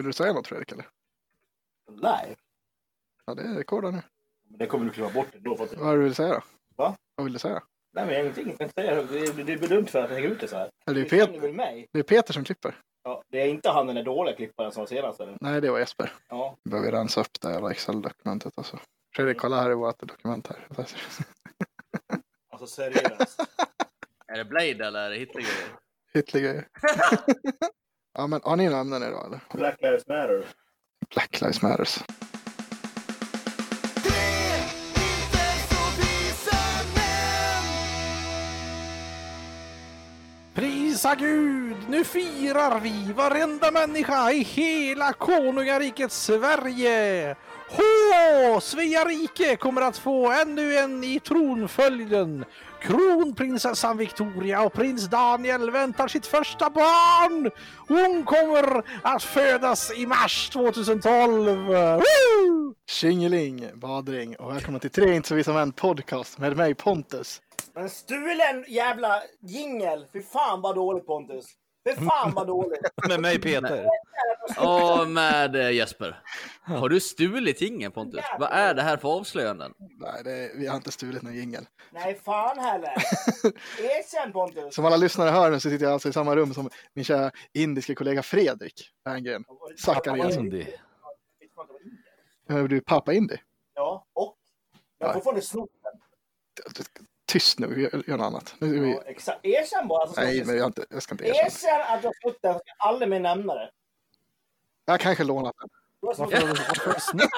Vill du säga något Fredrik eller? Nej, Ja, det är rekord nu. men det kommer du klippa bort ändå. För att... Vad är du vill säga då? Va? Vad vill du säga? Nej, men ingenting. Jag kan inte säga det. Det, blir dumt för att jag lägger ut det så här. Är det, Du Pet- känner väl mig? det är Peter som klipper. Ja, det är inte han den där dåliga klipparen som var senast. Eller? Nej, det var Jesper. Ja, Vi behöver rensa upp det jävla Excel-dokumentet alltså. Fredrik, kolla här i vårt dokument här. alltså seriöst. Är det Blade eller är det Hitlergrejer? Hitlergrejer. ja, men har ni några ämnen idag eller? Black Lives Matter. Black Lives Matters. Prisa Gud! Nu firar vi varenda människa i hela konungariket Sverige! Hå! Svea rike kommer att få ännu en i tronföljden. Kronprinsessan Victoria och prins Daniel väntar sitt första barn. Hon kommer att födas i mars 2012. Woo! Tjingeling, badring och välkomna till Tre inte så visa män podcast med mig Pontus. Men stulen jävla jingel! Fy fan vad dåligt Pontus! Fy fan vad dåligt! Med mig Peter. Och med eh, Jesper. Har du stulit ingen Pontus? Vad är det här för avslöjanden? Nej, det är, vi har inte stulit någon jingel. Nej fan heller! Erkänn Pontus! Som alla lyssnare hör nu så sitter jag alltså i samma rum som min kära indiska kollega Fredrik Berggren. Zacharias. Indy. Är du pappa Indy? Ja, och? Jag har fortfarande snott den. Tyst nu, gör, gör något annat. Nu, är vi, Ja, exakt. Erkänn bara. Alltså, nej, men jag, har inte, jag ska inte erkänna. Erkänn att du har snott den, så ska aldrig mer nämna det. Jag kanske lånat den. Du har snott Varför, den. varför har du snott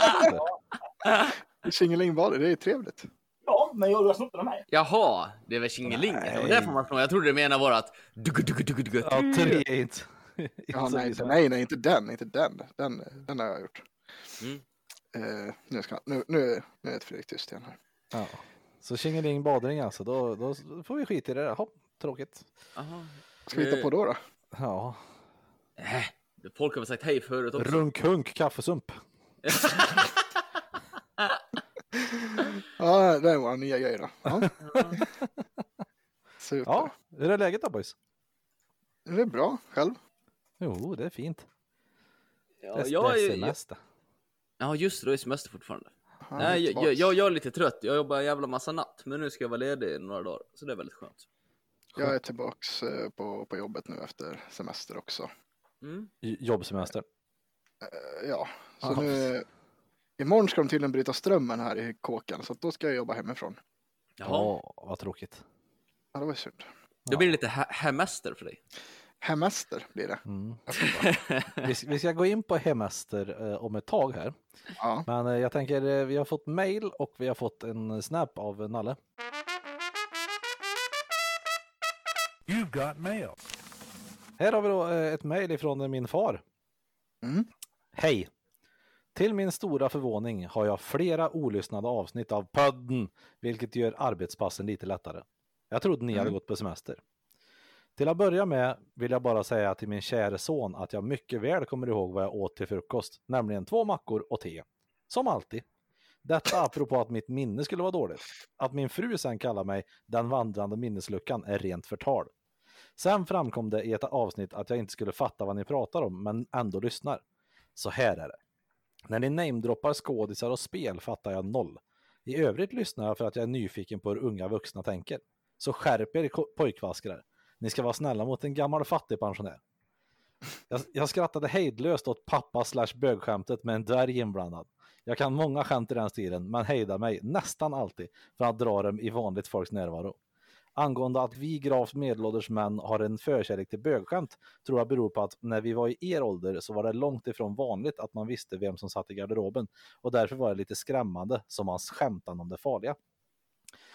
det? Det är trevligt. Ja, men jag- du har snott den av mig. Jaha, det Tjingeling? Var därför man Jag trodde det menade var att... dugg, dugg, dugg, dugg. Ja, tre är inte... Ja, nej, nej, nej, inte den, inte den. Den, den har jag gjort. Mm. Eh, nu, ska, nu, nu, nu är Fredrik tyst igen här. Ja. Så tjingeling badring alltså, då, då får vi skita i det där. Hopp, tråkigt. Jaha. Ska vi hitta på då? då? Ja, Äh, folk har väl sagt hej förut också. runkunk kaffesump. Ja, det är vår nya grej då. Ja. Super. Ja, hur är läget då boys? Det är bra, själv. Jo, det är fint. Ja, Det, jag, det är är- semester. ja, just det, det är semester fortfarande. Nej, jag, jag, jag, jag är lite trött. Jag jobbar en jävla massa natt, men nu ska jag vara ledig i några dagar, så det är väldigt skönt. jag är tillbaks eh, på, på jobbet nu efter semester också. Mm. Jobbsemester. Eh, Ja, så Ja. nu... Imorgon ska de tydligen bryta strömmen här i kåken, så då ska jag jobba hemifrån. Jaha, Ja, vad tråkigt. Ja, det var synd. då blir det lite he- hemester för dig. Hemester blir det. Mm. Vi, vi ska gå in på hemester eh, om ett tag här. Ja, Men eh, jag tänker, eh, vi har fått mail och vi har fått en snap av Nalle. You've got mail. Här har vi då eh, ett mail ifrån min far. Mm. Hej! Till min stora förvåning har jag flera olyssnade avsnitt av podden, vilket gör arbetspassen lite lättare. Jag trodde ni hade Mm. gått på semester. Till att börja med vill jag bara säga till min käre son att jag mycket väl kommer ihåg vad jag åt till frukost, nämligen två mackor och te. Som alltid. Detta apropå att mitt minne skulle vara dåligt. Att min fru sen kallar mig den vandrande minnesluckan är rent förtal. Sen framkom det i ett avsnitt att jag inte skulle fatta vad ni pratar om, men ändå lyssnar. Så här är det. När ni namedroppar skådisar och spel fattar jag noll. I övrigt lyssnar jag för att jag är nyfiken på hur unga vuxna tänker. Så skärp er pojkvaskrar. Ni ska vara snälla mot en gammal fattigpensionär. Jag, jag skrattade hejdlöst åt pappa slash bögskämtet med en dvärg inblandad. Jag kan många skämt i den stilen, men hejdar mig nästan alltid för att dra dem i vanligt folks närvaro. Angående att vi gravt medelålders män har en förkärlek till bögskämt tror jag beror på att när vi var i er ålder så var det långt ifrån vanligt att man visste vem som satt i garderoben och därför var det lite skrämmande som hans skämtade om det farliga.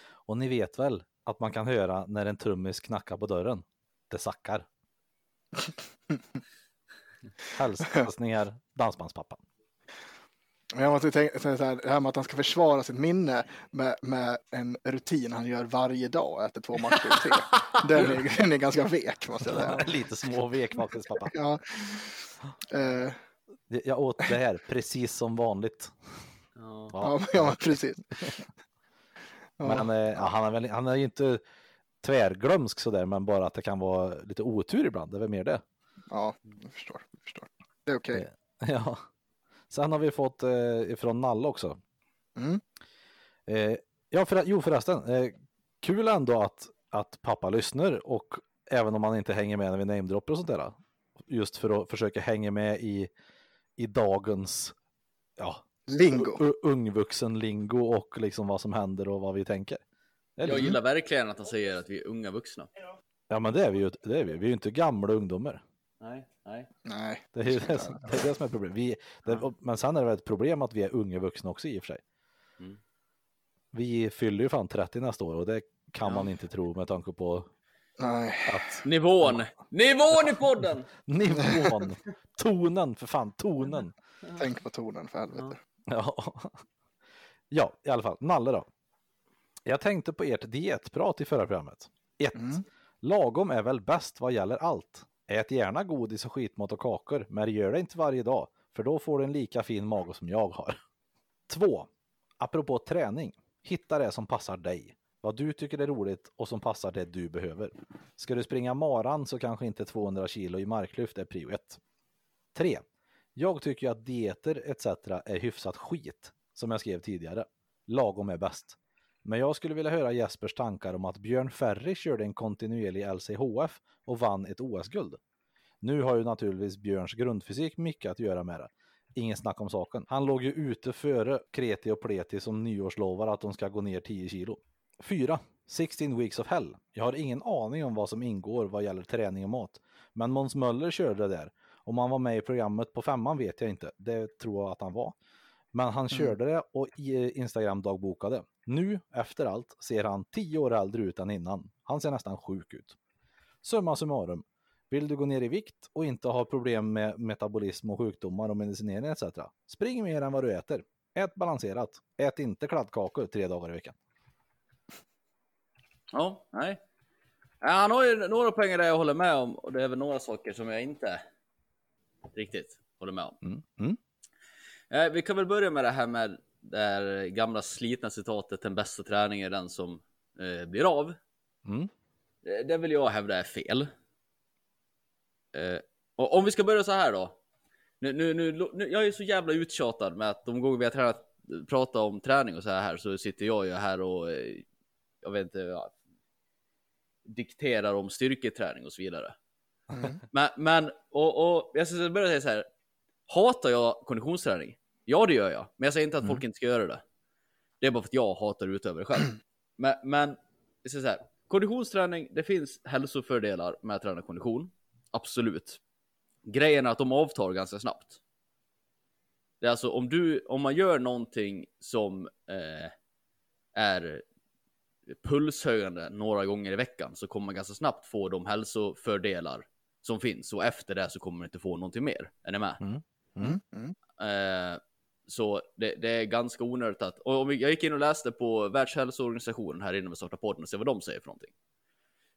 Och ni vet väl att man kan höra när en trummis knackar på dörren. Det sackar. Häls- Hälsningar Dansbandspappan. Jag måste tänka så här, det här med att han ska försvara sitt minne med, med en rutin han gör varje dag och äter två och te. Den är, den är ganska vek måste jag säga. Lite småvek faktiskt pappa. Ja. Eh, Jag åt det här precis som vanligt. Ja. ja, ja, precis. Ja. Men eh, han, är väl, han är ju inte tvärglömsk sådär, men bara att det kan vara lite otur ibland. Det är väl mer det. Ja, jag förstår. Jag förstår. Det är okej. Ja. Sen har vi fått eh, ifrån Nalle också. Mm. Eh, ja, för, jo förresten. Eh, kul ändå att, att pappa lyssnar och även om han inte hänger med när vi namedroppar och sånt där. Just för att försöka hänga med i, i dagens ja, Lingo. ungvuxen lingo och liksom vad som händer och vad vi tänker. Eller? Jag gillar verkligen att han säger att vi är unga vuxna. Ja, men det är vi ju. Det är vi. vi är ju inte gamla ungdomar. Nej, nej. Nej. Det är ju det, som- det, är det som är problemet. Vi, det, men sen är det väl ett problem att vi är unga vuxna också i och för sig. Mm. Vi fyller ju fan 30 nästa år och det kan Ja. man inte tro med tanke på Nej. att Nivån! Nivån i podden! nivån, tonen, för fan tonen. Tänk på tonen för helvete. Ja. ja, i alla fall. Nalle då. Jag tänkte på ert dietprat i förra programmet. 1. Mm. Lagom är väl bäst vad gäller allt. Ät gärna godis och skitmat och kakor, men gör det inte varje dag, för då får du en lika fin mage som jag har. 2. Apropå träning. Hitta det som passar dig. Vad du tycker är roligt och som passar det du behöver. Ska du springa maran så kanske inte 200 kilo i marklyft är prio 1. 3. Jag tycker att dieter etc. är hyfsat skit, som jag skrev tidigare. Lagom är bäst. Men jag skulle vilja höra Jespers tankar om att Björn Ferry körde en kontinuerlig LCHF och vann ett OS-guld. Nu har ju naturligtvis Björns grundfysik mycket att göra med det. Ingen snack om saken. Han låg ju ute före Kreti och Pleti som nyårslovar att de ska gå ner 10 kilo. 4. 16 weeks of hell. Jag har ingen aning om vad som ingår vad gäller träning och mat. Men Måns Möller körde det där. Om han var med i programmet på femman vet jag inte. Det tror jag att han var. Men han körde det och i- Instagram dagbokade. Nu, efter allt, ser han 10 år äldre ut än innan. Han ser nästan sjuk ut. Summa summarum. Vill du gå ner i vikt och inte ha problem med metabolism och sjukdomar och medicinering etc. Spring mer än vad du äter. Ät balanserat. Ät inte kladdkakor tre dagar i veckan. Ja, nej. Ja, han har ju några poänger där jag håller med om och det är väl några saker som jag inte riktigt håller med om. Mm. Mm. Eh, vi kan väl börja med det här med det här gamla slitna citatet den bästa träningen är den som eh, blir av. Mm. Det, det vill jag hävda är fel. Eh, och om vi ska börja så här då. Nu, nu, nu, nu, jag är så jävla uttjatad med att de gånger vi har tränat, pratat om träning och så här så sitter jag ju här och eh, jag vet inte, ja, dikterar om styrketräning och så vidare. Mm. Men, men och, och jag ska börja säga så här. Hatar jag konditionsträning? Ja, det gör jag. Men jag säger inte att folk inte ska göra det. Det är bara för att jag hatar utöva det själv. Men, men jag ska säga så här. Konditionsträning, det finns hälsofördelar med att träna kondition. Absolut. Grejen är att de avtar ganska snabbt. Det är alltså om du, om man gör någonting som eh, är pulshöjande några gånger i veckan så kommer man ganska snabbt få de hälsofördelar som finns och efter det så kommer man inte få någonting mer. Är ni med? Mm. Mm. Mm. Eh, så det, det är ganska onödigt att, och om jag gick in och läste på Världshälsoorganisationen här innan vi startade podden och se vad de säger för någonting.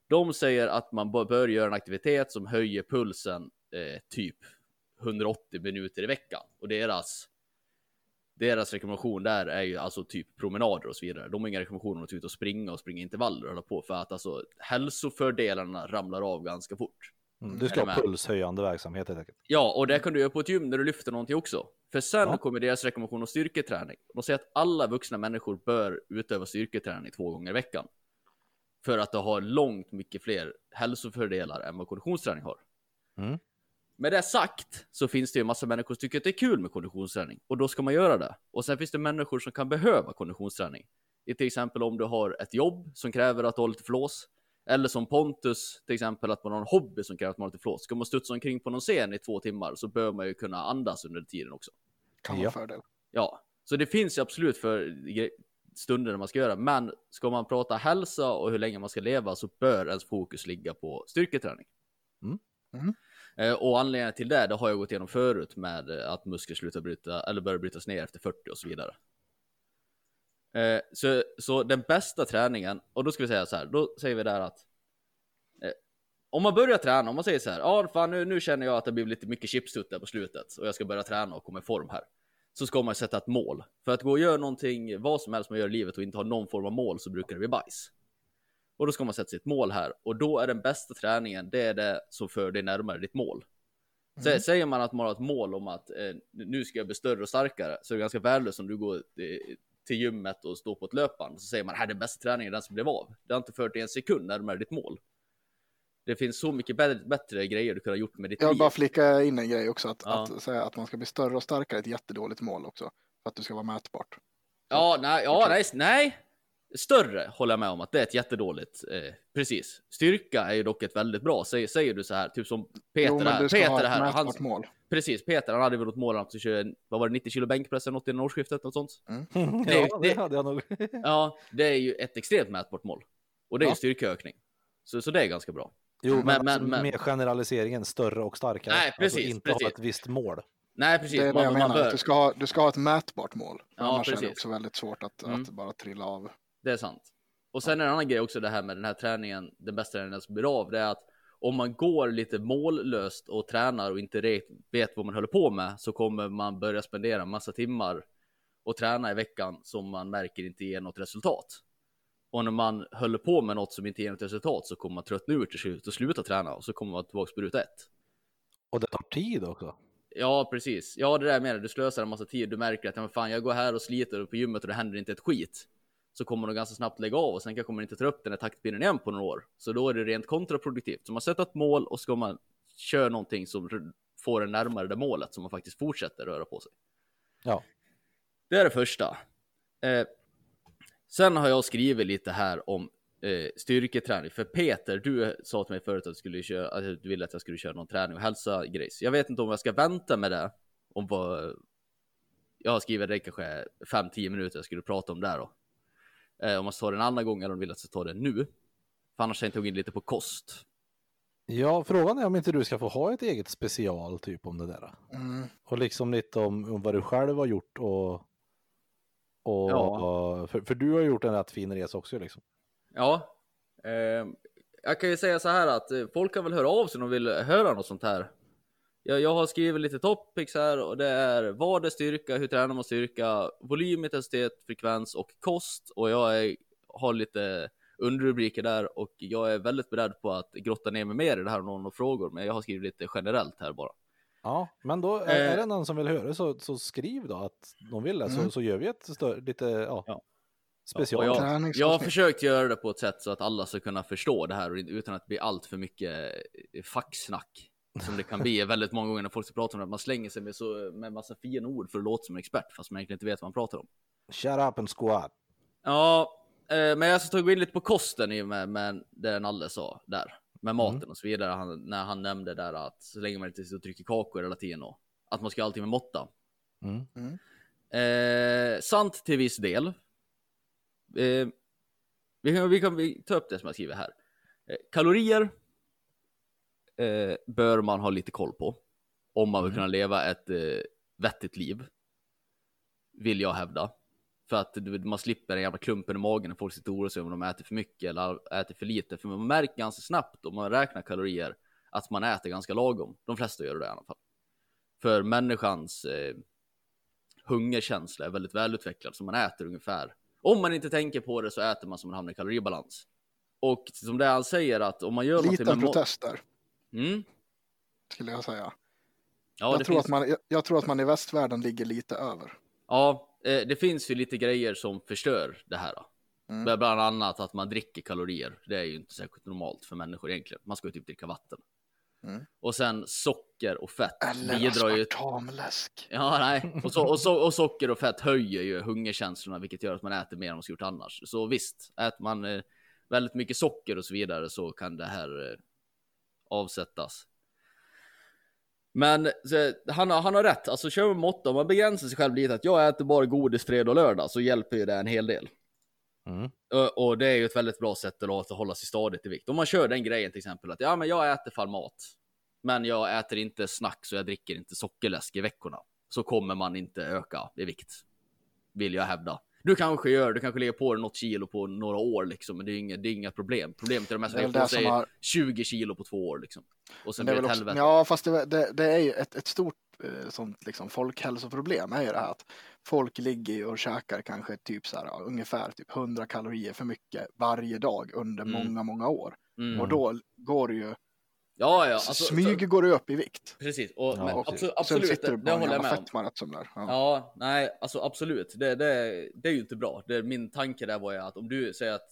De säger att man bör- bör göra en aktivitet som höjer pulsen eh, typ 180 minuter i veckan och deras deras rekommendation där är ju alltså typ promenader och så vidare. De har inga rekommendationer om att ut och springa och springa intervaller och hålla på för att alltså hälsofördelarna ramlar av ganska fort. Mm. Du ska ha pulshöjande verksamhet helt enkelt. Ja, och det kan du göra på ett gym när du lyfter någonting också. För sen Ja. kommer deras rekommendation om styrketräning. De säger att alla vuxna människor bör utöva styrketräning två gånger i veckan. För att det har långt mycket fler hälsofördelar än vad konditionsträning har. Mm. Med det sagt så finns det ju en massa människor som tycker att det är kul med konditionsträning och då ska man göra det. Och sen finns det människor som kan behöva konditionsträning. Till exempel om du har ett jobb som kräver att du har lite flås. Eller som Pontus, till exempel att man har en hobby som kräver att man har lite flås. Ska man studsa omkring på någon scen i två timmar så bör man ju kunna andas under tiden också. Kan vara Ja. fördel. Ja, så det finns ju absolut för stunder man ska göra. Men ska man prata hälsa och hur länge man ska leva så bör ens fokus ligga på styrketräning. Mm. Mm. Eh, Och anledningen till det, det har jag gått igenom förut med att muskler slutar bryta eller börjar brytas ner efter 40 och så vidare. Eh, Så, så den bästa träningen, och då ska vi säga så här, då säger vi där att eh, om man börjar träna, om man säger så här, ja fan nu, nu känner jag att det blir lite mycket chipstutt där på slutet och jag ska börja träna och komma i form här. Så ska man sätta ett mål. För att gå och göra någonting, vad som helst man gör i livet och inte ha någon form av mål så brukar det bli bajs. Och då ska man sätta sitt mål här och då är den bästa träningen, det är det som för dig närmare ditt mål. Sä- Säger man att man har ett mål om att eh, nu ska jag bli större och starkare så är det ganska värdelöst om du går eh, till gymmet och står på ett löpband så säger man här det är bästa träningen den som blev av. Det har inte fört dig en sekund närmare ditt mål. Det finns så mycket bättre, bättre grejer du kunde ha gjort med ditt Jag vill liv. bara flika in en grej också, att, Ja. att säga att man ska bli större och starkare är ett jättedåligt mål också. För att du ska vara mätbart. Ja, nej, ja, nej, nej. Större håller jag med om att det är ett jättedååligt. Eh, precis. Styrka är ju dock ett väldigt bra. Säger, säger du så här, typ som Peter jo, men här. du ska Peter ha ett här, han, mål. precis. Peter, han hade väl något mål om att du kör, vad var det, 90 kilo bänkpress eller något innan årsskiftet, något sånt. ja, det- det hade jag nog. Ja, det är ju ett extremt mätbart mål. Och det är ju Ja. styrkeökning. Så, så det är ganska bra. Jo, men, Men- men- alltså, men- mer generaliseringen, större och starkare. Nej, precis, alltså inte precis. ha ett visst mål. Nej, precis. Det är det man, jag menar, bör, du ska, ha, du ska ha ett mätbart mål. Ja, Annars är precis. det också väldigt svårt att, Mm. att bara trilla av. Det är sant. Och sen en annan grej också det här med den här träningen, den bästa träningen som blir av, det är att om man går lite mållöst och tränar och inte vet, vad man håller på med så kommer man börja spendera en massa timmar och träna i veckan som man märker inte ger något resultat. Och när man håller på med något som inte ger något resultat så kommer man tröttna ur till slut och sluta träna och så kommer man tillbaka på ruta ett. Och det tar tid också. Ja, precis. Ja, det där jag menar du slösar en massa tid. Du märker att ja, men fan, jag går här och sliter på gymmet och det händer inte ett skit. Så kommer du ganska snabbt lägga av och sen kanske man inte tar upp den här taktpinnen igen på några år. Så då är det rent kontraproduktivt. Så man sätter ett mål och ska man köra någonting som får en närmare det målet som man faktiskt fortsätter röra på sig. Ja. Det är det första. Eh, sen har jag skrivit lite här om eh, styrketräning. För Peter, du sa till mig förut att du, skulle köra, att du ville att jag skulle köra någon träning och hälsa grejs. Jag vet inte om jag ska vänta med det. Om vad... Jag har skrivit det kanske 5-10 minuter jag skulle prata om det då. Eh, om man ska ta det en annan gång eller om du vill att jag ska ta det nu. För annars tänkte jag gå in lite på kost. Ja, frågan är om inte du ska få ha ett eget special typ om det där. Mm. Och liksom lite om, om vad du själv har gjort och... och Ja. för, för du har gjort en rätt fin resa också liksom. Ja, eh, jag kan ju säga så här att eh, folk kan väl höra av sig om de vill höra något sånt här. Jag, jag har skrivit lite topics här och det är vad är styrka, hur tränar man styrka, volym, intensitet, frekvens och kost. Och jag är, har lite underrubriker där och jag är väldigt beredd på att grotta ner mig mer i det här om någon har frågor. Men jag har skrivit lite generellt här bara. Ja, men då är, Eh. är det någon som vill höra så, så skriv då att de vill det så, Mm. så gör vi ett större, lite ja, Ja. special. Och jag, jag har försökt göra det på ett sätt så att alla ska kunna förstå det här utan att det blir allt för mycket eh, facksnack. Som det kan bli väldigt många gånger när folk ska prata om det. Man slänger sig med, så, med massa fina ord för att låta som en expert fast man egentligen inte vet vad man pratar om. Shut up and squat. Ja, eh, men jag ska gå in lite på kosten i och med, med det Nalle sa där. Med maten Mm. och så vidare. Han, när han nämnde där att så länge man inte sitter och trycker kakor hela tiden och att man ska alltid med måtta. Mm. Eh, sant till viss del. Eh, vi, kan, vi kan vi ta upp det som jag skriver här. Eh, kalorier eh, bör man ha lite koll på. Om man vill Mm. kunna leva ett eh, vettigt liv. Vill jag hävda. För att man slipper den jävla klumpen i magen när folk sitter och oroar sig om de äter för mycket eller äter för lite. För man märker ganska snabbt om man räknar kalorier att man äter ganska lagom. De flesta gör det i alla fall. För människans eh, hungerkänsla är väldigt välutvecklad så man äter ungefär. Om man inte tänker på det så äter man som man hamnar i kaloribalans. Och som det han säger att om man gör någonting Liten med må- protest där, Mm. skulle jag säga. Ja, jag, tror finns... att man, jag, jag tror att man i västvärlden ligger lite över. Ja, eh, det finns ju lite grejer som förstör det här. Mm. Bland annat att man dricker kalorier. Det är ju inte särskilt normalt för människor egentligen. Man ska ju typ dricka vatten. Mm. Och sen socker och fett Eller bidrar ju... aspartamläsk. Ja, nej. Och, så, och, så, och socker och fett höjer ju hungerkänslorna, vilket gör att man äter mer än man skulle gjort annars. Så visst, äter man eh, väldigt mycket socker och så vidare så kan det här eh, avsättas. Men så, han, har- han har rätt, alltså kör med måtta, om man begränsar sig själv lite att jag äter bara godis fredag och lördag så hjälper ju det en hel del. Mm. Och, och det är ju ett väldigt bra sätt att, hålla sig stadigt i vikt. Om man kör den grejen till exempel att ja, men jag äter fall mat, men jag äter inte snacks och jag dricker inte sockerläsk i veckorna, så kommer man inte öka i vikt. Vill jag hävda. Du kanske gör, du kanske lägger på dig något kilo på några år liksom, men det är inga, det är inga problem. Problemet är de här som lägger på sig har- 20 kilo på två år liksom. Och sen Det blir det ett helvete. ja, fast det, det, det är ju ett, ett stort eh, sånt liksom folkhälsoproblem är ju det här att folk ligger och käkar kanske typ så här, ungefär typ 100 kalorier för mycket varje dag under Mm. många, många år. Mm. Och då går det ju Ja, ja. Alltså, Smyg går du upp i vikt. Precis, och, Ja, men, Och absolut, sen sitter det, du det bara en håller jag jävla med om. fettmanet som där. Ja. Ja, nej, alltså absolut. Det, det, det är ju inte bra. Det, min tanke där var ju att om du säger att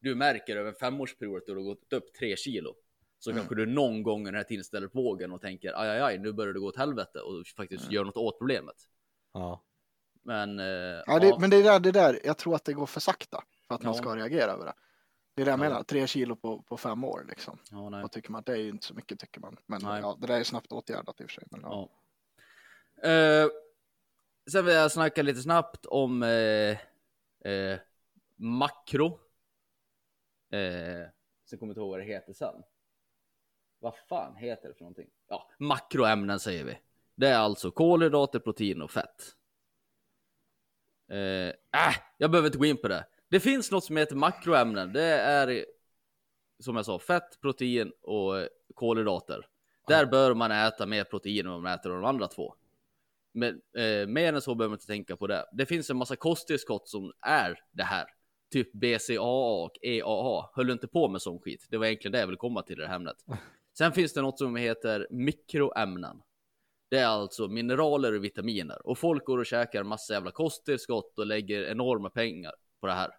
du märker över en femårsperiod att du har gått upp tre kilo. Så Mm. kanske du någon gång den här tiden ställer på vågen och tänker aj, aj, aj, nu börjar det gå åt helvete och faktiskt Mm. gör något åt problemet. Ja. Men, eh, Ja, det, Men det är där, det där, jag tror att det går för sakta för att man Ja. ska reagera över det. Det är det jag Ja. menar, tre kilo på, på fem år liksom. ja. Vad tycker man? Det är ju inte så mycket tycker man. Men Nej. ja, det där är snabbt åtgärdat i och för sig. Men, ja. Ja. Eh, sen vill jag snacka lite snabbt om eh, eh, makro. Sen kommer jag inte ihåg vad det heter sen. Vad fan heter det för någonting? Ja, makroämnen säger vi. Det är alltså kolhydrater, protein och fett. Eh, äh, jag behöver inte gå in på det. Det finns något som heter makroämnen. Det är som jag sa, fett, protein och kolhydrater. Där bör man äta mer protein än vad man äter av de andra två. Men eh, mer än så behöver man inte tänka på det. Det finns en massa kosttillskott som är det här. Typ BCAA och EAA. Höll inte på med sån skit. Det var egentligen det jag ville komma till i det här ämnet. Sen finns det något som heter mikroämnen. Det är alltså mineraler och vitaminer. Och folk går och käkar massa jävla kosttillskott och lägger enorma pengar på det här.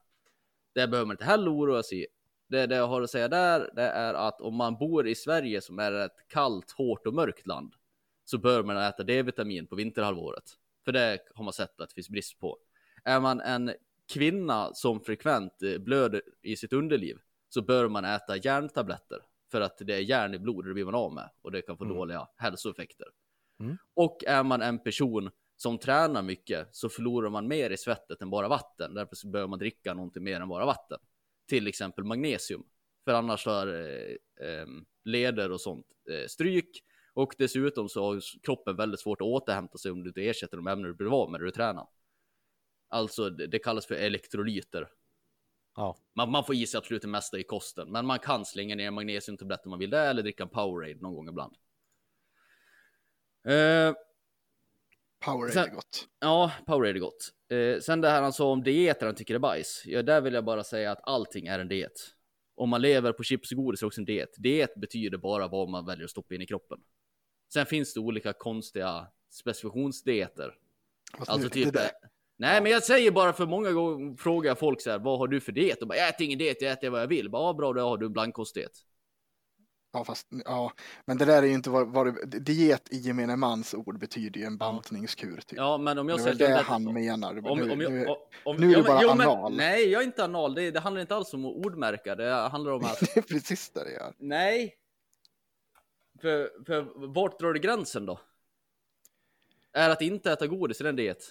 Det behöver man inte heller oroa sig. Det, det jag har att säga där, det är att om man bor i Sverige som är ett kallt, hårt och mörkt land så bör man äta D-vitamin på vinterhalvåret. För det har man sett att det finns brist på. Är man en kvinna som frekvent eh, blöder i sitt underliv så bör man äta järntabletter för att det är järn i blodet, det blir man av med och det kan få Mm. dåliga hälsoeffekter. Mm. Och är man en person som tränar mycket så förlorar man mer i svettet än bara vatten. Därför så behöver man dricka någonting mer än bara vatten. Till exempel magnesium. För annars har eh, eh, leder och sånt eh, stryk. Och dessutom så har kroppen väldigt svårt att återhämta sig om du inte ersätter de ämnen du blir av med när du tränar. Alltså det, det kallas för elektrolyter. Ja. Man, man får i sig absolut det mesta i kosten, men man kan slänga ner magnesiumtabletter om man vill det eller dricka en Powerade någon gång ibland. Eh, Powerade Sen- är gott. Ja, Powerade är gott. Eh, sen det här han sa om dieter han tycker är bajs. Ja, där vill jag bara säga att allting är en diet. Om man lever på chips och godis är också en diet. Diet betyder bara vad man väljer att stoppa in i kroppen. Sen finns det olika konstiga specifikationsdieter. Alltså nu, typ... det Nej, men jag säger bara för många gånger frågar folk så här, vad har du för diet? Och bara, jag äter ingen diet, jag äter vad jag vill. Bara, ja, bra, då har du en blankkostdiet. Ja, fast, ja, men det där är ju inte vad, vad det, diet i gemene mans ord betyder ju en bantningskur. Typ. Ja, men om jag det är säger... det att- han menar. Om, nu, om, nu, jag, om, nu är ja, du bara jo, men- anal. Nej, jag är inte anal. Det, det handlar inte alls om ordmärka. Det handlar om att det är precis det det gör. Nej. För, för vart drar du gränsen då? Är att inte äta godis i den diet?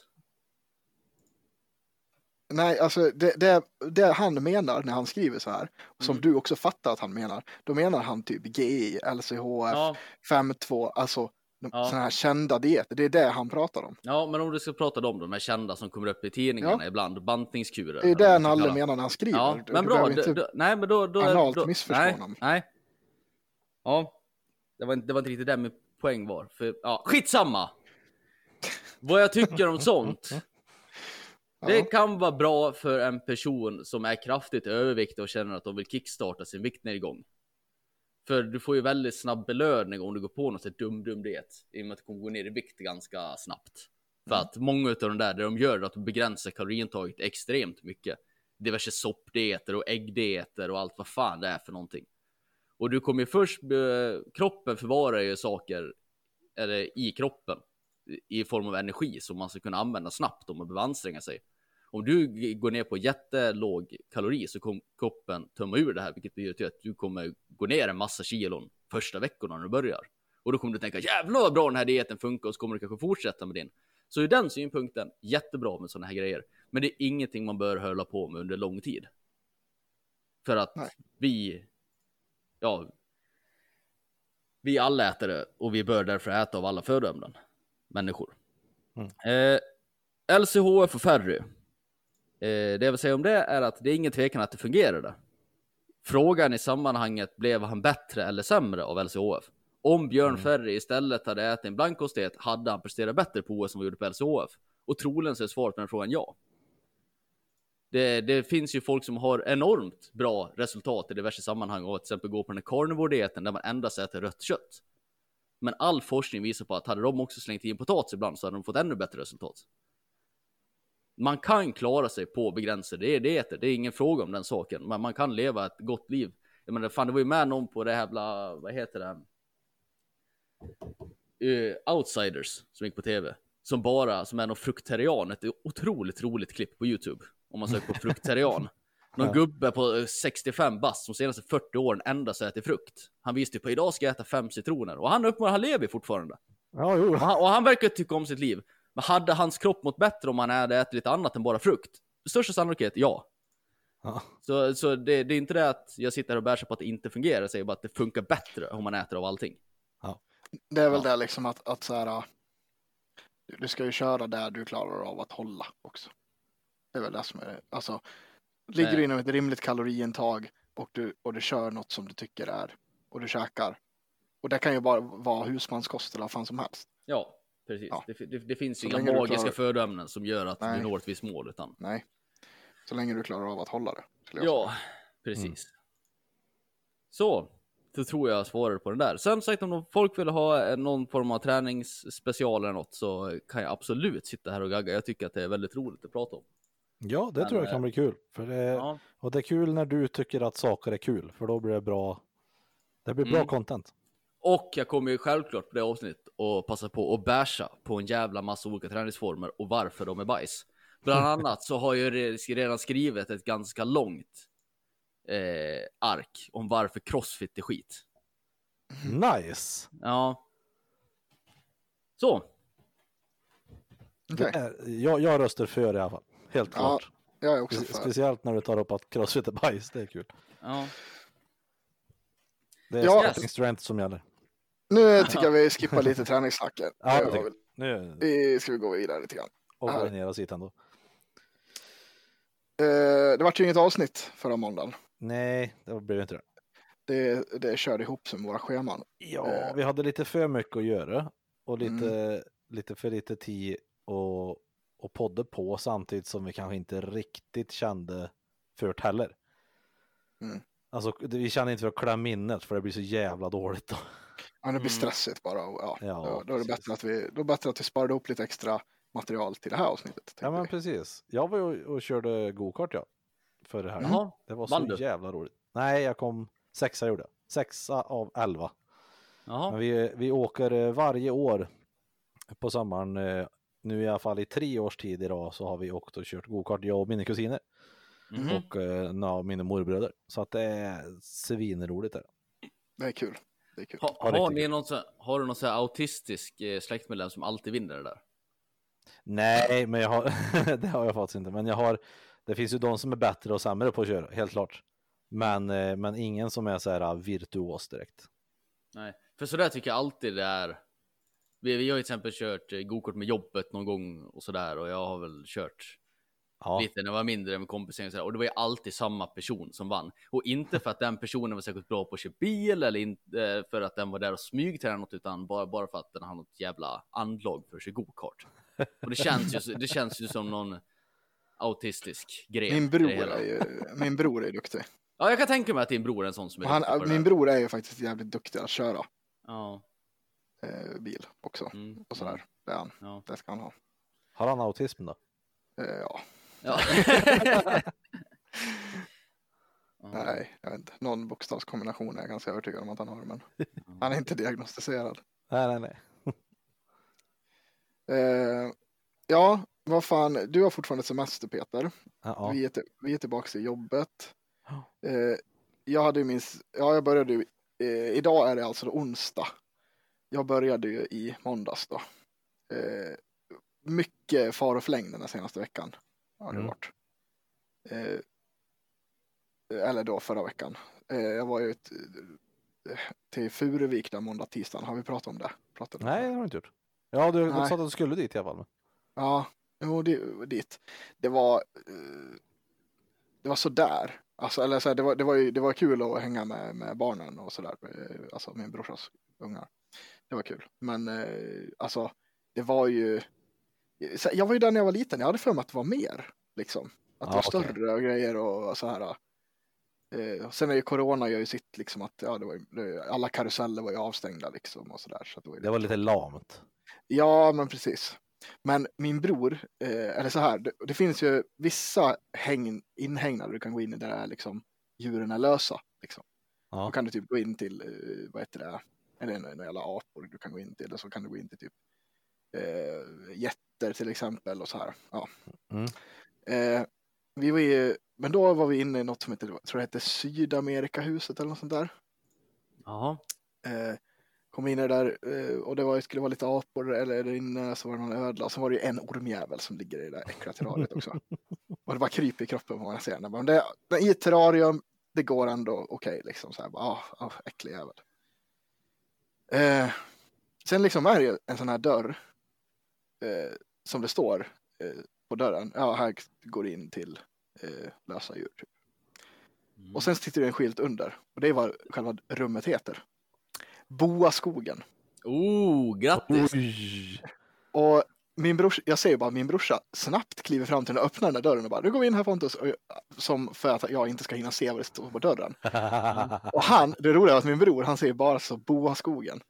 Nej, alltså det, det, det han menar när han skriver så här, som Mm. du också fattar att han menar, då menar han typ GI, LCHF, Ja, 5.2, alltså Ja. sådana här kända dieter. Det är det han pratar om. ja, men om du ska prata om de här kända som kommer upp i tidningarna ibland, bantningskurer. Det är det han kalla. menar när han skriver. Ja, Du- men du bra. inte- då, nej, men då... då, analt då missförstå nej, honom. Nej. Ja, det var, inte- det var inte riktigt det min poäng var. För, ja, skitsamma! Vad jag tycker om sånt. Det kan vara bra för en person som är kraftigt överviktig och känner att de vill kickstarta sin viktnedgång. För du får ju väldigt snabb belöning om du går på något sånt dum dum diet. I och med att du kommer gå ner i vikt ganska snabbt. För Mm. att många av de där, det de gör är att de begränsar kaloriintaget extremt mycket. Diverse soppdieter och äggdieter och allt vad fan det är för någonting. Och du kommer ju först, be- kroppen förvarar ju saker eller, i kroppen i form av energi som man ska kunna använda snabbt om man behöver anstränga sig. Om du går ner på jättelåg kalori så kommer kroppen tömma ur det här, vilket betyder att du kommer gå ner en massa kilon första veckorna när du börjar. Och då kommer du tänka jävlar vad bra den här dieten funkar och så kommer du kanske fortsätta med din. Så ur den synpunkten, jättebra med sådana här grejer. Men det är ingenting man bör hålla på med under lång tid. För att Nej. vi, ja, vi är allätare och vi bör därför äta av alla födoämnen. Människor. Mm. Eh, LCHF och Ferry. Eh, det jag vill säga om det är att det är ingen tvekan att det fungerade. Frågan i sammanhanget blev han bättre eller sämre av LCHF? Om Björn Mm. Ferry istället hade ätit en blankostet hade han presterat bättre på OS än vad han gjorde på LCHF. Och troligen så är svaret på den frågan ja. Det, det finns ju folk som har enormt bra resultat i diverse sammanhang och till exempel gå på den här carnivore-dieten där man endast äter rött kött. Men all forskning visar på att hade de också slängt in potatis ibland så hade de fått ännu bättre resultat. Man kan klara sig på begränsade dieter, det är ingen fråga om den saken, men man kan leva ett gott liv. Jag menar, fan det var ju med någon på det här, bla, vad heter det? Uh, Outsiders som gick på tv. Som bara, som är någon fruktarian, ett otroligt roligt klipp på YouTube. Om man söker på fruktarian. Någon Ja. gubbe på eh, 65 bast som senaste 40 åren endast ätit frukt. Han visste på idag ska jag äta fem citroner och han uppenbarligen, han lever fortfarande. Ja, jo. Och han, och han verkar tycka om sitt liv. Men hade hans kropp mått bättre om han hade ätit lite annat än bara frukt? Största sannolikhet, ja. Ja. Så, så det, det är inte det att jag sitter här och bär sig på att det inte fungerar, jag säger bara att det funkar bättre om man äter av allting. Det är väl Ja. det liksom att, att så här, du ska ju köra där du klarar av att hålla också. Det är väl det som är det. Alltså, ligger du inom ett rimligt kaloriintag och du, och du kör något som du tycker är och du käkar. Och det kan ju bara vara husmanskost eller vad fan som helst. Ja, precis. Ja. Det, det, det finns Så inga magiska klarar- födoämnen som gör att Nej. du når ett visst mål, utan Nej, så länge du klarar av att hålla det. Ja, precis. Så, då tror jag svarar på den där. Sen sagt om folk vill ha eh, någon form av träningsspecial eller något så kan jag absolut sitta här och gagga. Jag tycker att det är väldigt roligt att prata om. Ja, det Men, tror jag eh, kan bli kul. För det, Ja, Och det är kul när du tycker att saker är kul, för då blir det bra. Det blir bra Mm. content. Och jag kommer ju självklart på det avsnitt och passa på att basha på en jävla massa olika träningsformer och varför de är bajs. Bland annat så har jag re- redan skrivit ett ganska långt eh, ark om varför crossfit är skit. Nice! Ja. Så. Det är, jag, jag röstar för i alla fall. Helt Ja, klart. jag är också för. Speciellt när du tar upp att crossfit är bajs, det är kul. Ja. Det är Ja. starting strength som gäller. Nu tycker jag vi skippar lite träningssnacket. Ja, var väl- Nu Vi ska vi gå vidare lite grann. organiseras hit ändå. Eh, det vart ju inget avsnitt förra måndagen. Nej, det blev inte det. Det, det körde ihop sig med våra scheman. Ja, Eh. vi hade lite för mycket att göra och lite, Mm. lite för lite tid och, och podda på samtidigt som vi kanske inte riktigt kände för heller. Mm. Alltså, vi känner inte för att klämma minnet för det blir så jävla dåligt då. Ja, det blir Mm. stressigt bara. Och, ja, Ja, då, då är det bättre att vi, då är bättre att vi sparar ihop lite extra material till det här avsnittet. Ja, men vi. precis. Jag var ju och körde gokart ja. För det här. Jaha. Det var Vann så du? jävla roligt. Nej, jag kom sexa gjorde jag. Sexa av elva. Jaha. Men vi, vi åker eh, varje år på sommaren. eh, Nu i alla fall i tre års tid idag så har vi åkt och kört gokart, jag och mina kusiner Mhm. och eh, några av mina morbröder. Så att det är svinroligt. Där. Det är kul. Det är kul. Ha, Ja, har, riktigt ni kul. någon så, har du någon så här autistisk eh, släktmedlem som alltid vinner det där? Nej, men jag har, det har jag faktiskt inte. Men jag har, det finns ju de som är bättre och sämre på att köra, helt klart. Men, eh, men ingen som är så här virtuos direkt. Nej, för så där tycker jag alltid det är. Vi, vi har ju till exempel kört eh, gokart med jobbet någon gång och sådär och jag har väl kört Ja, lite när jag var mindre med kompisar och, sådär, och det var ju alltid samma person som vann. Och inte för att den personen var särskilt bra på att köra bil eller inte eh, för att den var där och smygtränade något utan bara, bara för att den har något jävla andlag för att köra gokart. Och det känns ju, det känns ju som någon autistisk grej. Min bror är ju, min bror är duktig. Ja, jag kan tänka mig att din bror är en sån som är Han, duktig på det min bror är ju faktiskt jävligt duktig att köra Ja. eh, bil också. Mm. Och sådär. Det är han. Ja. Det ska han ha. har han autism då? Eh, ja, Ja. nej, jag vet inte. Någon bokstavskombination är jag ganska övertygad om att han har, men han är inte diagnostiserad. Nej, nej, nej. Eh, ja, vad fan, du har fortfarande semester Peter. Ja, Vi, är till, vi är tillbaka i jobbet. Eh, jag hade ju min, ja jag började ju, eh, idag är det alltså onsdag. Jag började ju i måndags då. Eh, mycket far och fläng den här senaste veckan. Har det Mm. varit. Eh, eller då förra veckan. Eh, jag var ju ett, eh, till Furuvik där måndag, tisdag. Har vi pratat om det? Pratat om nej, det? har du inte gjort. Ja, du sa att du skulle dit i alla fall. Ja, jo, det, dit. Det var, eh, det var sådär. Alltså, eller så här, det, var, det, var ju, det var kul att hänga med, med barnen och sådär. eh, Alltså min brorsas ungar. Det var kul. Men alltså, det var ju. Så- Jag var ju där när jag var liten. Jag hade för mig att det var mer. Liksom. Att Ja, det var större och grejer och så här. Eh, och sen är ju corona gör ju sitt liksom att ja, det var, det, alla karuseller var ju avstängda liksom och. Så att det var ju Det var lite lamt. Ja, men precis. Men min bror, eh, eller så här, det, det finns ju vissa hägn, inhägnader du kan gå in i där är liksom djuren är lösa. Liksom. Då Ja. kan du typ gå in till, eh, vad heter det, eller några jävla apor du kan gå in till, eller så kan du gå in till typ eh, jätter till exempel och så här. Ja. Mm. Eh, vi var ju, men då var vi inne i något som heter, tror det hette Sydamerikahuset eller något sånt där. Jaha. Eh, kom in i det där eh, och det var, skulle vara lite apor eller där inne så var det någon ödla och så var det ju en ormjävel som ligger i det där äckliga terrariet också. och det bara kryper i kroppen på man ser. Men det, det, I ett terrarium, det går ändå okej liksom så här, bara, ah, ah, äcklig jävel. Eh, sen liksom är det ju en sån här dörr eh, som det står eh, på dörren. Ja, här går det in till eh, lösa djur. Typ. Mm. Och sen sitter det en skylt under och det är vad själva rummet heter. Boaskogen. Oh, grattis! Oj! Och min brorsa, jag ser ju bara att min brorsa snabbt kliver fram till den och öppnar den där dörren och bara nu går vi in här Pontus. Och som för att jag inte ska hinna se vad det står på dörren. Och han, det roliga är att min bror, han säger bara så Boaskogen.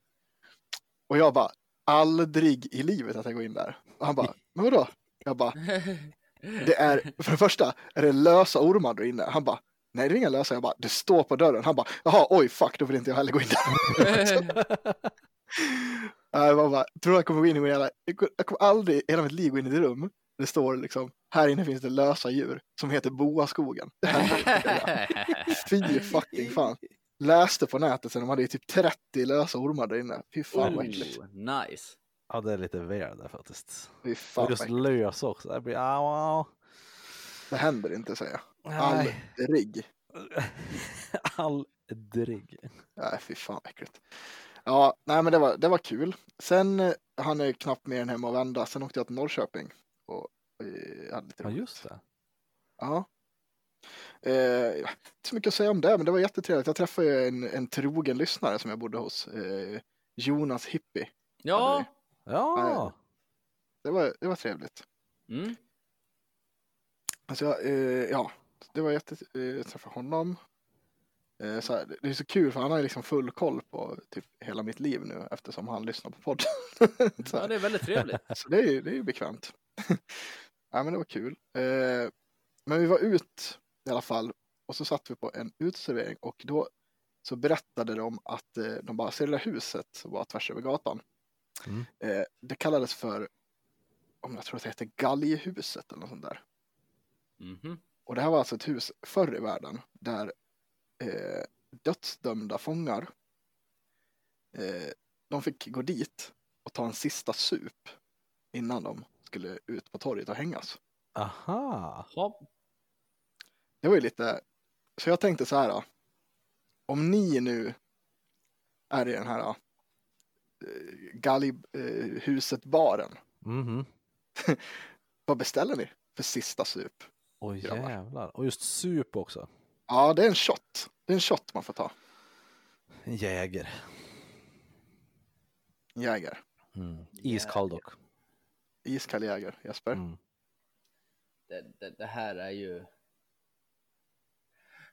Och jag bara, aldrig i livet att jag går in där. Och han bara, men vadå? Jag bara, det är, för det första, är det lösa ormar där inne? Han bara, nej det är inga lösa. Jag bara, det står på dörren. Han bara, jaha, oj fuck, då vill inte jag heller gå in där. Jag bara, tror jag kommer gå in i min jävla, jag kommer- aldrig i hela mitt liv gå in i ett rum. Det står liksom, här inne finns det lösa djur som heter Boaskogen. Fy fucking fan. Läste på nätet sen de hade ju typ 30 lösa ormar där inne. Fy fan vad äckligt. nice. Ja, det är lite väl där faktiskt. Fy Och fan vad just äckligt. lös också. Det blir, ah, Det händer inte säger jag. Aldrig. Aldrig. Nej fy fan vad äckligt. Ja, nej men det var, det var kul. Sen eh, hann jag knappt mer än hem och vända. Sen åkte jag till Norrköping. Och eh, hade lite Ja, just det. Ja. Eh, inte så mycket att säga om det, men det var jättetrevligt. Jag träffade ju en, en trogen lyssnare som jag bodde hos. Eh, Jonas Hippie. Ja. Ja, Det var, det var trevligt. Mm. Alltså, eh, ja, det var jätte, eh, jag träffade honom. Eh, så här, det är så kul för han har liksom full koll på typ hela mitt liv nu eftersom han lyssnar på podden. ja, det är väldigt trevligt. så det är ju det är bekvämt. ja, men det var kul. Eh, men vi var ut i alla fall och så satt vi på en uteservering och då så berättade de att eh, de bara ser det där huset som var tvärs över gatan. Mm. Eh, det kallades för, om jag tror att det hette Galghuset eller något sånt där. Mhm. Och det här var alltså ett hus förr i världen där eh, dödsdömda fångar eh, de fick gå dit och ta en sista sup innan de skulle ut på torget och hängas. aha. Ja. Det var ju lite, så jag tänkte så här. då. Om ni nu är i den här eh, Galghuset-baren, Mhm. vad beställer ni för sista sup? Oj Grabbar. jävlar. Och just sup också. Ja, det är en shot. Det är en shot man får ta. En jäger. Jäger. Mm. Iskall dock. Iskall jäger, Jesper. Mm. Det, det, det här är ju...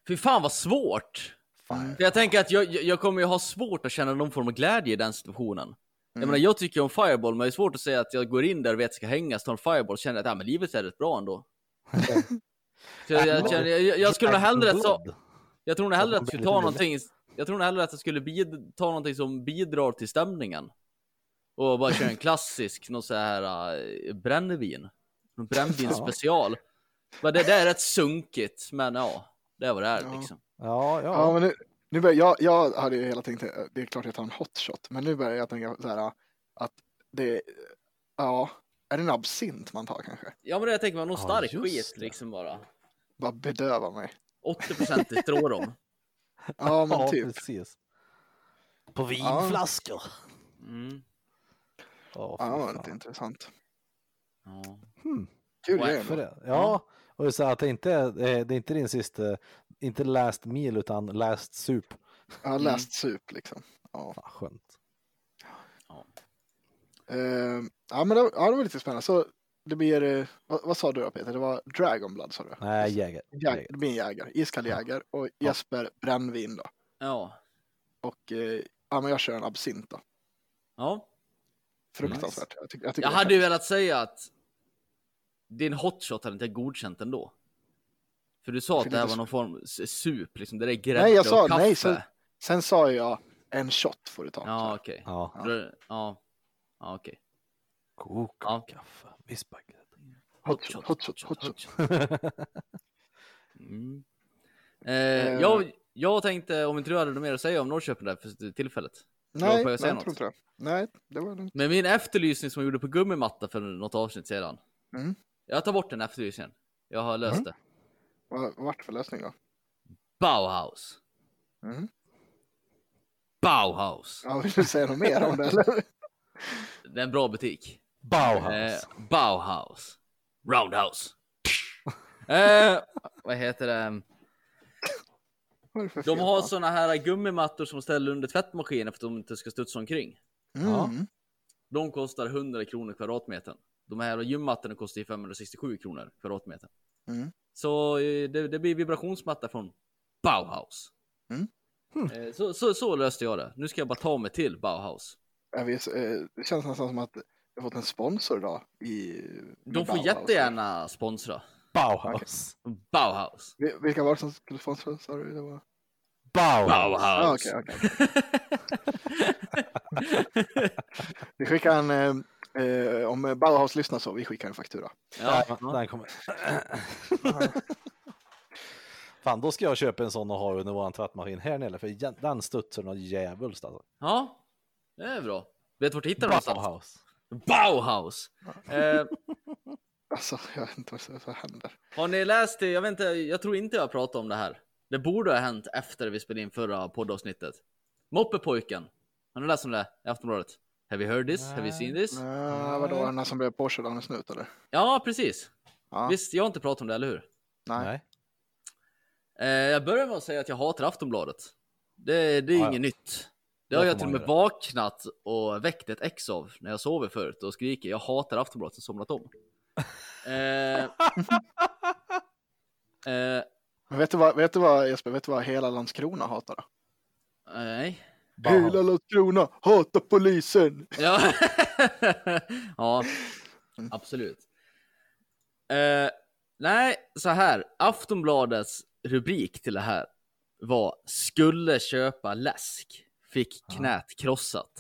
Fy fan vad svårt! Fan. För jag tänker att jag, jag jag kommer ju ha svårt att känna någon form av glädje i den situationen. Jag Mm. menar, jag tycker om Fireball, men det är svårt att säga att jag går in där och vet att jag ska hängas, tar en Fireball och känner att ja, men livet är rätt bra ändå. Så jag, jag, känner, jag, jag skulle nog hellre så, Blood. jag tror nog hellre att jag blir skulle lite ta mer någonting, jag tror nog hellre att jag skulle bid, ta någonting som bidrar till stämningen. Och bara köra en klassisk, någon så här äh, brännvin. Någon brännvin special. Men det, det är rätt sunkigt, men ja, det vad det är Ja. liksom. Ja, Ja, ja. men nu, nu börjar, jag, jag hade ju hela tänkt, det är klart jag tar en hot shot, men nu börjar jag tänka så här att det, ja, är det en absint man tar kanske? Ja men det jag tänker man, någon Ja, stark just skit liksom bara. Bara bedöva mig. 80% i strårom. Ja, men ja, typ. precis. På vinflaskor. Mm. Ja, Ja, det var lite intressant. Ja. Hmm. Kul grej. Ja, och så att det inte är, det är inte din sista, inte last meal utan last soup. Jag har läst sup liksom. Ja, Fan, skönt. Eh, ja men det, ja, det var lite spännande. Så det blir, eh, vad, vad sa du då Peter? Det var Dragon Blood sa du? Nej, jäger. Jäger, det blir en jägare, iskall jäger och Jesper brännvin då. Ja. Och eh, ja, men jag kör en absint då. Ja. Fruktansvärt. Jag, tycker, jag, tycker Jag hade ju velat säga att din hotshot hade inte godkänt ändå. För du sa att det här var någon form s- sup, liksom. Det där är grädde Nej, jag sa och kaffe. nej. Sen, sen sa jag en shot får du ta. Ja, okej. Ja. Då- Ja, ja okej. Koka Ja. kaffe, vispa grädde. Hot shot, hot shot, hot shot. Mm. Eh, jag, jag tänkte, om inte du hade något mer att säga om Norrköping där för tillfället. Nej, jag säga jag tror något? inte det. Nej, det var lugnt. Men min efterlysning som jag gjorde på gummimatta för något avsnitt sedan. Mm. Jag tar bort den efterlysningen. Jag har löst Mm. det. Vad vart för lösning då? Bauhaus. Mm. Bauhaus. Ja, vill du säga något mer om det eller? Det är en bra butik. Bauhaus. Eh, Bauhaus. Roundhouse. eh, vad heter det? De har på? såna här gummimattor som ställer under tvättmaskinen för att de inte ska studsa omkring. Mm. De kostar 100 kronor kvadratmetern. De här gymmattorna kostar ju 567 kronor kvadratmetern. Mm. Så eh, det, det blir vibrationsmatta från Bauhaus. Mm. Eh, Så, så, så löste jag det. Nu ska jag bara ta mig till Bauhaus. Jag vet, eh, det känns nästan som att jag fått en sponsor då. I, De får Bauhaus. jättegärna sponsra. Bauhaus. Bauhaus. Vil- Vilka var det som skulle sponsra? Sa du? Det var... Bauhaus. Ah, Bauhaus. okej, okej. Vi skickar en, eh, om Bauhaus lyssnar så, vi skickar en faktura. Ja, den kommer. Fan, då ska jag köpa en sån och ha under våran tvättmaskin här nere, för den studsar något djävulskt alltså. ja, det är bra. Vet du vart du hittar den någonstans? Bauhaus. Bauhaus. Eh, Alltså, jag vet inte vad som händer. har ni läst det? Jag vet inte, jag tror inte jag har pratat om det här. Det borde ha hänt efter vi spelade in förra poddavsnittet. Moppepojken. Har ni läst om det i Aftonbladet? Have you heard this? Have you seen this? Uh, vadå, den som blev påkörd av en snut eller? Ja, precis. Ja. Visst, jag har inte pratat om det, eller hur? Nej. Nej. Eh, jag börjar med att säga att jag hatar Aftonbladet. Det, det är Ja, ja. inget nytt. Det har jag till och med vaknat och väckt ett ex av när jag sover förut och skriker jag hatar Aftonbladet som somnat om. eh, eh, vet du, vad, vet du vad Jesper, vet du vad hela Landskrona hatar då? nej. Bauhaus. Hela Landskrona hatar polisen! Ja, ja absolut. Eh, nej, så här. Aftonbladets rubrik till det här var skulle köpa läsk, fick knät krossat.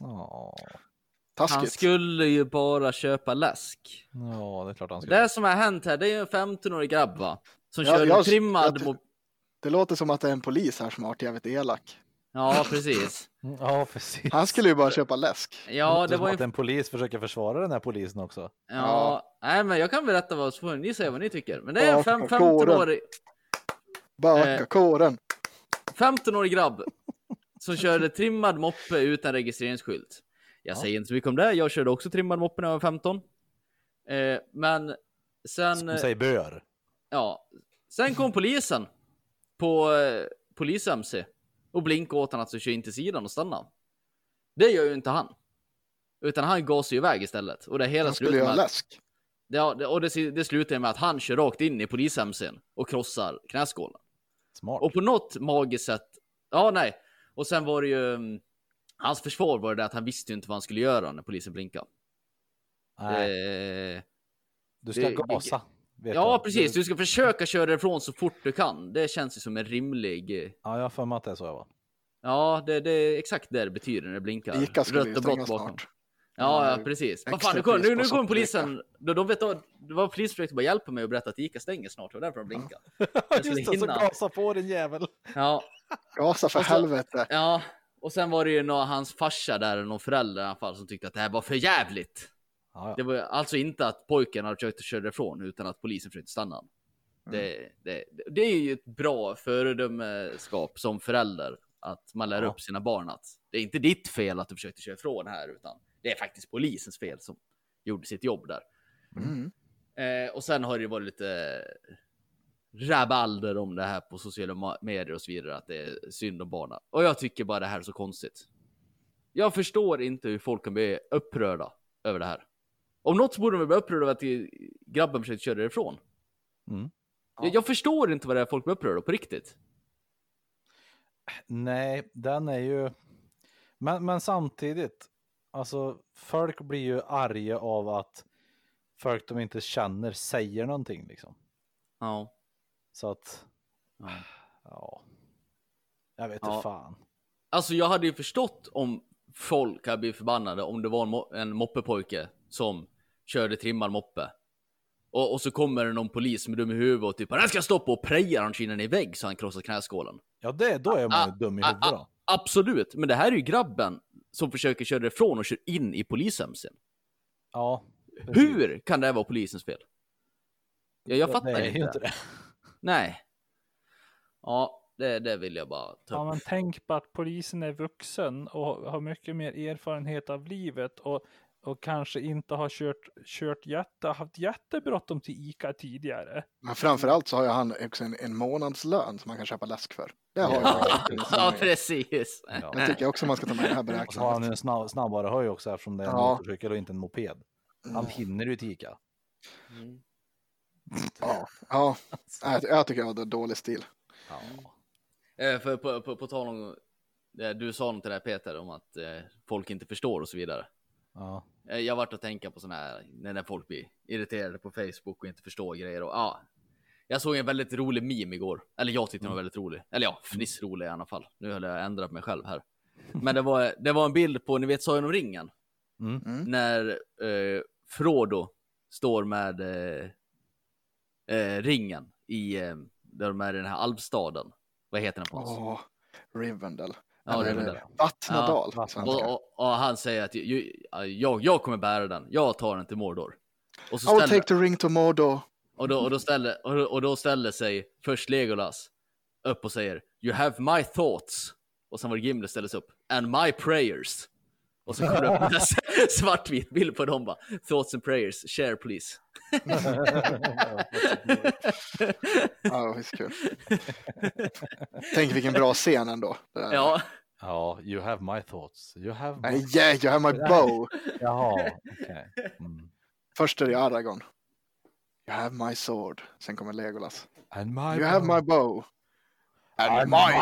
Ja, Han skulle ju bara köpa läsk. ja, det är klart han ska. Det som har hänt här, det är ju en 15-årig grabb va? Som Ja, kör jag- trimmad... jag- mo- Det låter som att det är en polis här som har varit jävligt elak. Ja, precis. Ja, precis. Han skulle ju bara köpa läsk. Ja, det var ju... att en polis försöker försvara den här polisen också. Ja, nej men jag kan berätta vad så får ni säga vad ni tycker. Men det är en fem- kåren. 15-årig... Baka Eh. kåren. 15-årig grabb som körde trimmad moppe utan registreringsskylt. Jag säger inte så mycket om det. Jag körde också trimmad moppe när jag var 15. Eh, men sen, Som eh, säger bör. ja, sen kom polisen på eh, polis-MC och blinkade åt honom att köra in till sidan och stanna. Det gör ju inte han. Utan han gasar ju iväg istället. Och det hela Han skulle slutar göra med, läsk. ja, och det, det slutar med att han kör rakt in i polis-MCn och krossar knäskålen. Smart. Och på något magiskt sätt, ja nej. Och sen var det ju, mm, hans försvar var det att han visste ju inte vad han skulle göra när polisen blinkade. Nej, Eh, du ska det- gasa. Vet ja jag. precis, du ska försöka köra ifrån så fort du kan. Det känns ju som en rimlig, eh, Ja, jag har för mig att det är så jag var. ja det, det är exakt det det betyder när det blinkar. Ica skulle Rött och blått bakom. snart. Ja, ja precis. Vad fan, nu kom, nu, nu kommer sockerdricka. polisen. De, de vet, då- det var polisprojektet bara hjälpa mig och berätta att Ica stänger snart. Och därför de blinkade. Skulle Just det, så gasa på din jävel. Ja, Gasa för så- helvete. Ja, och sen var det ju någon, hans farsa där, någon förälder i alla fall, som tyckte att det här var för jävligt. Ja, Det ja. var alltså inte att pojken hade försökt att köra ifrån, utan att polisen försökte stanna honom. Det, det, det är ju ett bra föredömeskap som förälder, att man lär Ja. upp sina barn att det är inte ditt fel att du försökte köra ifrån här, utan det är faktiskt polisens fel som gjorde sitt jobb där. Mm. Eh, och sen har det ju varit lite rabalder om det här på sociala medier och så vidare, att det är synd om barnen. Och jag tycker bara det här är så konstigt. Jag förstår inte hur folk kan bli upprörda över det här. Om något så borde de bli upprörda över att grabben försökte köra därifrån. Mm. Jag, jag förstår inte vad det är folk blir upprörda på riktigt. Nej, den är ju... Men, men samtidigt, alltså folk blir ju arga av att folk de inte känner säger någonting liksom. Ja. Så att, ja. ja. Jag vet Ja. inte fan. Alltså jag hade ju förstått om folk hade blivit förbannade om det var en, mo- en moppepojke som körde trimmad moppe. Och, och så kommer det någon polis som är dum i huvudet och typ han ska stoppa och prejar han kinden i vägg så han krossar knäskålen. Ja, det, då är man ju Ah, dum i ah, huvudet ah. då. Absolut, men det här är ju grabben som försöker köra ifrån och kör in i polishemsen. Ja. precis. Hur kan det här vara polisens fel? Ja, jag Ja, fattar är inte. inte det. Nej. Ja, det, det vill jag bara ta Ja, upp. men tänk på att polisen är vuxen och har mycket mer erfarenhet av livet och, och kanske inte har kört, kört jätte, haft jättebråttom till ICA tidigare. Men framförallt så har ju han också en, en månadslön som man kan köpa läsk för. Det har Ja, jag. ja precis. Ja. Det tycker jag också man ska ta med i den här Och så har han beräkningen. en snabb, snabbare höj också eftersom det är en Ja. motorcykel och inte en moped. Han hinner ju till Ica. Mm. Ja, ja. Jag, jag tycker jag hade dålig stil. Ja. Eh, för på, på, på tal om det du sa något till det här Peter om att eh, folk inte förstår och så vidare. Ja. Eh, jag har varit och tänka på sådana här när, folk blir irriterade på Facebook och inte förstår grejer och ja. Jag såg en väldigt rolig meme igår. Eller jag tyckte den var väldigt rolig. Eller ja, fnissrolig i alla fall. Nu har jag ändrat mig själv här. Men det var, det var en bild på, ni vet Sagan om ringen? Mm. Mm. När eh, Frodo står med eh, eh, ringen i, eh, där de är i den här alvstaden. Vad heter den på oss? Åh, Rivendell. Ja, Eller Rivendell. Vattnadal. Ja, på svenska. Och, och, och han säger att jag, jag kommer bära den, jag tar den till Mordor. Och, så I will ställer, take the ring to Mordor. och, då, och, då ställer, och, då- och då ställer sig först Legolas upp och säger You have my thoughts. Och sen var det Gimli ställer sig upp. And my prayers. Och så kommer det upp en svartvit bild på dem bara. Thoughts and prayers, share please. Ja, det så kul. Tänk vilken bra scen ändå. Det. Ja, ja, you have my thoughts. You have my... Yeah, you have my bow. Jaha, okej. Mm. Först är det Aragorn. You have my sword. Sen kommer Legolas. And my You have my bow. And, And my,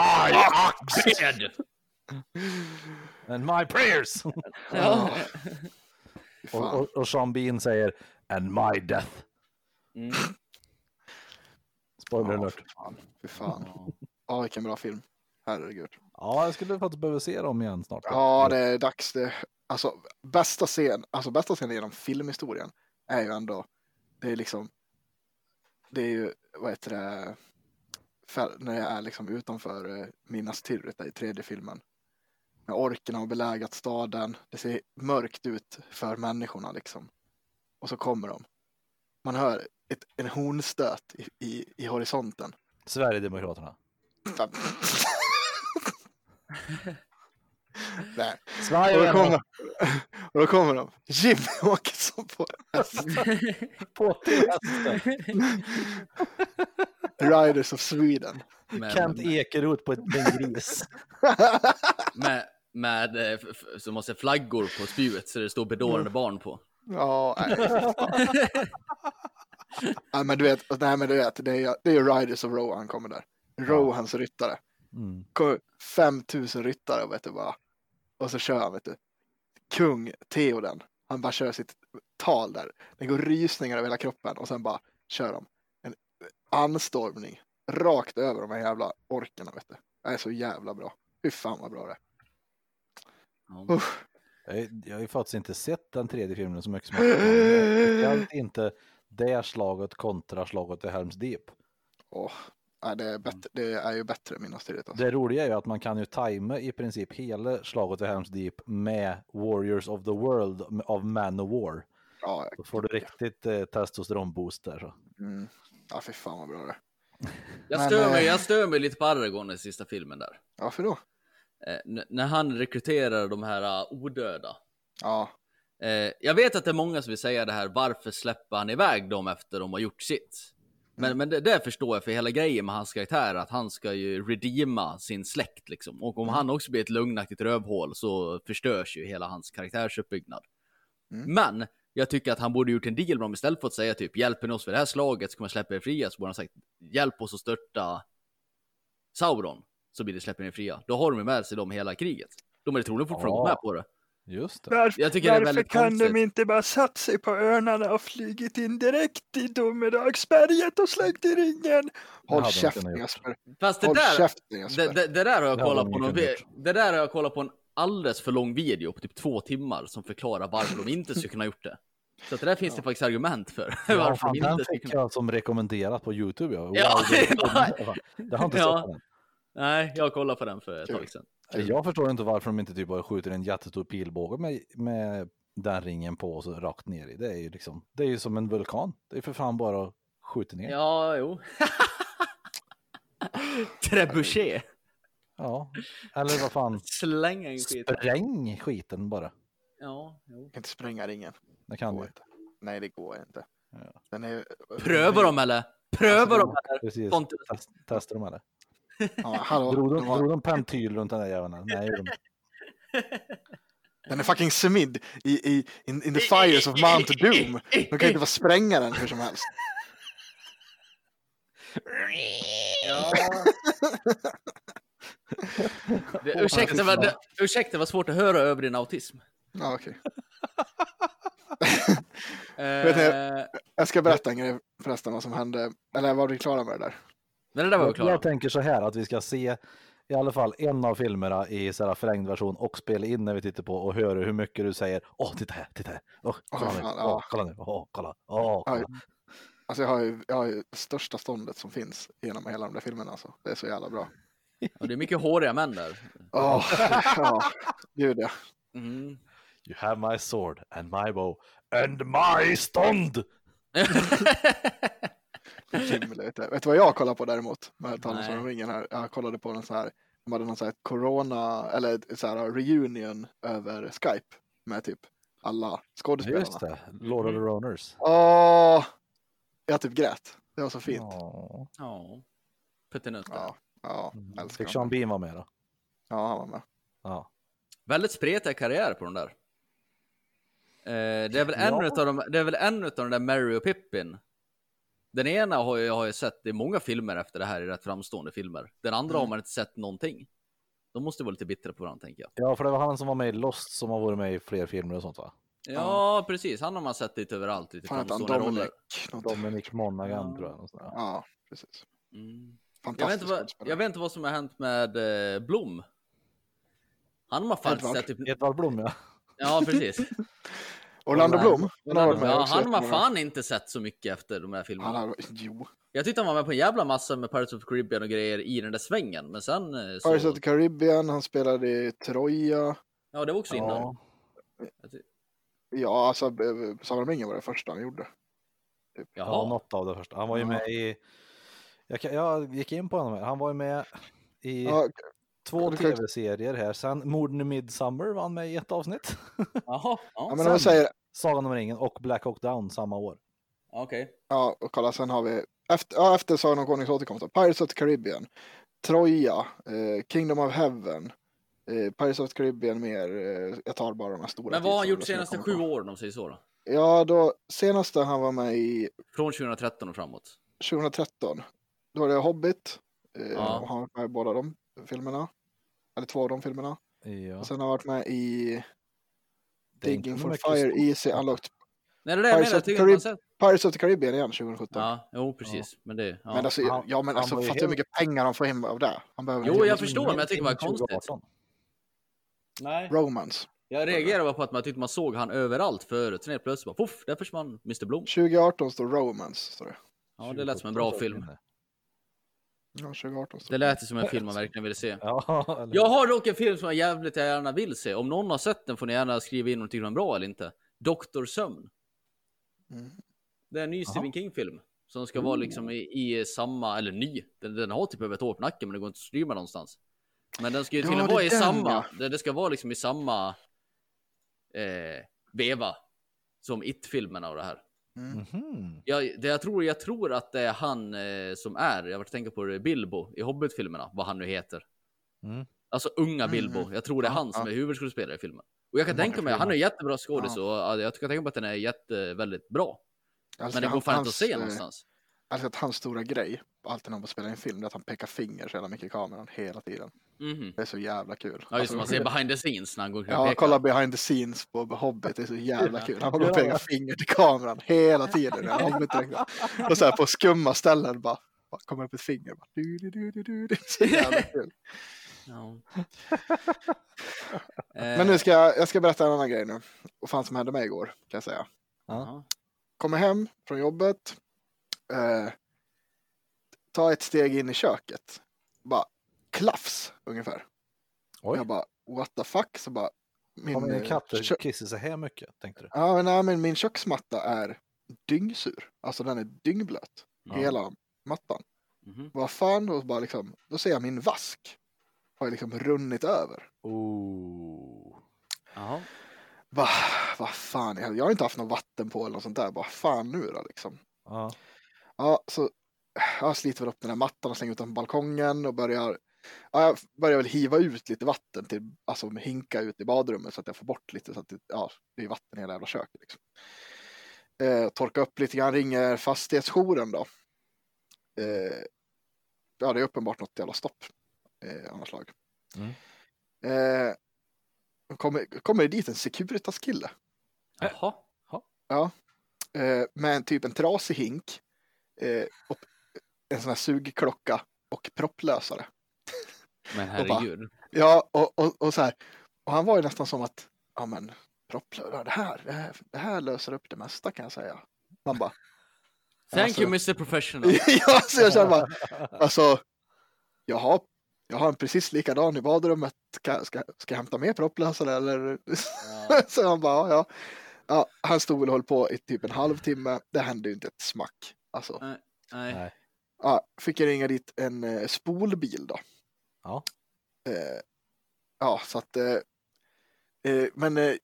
Dead. And my prayers! ja. Fy och, och, och Sean Bean säger And my death. Mm. Spoiler Ja, alert. fy fan. Fy fan. Ja, vilken bra film. Herregud. Ja, jag skulle faktiskt behöva se dem igen snart. Ja, det är dags. Det, alltså, bästa scen, alltså bästa scenen genom filmhistorien är ju ändå, det är liksom, det är ju, vad heter det, när jag är liksom utanför eh, Minas Tirith i tredje filmen. När orkerna har belägat staden, det ser mörkt ut för människorna liksom. Och så kommer de. Man hör ett, en hornstöt i, i, i horisonten. Sverigedemokraterna. Nej. Och då kommer, och då kommer de. Jimmy Åkesson på en häst. på hästen. Riders of Sweden. Med, Kent Ekeroth på ett en gris. med, med eh, som måste flaggor på spjuet så det står bedårande barn på. Ja, nej. nej, men du vet, nej, men du vet, det är, det är ju Riders of Rohan kommer där. Rohans ryttare. Mm. Kommer 5000 ryttare, vet du bara. Och så kör han, vet du. Kung Theoden. Han bara kör sitt tal där. Det går rysningar över hela kroppen och sen bara kör de en anstormning rakt över de här jävla orkerna, vet du. Det är så jävla bra. Fy fan vad bra det är. Ja. Jag, har ju faktiskt inte sett den tredje filmen så mycket som jag Speciellt inte det slaget kontra slaget i Helms Deep. Åh, nej, det, är bättre, det är ju bättre Minas Tirith. Alltså. Det roliga är ju att man kan ju tajma i princip hela slaget vid Helms Deep med Warriors of the World av Man of War. Ja, Då får du riktigt eh, testosteronboost där. Så. mm. ja, fy fan vad bra det. Jag, Men, stör mig, eh, jag stör mig lite på Aragorn i sista filmen där. Varför då? Eh, när han rekryterar de här uh, odöda. Ja, Eh, jag vet att det är många som vill säga det här, varför släpper han iväg dem efter de har gjort sitt? Men, men det, det förstår jag för hela grejen med hans karaktär, att han ska ju redeema sin släkt liksom. Och om han också blir ett lugnaktigt rövhål så förstörs ju hela hans karaktärsuppbyggnad. Mm. Men Jag tycker att han borde gjort en deal med dem istället för att säga typ hjälper ni oss för det här slaget så kommer jag släppa er fria. Så borde han sagt hjälp oss att störta Sauron så blir det släpper ni fria. Då har de med sig dem hela kriget. De är troligen fortfarande Ja. med på det. Just det. Varför, Jag tycker det är varför väldigt kan konstigt. de inte bara satt sig på örnarna och flugit in direkt i domedagsberget och slängt i ringen? Håll käften gjort. Jesper. Fast det Håll där, käften Jesper. det, det, det där har jag kollat på någon, det där har jag kollat på en alldeles för lång video på typ två timmar som förklarar varför de inte skulle kunna gjort det. Så att det där finns det faktiskt argument för. Ja, varför fan, de inte skulle fick kunna... jag som rekommenderat på Youtube. Ja. Wow, Ja, det, det har inte Ja. sett den. Nej, jag kollade på den för ett tag sedan. Jag förstår inte varför de inte typ bara skjuter en jättestor pilbåge med, med den ringen på och så rakt ner i. Det är ju liksom, det är ju som en vulkan. Det är för fan bara att skjuta ner. Ja. Ja, jo. Trebuchet. Eller vad fan, Slänga in skit. spräng skiten bara. Ja, jo. Inte spränga ringen. Det kan du. inte. Nej, det går inte. Ja. Den är... Pröva dem eller? Pröva Alltså, dem eller? Precis. Test, testar de eller? Ja, hallå. Drog de, har- drog de pentyl runt den där jäveln? Nej, de. Den är fucking smid i, i in, in the fires of Mount Doom. De kan ju inte bara spränga den hur som helst. Ja. Det, ursäkta, var, det, ursäkta, det var svårt att höra över din autism. Ja, okej. Eh, Vet ni- Jag ska berätta en grej förresten vad som hände. Eller var vi klara med det där? Men det där var vi Jag, klara. jag tänker så här att vi ska se i alla fall en av filmerna i så här förlängd version och spela in när vi tittar på och höra hur mycket du säger. Åh, titta här, titta här. Åh, kolla nu, åh, ja. kolla nu, åh, kolla, åh, kolla. Alltså jag har ju, jag har ju största ståndet som finns genom hela de där filmerna. Alltså. Det är så jävla bra. Och det är mycket håriga män där. Åh, ja. Gud ja. Mm. You have my sword and my bow and my stånd. Gimle, vet, du. vet du vad jag kollar på däremot? Med tal om Nej. Sagan om ringen här. Jag kollade på en sån här, de hade någon sån här corona, eller så här reunion över Skype med typ alla skådespelarna. Just det, Lord of the Roners. Åh! Jag typ grät. Det var så fint. Åh. Ja. Puttinutta. Ja, ja älskar Fick. Sean Bean vara med då? Ja, han var med. Ja. Väldigt spretig karriär på den där. Eh, det, är väl en Ja. utav de, det är väl en utav de där Mary och Pippin. Den ena har jag, har jag sett i många filmer efter det här, i rätt framstående filmer. Den andra Mm. har man inte sett någonting. De måste vara lite bittra på varandra, tänker jag. ja, för det var han som var med i Lost som har varit med i fler filmer och sånt va? Ja, precis. Han har man sett lite överallt, lite Fan framstående. Dominic? Dominic Monaghan Ja. tror jag. och sådär. Ja, precis. Mm. Jag vet, vad, jag vet inte vad som har hänt med eh, Blom. Han har man Edvard. sett typ... Edvard Blom ja. Ja, precis. Orlando Ja, Bloom. Han har varit med Ja, han har fan inte sett så mycket efter de här filmerna. Han har, jo. Jag tyckte han var med på en jävla massa med Pirates of the Caribbean och grejer i den där svängen, men sen eh, så... Pirates of the Caribbean, han spelade i Troja. Ja, det var också innan. ja. Ja, alltså eh, Sagan var det första han gjorde. Ja, Jaha. något av det första. Han var ju Ja. med i... Jag, jag gick in på honom här. Han var ju med i Ja, två tv-serier här. Sen Morden i Midsummer var han med i ett avsnitt. Jaha. ja, Ja, men om jag säger, Sagan om ringen och Black Hawk Down samma år. okej. ja, och kolla, sen har vi, efter, ja, efter Sagan om Konungens återkomst, Pirates of the Caribbean, Troja, eh, Kingdom of Heaven, eh, Pirates of the Caribbean mer, eh, jag tar bara de här stora. Men vad har han gjort senaste sju åren om säger så då? Ja, då, senaste han var med i Från 2013 och framåt. 2013, då var det Hobbit, eh, Ja. och han har varit med i båda de filmerna, eller två av de filmerna. Ja. Och sen har han varit med i Digging for Fire, stort. Easy, Unlocked, Nej, det är det jag Pirates menar. Jag of Carib-. Pirates of the Caribbean igen 2017. Ja, jo, precis. Men det... Ja. Men alltså, Han- ja men alltså fattar du hur helt- mycket pengar han får hem av det? Han behöver Jo, jag förstår, men jag tycker det var konstigt. 2018. Nej. Romance. Jag reagerar bara på att man tyckte man såg han överallt förut. Sen helt plötsligt bara poff, där försvann Mr Blom. 2018 står Romance. Står det. Ja, det lät som en bra film. Ja, 2018 står Det lät ju som en film man verkligen ville se. Ja, eller... Jag har dock en film som jag jävligt gärna vill se. Om någon har sett den får ni gärna skriva in om ni tycker den är bra eller inte. Doktor Sömn. Mm. Det är en ny Stephen King-film. Som ska vara liksom i, i samma, eller ny. Den, den har typ över ett år på nacken men det går inte att streama någonstans. Men den ska ju Ja, tydligen det vara i den, samma, ja. det, det ska vara liksom i samma eh, veva som It-filmerna och det här. Mhm. Jag, det jag, tror, jag tror att det är han eh, som är, jag har varit tänka på det, Bilbo i Hobbit-filmerna, vad han nu heter. Mm. Alltså unga Bilbo, Mm. jag tror det är Ja, han som ja. är huvudskådespelare i filmen. Och jag kan tänka mig, han är jättebra skådis och ja, jag kan tänka mig att den är jätte, väldigt bra. Älskar Men det går fan inte att se eh, någonstans. Älskar att hans stora grej, alltid när man spelar en film, är att han pekar finger så jävla mycket i kameran hela tiden. Mhm. Det är så jävla kul. Ja, just det, man Alltså, ser behind the scenes när han går och Ja, kolla behind the scenes på Hobbit, det är så jävla kul. Han bara pekar finger till kameran hela tiden. när Hobbit och så här på skumma ställen bara, bara kommer upp ett finger. Bara, du, du, du, du, du. Det är så jävla kul. Men nu ska jag, jag ska berätta en annan grej nu. Vad fan som hände mig igår, kan jag säga. Ja. Kommer hem från jobbet. Eh, ta ett steg in i köket. Bara klafs ungefär. Oj, Jag bara, what the fuck? Så bara, min, har mina eh, katter kö- kissat så här mycket, tänkte du? Ja, men, nej, men min köksmatta är dyngsur. Alltså den är dyngblöt. Ja. Hela mattan. Mhm. Vad fan, och bara liksom, då ser jag min vask. Har liksom runnit över. Oh. Jaha. Bara, vad fan, jag jag har inte haft något vatten på eller något sånt där. Bara fan nu då liksom. Ja. Ja, så jag sliter väl upp den här mattan och slänger ut den på balkongen och börjar, ja, jag börjar väl hiva ut lite vatten till, alltså hinka ut i badrummet så att jag får bort lite så att det, ja, det är vatten i hela jävla köket. Liksom. Eh, torka upp lite grann, ringer fastighetsjouren då. Eh, ja, det är uppenbart något jävla stopp. Eh, annars slag. Mm. Eh, kommer, kommer det dit en Securitas-kille. Jaha. eh, med en typ en trasig hink, eh, en sån här sugklocka och propplösare. Men Och bara- herregud. Ja, och, och, och så här. Och han var ju nästan som att, ja men, propplösare, det här, det här, det här löser upp det mesta kan jag säga. Man bara, Thank alltså- you Mr Professional. ja, så jag känner bara, alltså, jag har, jag har en precis likadan i badrummet, ska, ska, ska jag hämta med propplösare eller? Ja. så han bara, ja. ja. Han stod väl och höll på i typ en halvtimme, det hände ju inte ett smack. Alltså. Nej. Nej. Ja, fick jag ringa dit en eh, spolbil då. Ja. Eh, ja, så att. Eh, eh, men eh,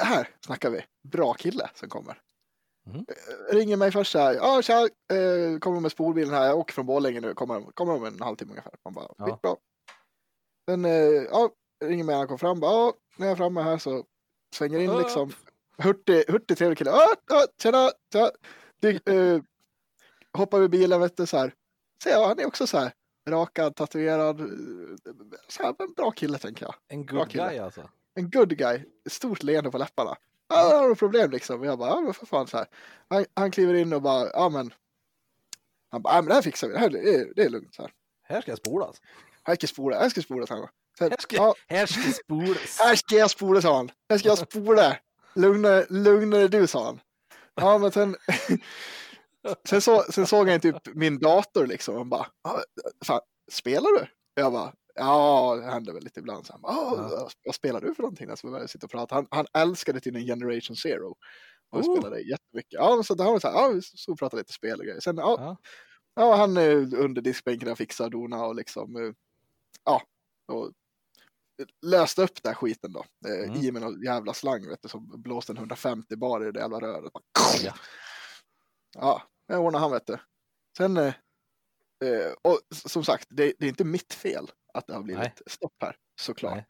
här snackar vi. Bra kille som kommer. Mhm. Eh, ringer mig först så här. Ja, tja, eh, kommer med spolbilen här. Jag åker från Borlänge nu. Kommer, kommer om en halvtimme ungefär. Man bara, Ja. bra. Sen, eh, ja, ringer mig när han kom fram. Bara, ja, när jag är framme här så svänger in liksom. Hurtig, hurtig trevlig kille. Ja, ja, tjena, tja. Du, eh, hoppar ur bilen vet du så här. Så ja, han är också så här rakad, tatuerad. Så här, en bra kille tänker jag. En good guy alltså. En good guy, stort leende på läpparna. Ja, har du problem liksom? Jag bara, ja men för fan så här. Han, han kliver in och bara, ja men. Han bara, ja men det här fixar vi, det, här, det, är, det är lugnt så här. Här ska jag spolas. Här ska jag spola, här ska jag spola, sa han. Sen, Här ska, ja, här ska jag spolas. här ska jag spola, sa han. Här ska jag spola. Lugna, lugna dig du, sa han. Ja, men sen, sen, så, sen såg jag typ min dator liksom och bara, "Ja, fan, spelar du? Jag bara, ja, det händer väl lite ibland. Så han bara, "Ja, Ja. vad spelar du för någonting? Alltså, vi började sitta och prata. Han, han älskade till en Generation Zero. Och Oh. spelade jättemycket. Ja, så han var så här, ja, vi stod och pratade lite spel och grejer. Sen, ja, Ja. ja han är under diskbänken och fixar och donar och liksom, eh, ja, och löste upp den skiten då. Eh, Mm. I med någon jävla slang vet du, som blåste en 150 bar i det jävla röret. Bara, Ja. Ja, det ordnade han vet du. Sen, eh, eh, och som sagt, det, det är inte mitt fel att det har blivit Nej. stopp här, såklart. Nej.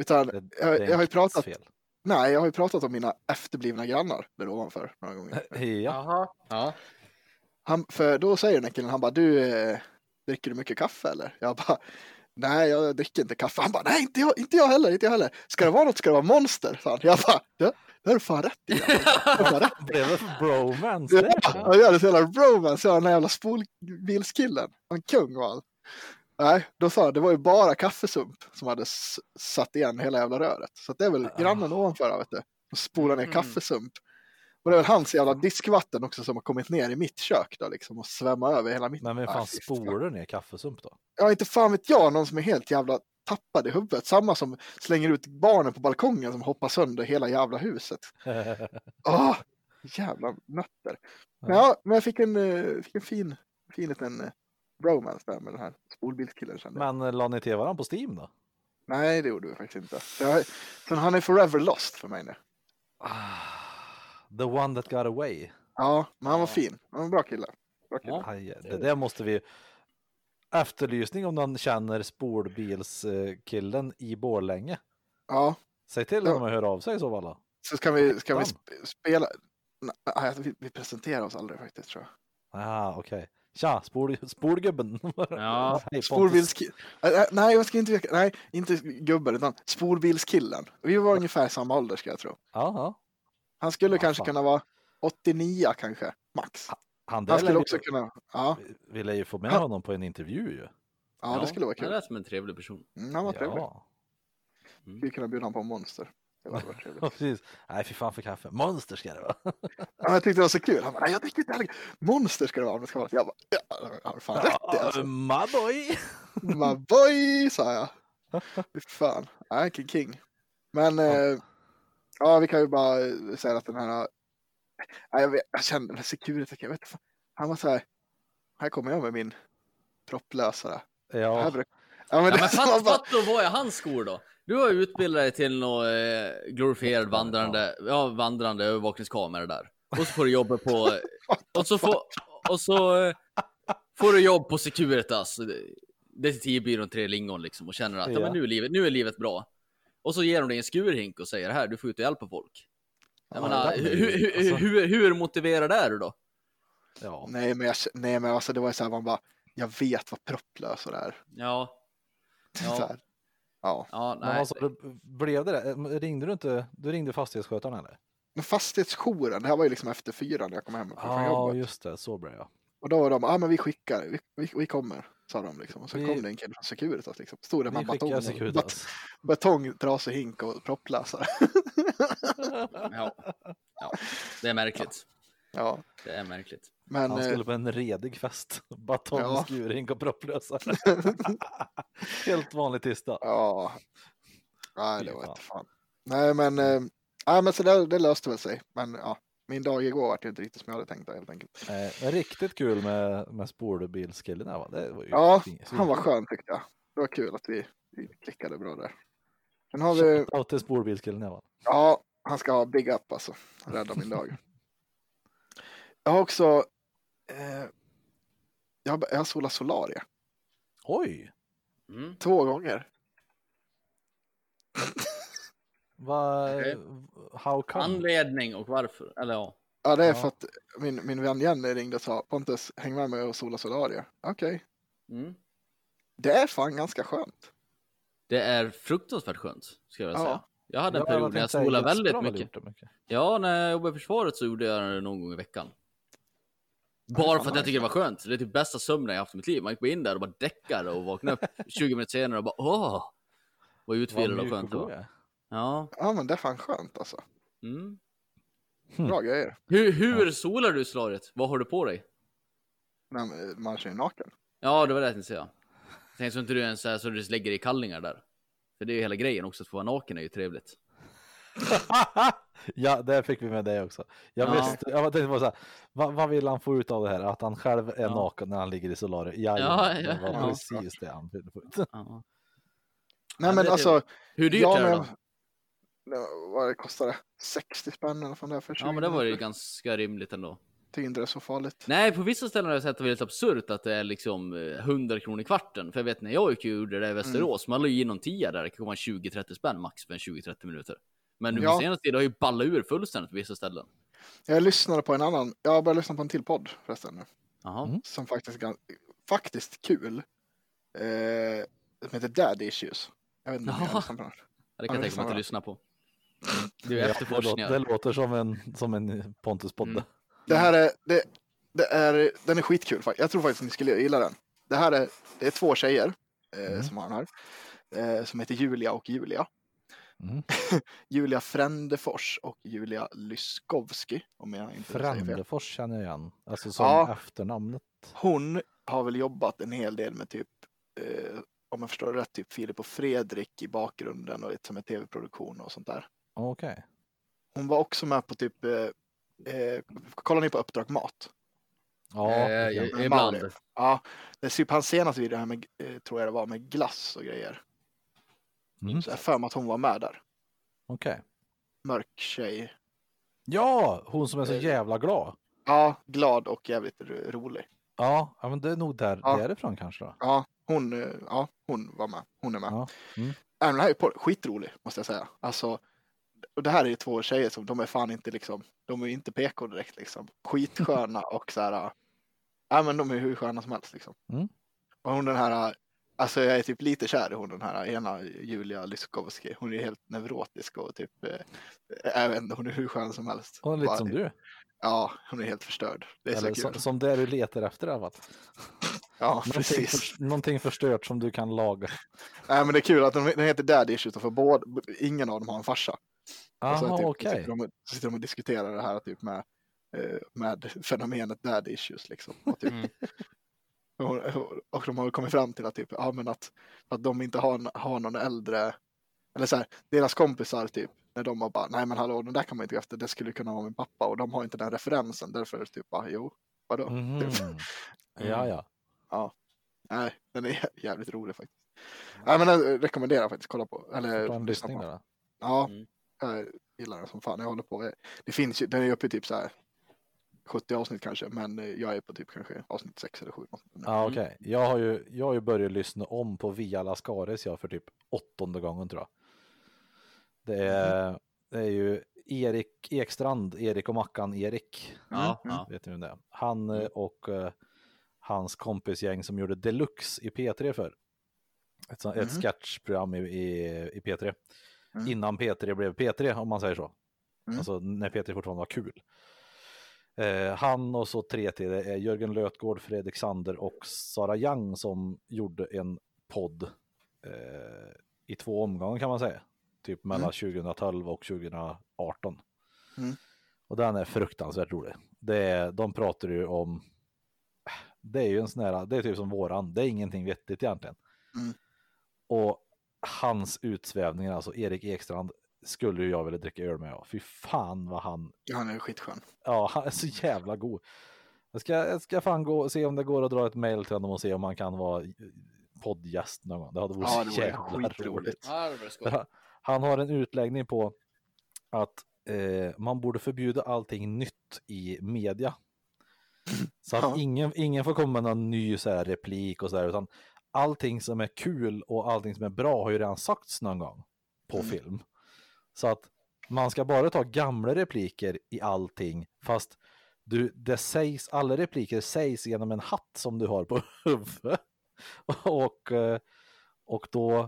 Utan Det, det jag, jag har ju pratat, fel. nej, jag har ju pratat om mina efterblivna grannar där ovanför några gånger. Ja. Han, för då säger den här killen, han bara, du, eh, dricker du mycket kaffe eller? Jag bara, nej jag dricker inte kaffe. Han bara, nej inte jag, inte jag heller, inte jag heller. Ska det vara något ska det vara monster, sa han. Jag bara, det, det har du fan rätt i. Det fan rätt Blev det bromance? Ja, det? det så jävla bromance, den här jävla spolbilskillen. Han kung var han. Nej, då sa han, det var ju bara kaffesump som hade satt igen hela jävla röret. Så det är väl grannen ovanför, vet du. Och spolar ner Mm. kaffesump. Och det är väl hans jävla diskvatten också som har kommit ner i mitt kök då liksom och svämmat över hela mitt. Men vem Ah, fan fan. spolar ner kaffesump då? Ja, inte fan vet jag, någon som är helt jävla tappad i huvudet. Samma som slänger ut barnen på balkongen som hoppar sönder hela jävla huset. Åh, jävla nötter. Ja. Ja, men jag fick en, eh, fick en fin, fin liten eh, bromance där med den här jag. Men eh, la ni till varandra på Steam då? Nej, det gjorde vi faktiskt inte. Jag, så han är forever lost för mig nu. The one that got away. Ja, men han var fin. Han var en bra kille. Bra kille. Ja. Aj, det där måste vi... Efterlysning om någon känner spolbilskillen i Borlänge. Ja, Säg till Ja. dem att höra av sig i så fall. Så ska vi, ska vi spela? Nej, vi, vi presenterar oss aldrig faktiskt tror jag. Ah, okej. Tja, spol, spolgubben. Ja. Pontus. Spolbilskillen. Nej, jag ska inte. Nej, inte gubben utan spolbilskillen. Vi var ungefär samma ålder ska jag tro. Ja. Han skulle Ja, kanske fan. kunna vara 89 kanske, max. Han Han skulle också ju, kunna, ja, vi lär ju få med Han- honom på en intervju ju. ja det skulle vara Han kul. lät som en trevlig person. Mm, han var trevlig. Ja, Skulle kunna bjuda honom på en monster. Det var trevligt. precis. Nej, fy fan för kaffe. Monster ska det vara. Ja, jag tyckte det var så kul. Han bara, nej jag dricker inte heller. Monster ska det vara. om det ska vara. Jag bara, ja, har fan rätt i alltså. My boy! My boy, sa jag. Fy fan. Nej, king king. Men, eh, ja, vi kan ju bara eh, säga att den här, nej, jag, vet, jag kände den här Securitek, jag vet han var så här, här kommer jag med min propplösare. Här Ja, bruk- ja, men Ja, men var fatt, bara, fatt då vad är hans skor då? Du har utbildat dig till någon eh, glorifierad vandrande, ja, vandrande övervakningskamera där. Och så får du jobba på, och så får, och så eh, får du jobb på Securitas, detektivbyrån Tre Lingon liksom och känner att ja. Ja. men nu, är livet, nu är livet bra. Och så ger de dig en skurhink och säger här, du får ut och hjälpa folk. Jag Ja, menar, hur, hur, alltså- hur, hur motiverad är du då? ja. nej men, jag, nej men alltså det var ju så här, man bara, jag vet vad propplösare är. Ja, Ja. Så här. Ja, ja, Men nej. alltså, det- blev det det? Ringde du inte? Du ringde fastighetsskötaren eller? men fastighetsjouren, det här var ju liksom efter fyra när jag kom hem från Ja, jobbet. just det. Så blev jag. Och då var de, ja ah, men vi skickar, vi, vi, vi kommer, sa de liksom. Och så Vi- kom det en kille från Securitas liksom. Stod Vi med batong, Securitas. batong, trasig hink och propplösare. Ja. ja, det är märkligt. ja, Det är märkligt. men Han eh, skulle på en redig fest. Batong, Ja. skurhink och propplösare. Helt vanlig tisdag. ja, nej det var inte fan. Nej men, eh, nej, men så det, det löste väl sig. Men ja, min dag igår var inte riktigt som jag hade tänkt helt enkelt. Eh, riktigt kul med, med spolbilskillen där va? Det var ju Ja, han var skön tyckte jag. Det var kul att vi, vi klickade bra där. Sen har vi, Shoutout till spolbilskillen där va? ja, han ska ha big up alltså. Rädda min dag. Jag har också, eh, jag har, jag har solat Solaria Oj! Mm. två gånger. Va, Okej. How come? Anledning och varför? Eller ja. Ja, det är Ja. för att min, min vän Jenny ringde och sa Pontus, häng med mig och sola Solaria. Okej, Mm. det är fan ganska skönt. Det är fruktansvärt skönt, ska jag Ja. säga. Jag hade en Ja, period när jag solade väldigt mycket. mycket. Ja, när jag jobbade i försvaret så gjorde jag det någon gång i veckan. Bara för att jag tycker det var skönt. Det är typ bästa sömnen jag haft i mitt liv. Man gick in där och bara däckade och vaknade upp 20 minuter senare och bara åh! Vad Vad utvilad och skönt det var. Är. Ja. Ja, men det är fan skönt alltså. Mm. Bra grejer. Hur, hur solar du Solariet? Vad har du på dig? När man kör naken. Ja, det var det jag tänkte säga. Tänk så inte du ens så, här, så du lägger i kallingar där. För det är ju hela grejen också, att få vara naken är ju trevligt. ja, där fick vi med det också. Jag, Ja. visste, jag tänkte på så här, vad, vad vill han få ut av det här? Att han själv är Ja. naken när han ligger i solarium? Ja, Ja, det ja, var ja. precis det han ville få ut. Ja. Nej men det är alltså. Hur dyrt ja, är det men- då? Vad det kostar det? 60 spänn eller vad det för 20 Ja, men det var ju ganska rimligt ändå. Tycker inte det är så farligt. Nej, på vissa ställen har jag sett det väldigt absurt att det är liksom eh, 100 kronor i kvarten. För jag vet när jag gick och gjorde det i Västerås, man la ju in någon tia där, det kan komma 20-30 spänn max för en 20-30 minuter. Men nu Ja. på senaste tiden har ju ballat ur fullständigt på vissa ställen. Jag lyssnade på en annan, jag började lyssna på en till podd förresten nu. Mm. Som faktiskt faktiskt kul. Eh, som heter Dad Issues. Jag vet inte om ni har Jaha. lyssnat på den. Ja, det kan Ja, jag tänka mig att du lyssnar på. Det är efterforskningar. det låter som en, som en Pontus-podd. Mm. Det här är, det, det är, den är skitkul. fakt- Jag tror faktiskt att ni skulle gilla den. Det här är, det är två tjejer eh, Mm. som har den här. Eh, som heter Julia och Julia. Mm. Julia Frändefors och Julia Lyskovski. Om jag inte. Frändefors känner jag igen. Alltså som Ja. efternamnet. Hon har väl jobbat en hel del med typ, eh, om jag förstår det rätt, typ Filip och Fredrik i bakgrunden och lite som en tv-produktion och sånt där. Okej. Hon var också med på typ, eh, eh, kollar ni på Uppdrag Mat? Ja, Eh, ibland. Mauri. Ja, det är typ hans senaste video här med, eh, tror jag det var, med glass och grejer. mm. Så jag för mig att hon var med där. Okej. Mörk tjej. Ja, hon som är så Eh. jävla glad. Ja, glad och jävligt ro- rolig. Ja, men det är nog där, Ja. därifrån kanske då. Ja, hon, ja, hon var med. Hon är med. Ja, mm. men den här är på- skitrolig måste jag säga. Alltså, och det här är ju två tjejer som de är fan inte liksom, de är ju inte PK direkt liksom. Skitsköna och så här, ja men de är hur sköna som helst liksom. Mm. Och hon den här, alltså jag är typ lite kär i hon den här ena Julia Lyskovski. Hon är helt neurotisk och typ, eh, jag vet inte, hon är hur skön som helst. Hon är lite Bara- som du. Ja, hon är helt förstörd. Det är Eller så som, kul. som det du letar efter i alla fall. Ja, Någonting, precis. för, någonting förstört som du kan laga. Nej, men det är kul att den, den heter Daddy Issues för båda, ingen av dem har en farsa. Och så typ, okej. sitter, de, sitter de och diskuterar det här typ med, eh, med fenomenet daddy issues liksom. Och, typ, Mm. och, och de har kommit fram till att, typ, ja, men att, att de inte har, har någon äldre, eller så här, deras kompisar typ, när de har bara, nej men hallå, den där kan man inte gå efter, det skulle kunna vara min pappa och de har inte den referensen, därför typ, bara, jo, vadå? Mhm. Typ. Ja, ja. Nej, den är jä- jävligt rolig faktiskt. Nej, men den rekommenderar jag faktiskt kolla på. Eller lyssna på. där. Ja, Mm. Jag gillar den som fan. Jag håller på. Det finns ju, den är uppe i typ så här 70 avsnitt kanske, men jag är på typ kanske avsnitt 6 eller 7. Ja, okej. Jag har ju, jag har ju börjat lyssna om på Via Lascaris jag för typ åttonde gången tror jag. Det är, det är ju Erik Ekstrand, Erik och Mackan Erik. Ja, Mm. ja. Vet ni vem det är? Han och eh, hans kompisgäng som gjorde Deluxe i P3 för. Ett, sånt- ett Mhm. sketchprogram i, i, i P3. Mm. Innan P3 blev P3 om man säger så. Mm. Alltså när P3 fortfarande var kul. Eh, han och så tre till, det är Jörgen Lötgård, Fredrik Sander och Sara Young som gjorde en podd eh, i två omgångar kan man säga. Typ mellan 2012 och 2018. Mm. Och den är fruktansvärt rolig. Det är, de pratar ju om, det är ju en sån här, det är typ som våran, det är ingenting vettigt egentligen. Mm. Och hans utsvävningar, alltså Erik Ekstrand, skulle ju jag vilja dricka öl med. Ja. Fy fan vad han Ja, han är skitskön. Ja, han är så jävla god. Jag ska, jag ska fan gå och se om det går att dra ett mail till honom och se om han kan vara poddgäst någon gång. Det hade varit Ja, det så jävla roligt. Ja, det Han har en utläggning på att eh, man borde förbjuda allting nytt i media. Så att Ja. ingen, ingen får komma med någon ny så här, replik och så där, utan allting som är kul och allting som är bra har ju redan sagts någon gång på Mm. film. Så att man ska bara ta gamla repliker i allting, fast du, det sägs, alla repliker sägs genom en hatt som du har på huvudet. Och, eh, och då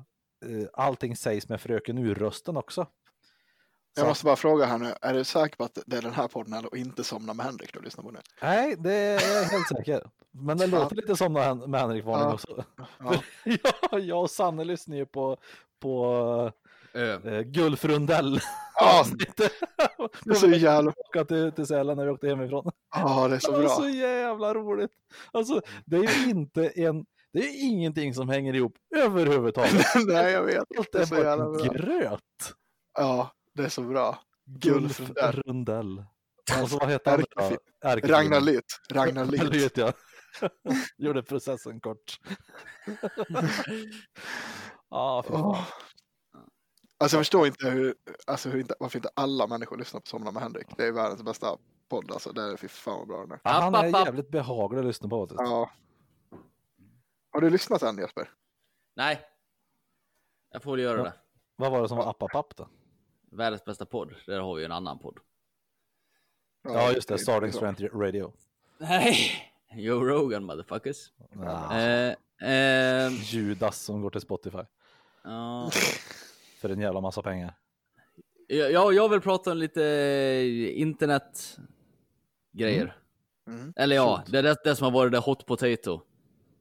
eh, allting sägs med fröken ur-rösten också. Jag måste bara fråga här nu, är du säker på att det är den här podden och inte Somna med Henrik du lyssnar på nu? Nej, det är jag helt säker. Men det låter lite som med Hen- med Henrik Varning Ja. också. Ja. ja, jag och Sanne lyssnar ju på, på eh, Gulf Rundell. Ja, det är så jävla, åka till, till Sälen när vi åkte hemifrån. ja det är så Det var bra. så jävla roligt. Alltså, det är ju inte en, det är ingenting som hänger ihop överhuvudtaget. Nej, jag vet. Allt Det är är så bara jävla bra. gröt. Ja, det är så bra. Gulf Rundell. Och så vad heter han. Ragnar Lyth. Ragnar Lyth. Ja. Gjorde processen kort. Fan. Åh. Alltså jag förstår inte hur, alltså hur inte, varför inte alla människor lyssnar på Somna med Henrik. Det är världens bästa podd alltså. Det är fy fan vad bra den är. Han är jävligt behaglig att lyssna på. faktiskt. Ja. Har du lyssnat än Jesper? Nej. Jag får väl göra Ja. det. Vad var det som var appapapp då? Världens bästa podd. Där har vi ju en annan podd. Ja, just det. Starting. Strength Radio. Nej. Joe Rogan motherfuckers. Ja. Eh, eh, Judas som går till Spotify ja. för en jävla massa pengar. jag, jag vill prata om lite internet grejer. Mm. Eller ja, det är det, det som har varit det hot potato.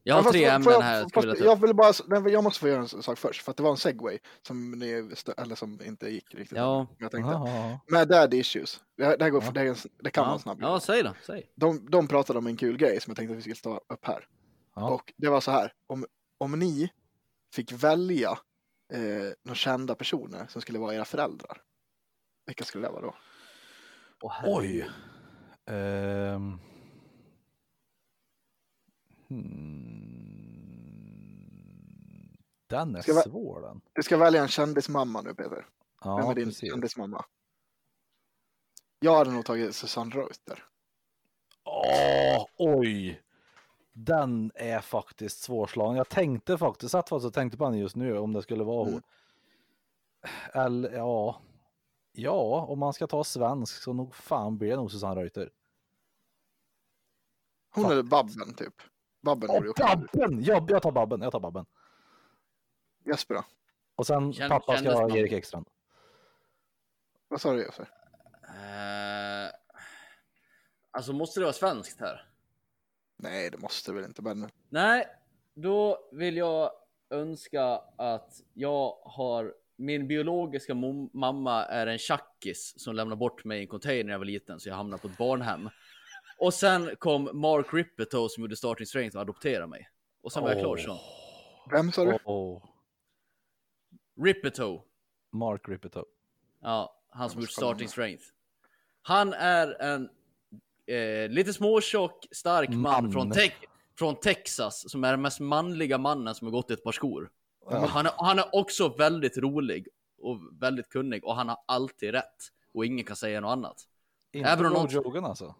Jag har tre ämnen jag, här. jag Fast, skulle vilja ta jag upp. vill bara, nej, jag måste få göra en sak först, för att det var en segway som, ni, eller som inte gick riktigt. Ja. Jag tänkte. Med daddy issues. Det, här- det, här går, Ja. det, är en, det kan vara Ja. en snabb ja, säg då. Säg. de, de pratade om en kul grej som jag tänkte att vi skulle ta upp här. Ja. Och det var så här, om, om ni fick välja eh, några kända personer som skulle vara era föräldrar, vilka skulle det vara då? Oj. Ehm. Hmm. Den är Ska svår den. Du ska välja en kändismamma nu Peter. Vem Ja, är din precis. kändismamma? Jag hade nog tagit Susanne Reuter. Åh, oj. Den är faktiskt svårslagen. Jag tänkte faktiskt, satt faktiskt och tänkte på henne just nu om det skulle vara hon. Mm. Eller ja. Ja, om man ska ta svensk så nog fan blir det nog Susanne Reuter. Hon är Babben typ. Babben gjorde ju också. Babben! Ja, jag tar Babben. Jag tar Babben. Jesper då? Och sen Känn- pappa ska ha Erik Ekstrand. Vad sa du Jesper? Eh, alltså måste det vara svenskt här? Nej, det måste väl inte. Men Nej, då vill jag önska att jag har min biologiska mamma är en tjackis som lämnade bort mig i en container när jag var liten så jag hamnade på ett barnhem. Och sen kom Mark Rippertoe som gjorde Starting Strength och adopterade mig. Och sen var jag klar så. vem sa du? Åh, Rippertoe. Mark Rippertoe. Ja, han som gjort Starting med. Strength. Han är en eh, lite småtjock, stark man, Man. Från, Te- från Texas som är den mest manliga mannen som har gått i ett par skor. Han, är, han är också väldigt rolig och väldigt kunnig och han har alltid rätt och ingen kan säga något annat. Inte Även om Joe någon- Rogan alltså.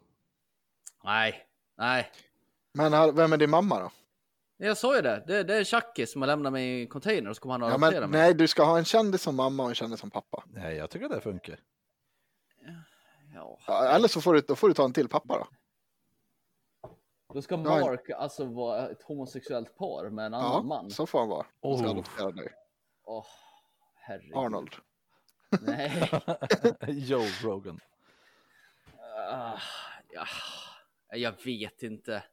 Nej, nej. Men vem är din mamma då? Jag sa ju det. Det, det är en tjackis som har lämnat mig i en container och så kommer han att Ja, men, mig. nej, du ska ha en kändis som mamma och en kändis som pappa. Nej, jag tycker det funkar. Ja. Ja, eller så får du, då får du ta en till pappa då. Då ska Ja. Mark alltså vara ett homosexuellt par med en annan Ja, man. så får han vara. Han ska Oh. adoptera dig. Åh, herregud. Arnold. Nej. Joe Rogan. Ah, ja. Jag vet inte.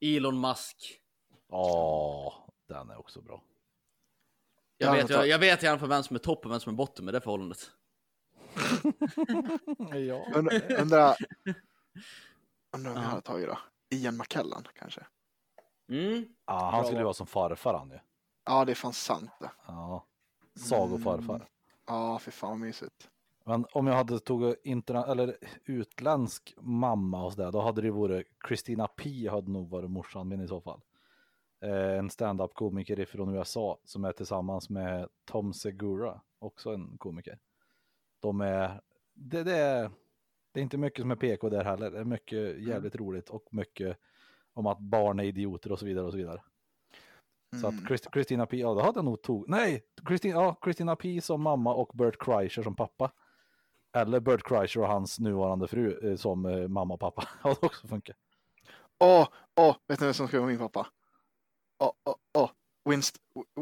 Elon Musk. Ja, den är också bra. Jag Ja, vet, jag, jag vet alla fall vem som är topp och vem som är botten med det förhållandet. Ja. Undrar, om Ja. jag hade tagit då? Ian McKellen kanske? Mm. Ja, han skulle ju vara som farfar han ju. Ja, det är fan sant det. Ja. Sagofarfar. Ja, för fan vad mysigt. Men om jag hade interna- eller utländsk mamma och sådär, då hade det varit Christina P hade nog varit morsan min i så fall. Eh, en stand-up komiker ifrån USA som är tillsammans med Tom Segura, också en komiker. De är, det, det är, det är inte mycket som är PK där heller, det är mycket jävligt roligt och mycket om att barn är idioter och så vidare och så vidare. Så Mm. att Christ- Christina P, ja det hade jag nog tog. Nej, Christina, ja, Christina P som mamma och Bert Kreischer som pappa. Eller Bert Kreischer och hans nuvarande fru eh, som eh, mamma och pappa. Hade också funkat. Åh, åh, vet ni vem som ska vara min pappa? Åh, åh, åh, Winst,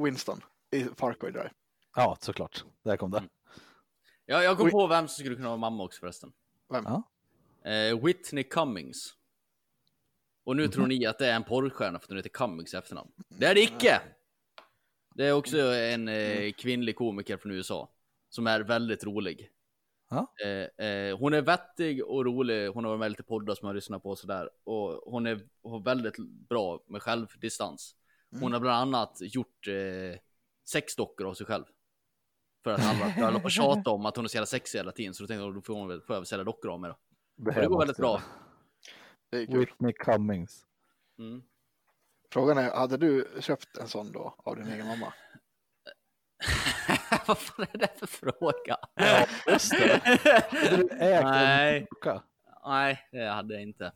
Winston i Parkway Drive. Ja, såklart. Där kom det. Mm. Ja, jag kom på vem som skulle kunna vara mamma också förresten. Vem? Ja. Eh, Whitney Cummings. Och nu Mhm. tror ni att det är en porrstjärna för att hon heter Cummings i efternamn. Det är det icke! Det är också en Mm. eh, kvinnlig komiker från USA. Som är väldigt rolig. Ja. Eh, eh, hon är vettig och rolig. Hon har varit med lite poddar som jag lyssnar på och sådär. Och hon är har väldigt bra med självdistans. Hon Mm. har bland annat gjort eh, sex dockor av sig själv. För att alla höll på tjata om att hon är så jävla sexig hela tiden. Så då tänkte jag, då får hon väl, får jag väl sälja dockor av mig då. Det, Och det går väldigt bra. Det är kul. Whitney Cummings. Mm. Frågan är, hade du köpt en sån då av din egen mamma? Vad fan är det för fråga? Ja, just det. Hade du ägt Nej. en? Nej, det hade jag inte.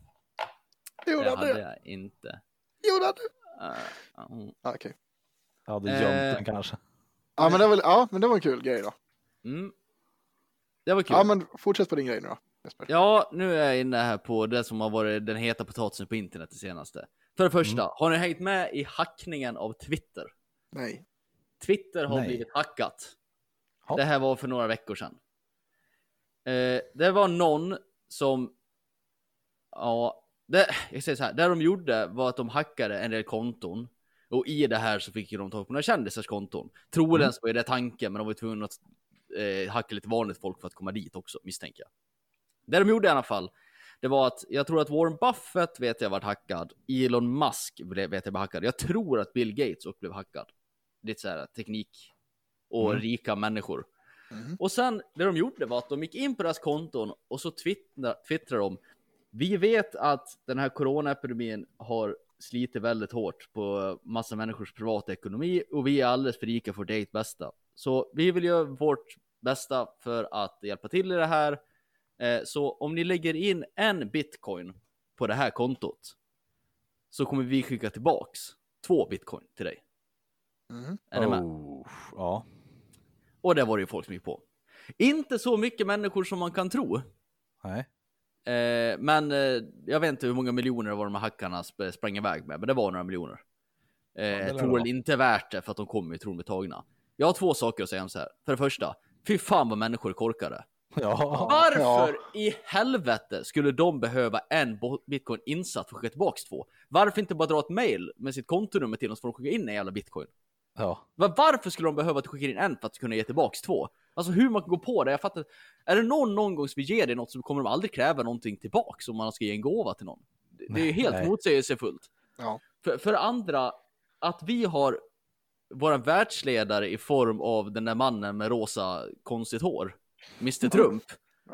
Jo, Det det hade du. jag inte. Jo, det hade du. Uh. Ja, Okej. Jag hade Eh. gömt den kanske. Ja, men det var, ja, men det var en kul grej då. Mm. Det var kul. Ja, men fortsätt på din grej nu då. Jesper. Ja, nu är jag inne här på det som har varit den heta potatisen på internet det senaste. För det första, Mm. har ni hängt med i hackningen av Twitter? Nej. Twitter har Nej. blivit hackat. Ja. Det här var för några veckor sedan. Eh, det var någon som, ja, det, jag säger så här, det de gjorde var att de hackade en del konton. Och i det här så fick ju de tag på några kändisars konton. Troligen Mm. så var det tanken, men de var tvungna att eh, hacka lite vanligt folk för att komma dit också, misstänker jag. Det de gjorde i alla fall, det var att jag tror att Warren Buffett vet jag varit hackad. Elon Musk blev- vet jag var hackad. Jag tror att Bill Gates också blev hackad. Lite så här teknik och Mm. rika människor. Mhm. Och sen det de gjorde var att de gick in på deras konton och så twittra, twittrade de. Vi vet att den här coronaepidemin har slitit väldigt hårt på massa människors privata ekonomi och vi är alldeles för rika för det bästa. Så vi vill göra vårt bästa för att hjälpa till i det här. Eh, Så om ni lägger in en bitcoin på det här kontot så kommer vi skicka tillbaks två bitcoin till dig. Mhm. Är ni med? Oh, ja. Och det var det ju folk som gick på. Inte så mycket människor som man kan tro. Nej. Eh, men eh, jag vet inte hur många miljoner det var de här hackarna sp- sprang iväg med, men det var några miljoner. Eh, det tror inte värt det för att de kommer ju tro bli tagna. Jag har två saker att säga om så här. För det första, fy fan vad människor korkade. Ja. Varför i helvete skulle de behöva en bitcoin insatt för att skicka tillbaks två? Varför inte bara dra ett mail med sitt kontonummer till dem så får de skicka in en jävla bitcoin? Ja. Va- Varför skulle de behöva att skicka in en för att kunna ge tillbaks två? Alltså hur man kan gå på det, jag fattar Är det någon någon gång som vi ger dig något så kommer de aldrig kräva någonting tillbaks om man ska ge en gåva till någon. Det, det är ju helt Nej. motsägelsefullt. Ja. För, för andra, att vi har våra världsledare i form av den där mannen med rosa konstigt hår, Mr Trump.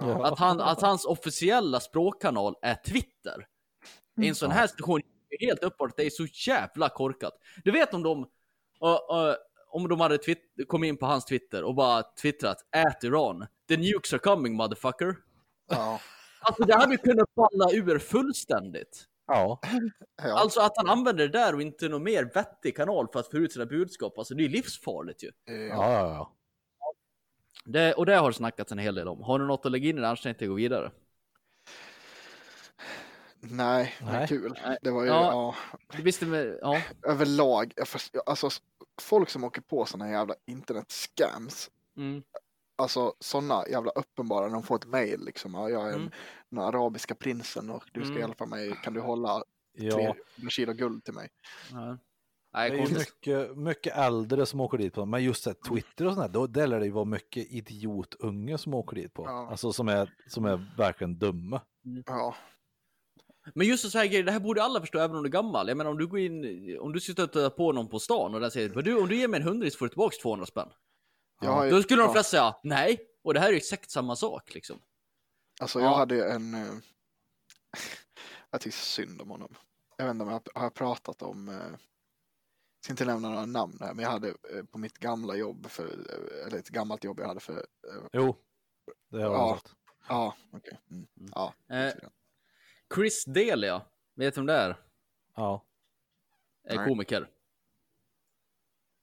Ja. Att, han, att hans officiella språkkanal är Twitter. I en sån här situation är helt uppenbart att det är så jävla korkat. Du vet om de, uh, uh, om de hade kommit in på hans Twitter och bara twittrat at Iran, the nukes are coming motherfucker. Ja. Alltså det hade kunnat falla ur fullständigt. Ja. Ja. Alltså att han använder det där och inte någon mer vettig kanal för att få ut sina budskap, alltså det är livsfarligt ju. Ja, ja, ja. Det, och det har snackats en hel del om. Har du något att lägga in i det annars tänkte jag gå vidare. Nej, Nej. kul. Nej. Det var ju, Ja. ja. Du visste med, ja. överlag, jag först- alltså folk som åker på sådana jävla internet-scams, Mm. alltså sådana jävla uppenbara, de får ett mail liksom, ja, jag är Mm. den arabiska prinsen och du ska Mm. hjälpa mig, kan du hålla ja. tre kilo guld till mig? ja. Det Nej, är ju mycket, mycket äldre som åker dit på men just det, Twitter och sånt där, då där lär det ju vara mycket idiotunge som åker dit på. Ja. Alltså som är, som är verkligen dumma. Ja, Men just så här grejer, det här borde alla förstå även om du är gammal. Jag menar om du går in, om du stöter på någon på stan och den säger "Men du, om du ger mig en hundring så får du tillbaka 200 spänn. ju, Då skulle de ja, flesta säga nej. Och det här är ju exakt samma sak liksom. alltså Ja. jag hade ju en, eh, jag tycker synd om honom. Jag vet inte om jag har pratat om, eh, jag ska inte nämna några namn här, men jag hade eh, på mitt gamla jobb, för, eh, eller ett gammalt jobb jag hade för, eh, Jo, det har Ja. jag sagt. ja, okej, mm, ja, Eh, Chris Delia, vet du vem det är? Ja. Är Nej. komiker.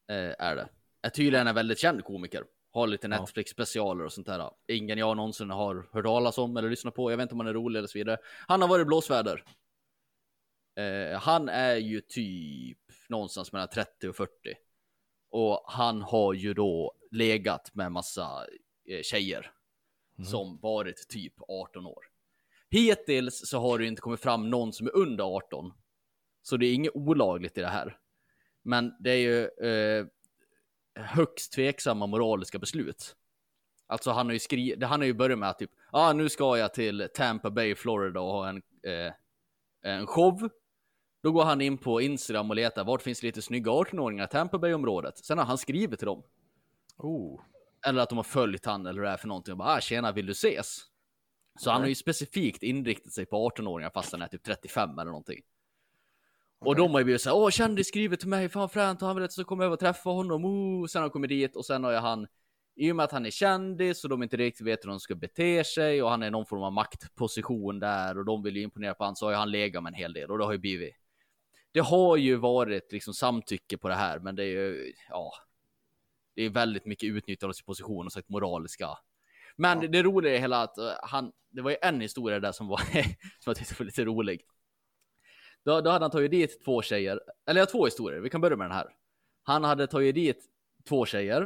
Eh, är det. Är tydligen en väldigt känd komiker. Har lite Ja. Netflix-specialer och sånt där. Ingen jag någonsin har hört talas om eller lyssnat på. Jag vet inte om han är rolig eller så vidare. Han har varit blåsväder. Eh, han är ju typ någonstans mellan 30 och 40. Och han har ju då legat med massa eh, tjejer. Som varit typ 18 år. Hittills så har det inte kommit fram någon som är under 18. Så det är inget olagligt i det här. Men det är ju eh, högst tveksamma moraliska beslut. Alltså han har ju skrivit, han har ju börjat med att typ, ja ah, nu ska jag till Tampa Bay, Florida och ha en, eh, en show. Då går han in på Instagram och letar, vart finns lite snygga 18-åringar i Tampa Bay-området? Sen har han skrivit till dem. Oh. Eller att de har följt han eller det är för någonting och bara, ah, tjena, vill du ses? Så han har ju specifikt inriktat sig på 18-åringar fast han är typ 35 eller någonting. Och de har ju blivit såhär, åh kändis skriver till mig, fan fränt, och han vill att jag ska komma över och träffa honom, oh. Sen har han kommit dit och sen har ju han, i och med att han är kändis och de inte riktigt vet hur de ska bete sig och han är någon form av maktposition där och de vill ju imponera på han så har ju han legat med en hel del och det har ju blivit. Det har ju varit liksom samtycke på det här, men det är ju, ja. Det är väldigt mycket utnyttjande av sin position och sagt moraliska. Men det, det roliga är hela att eh, han, det var ju en historia där som var, som jag tyckte var lite rolig. Då, då hade han tagit dit två tjejer, eller jag har två historier, vi kan börja med den här. Han hade tagit dit två tjejer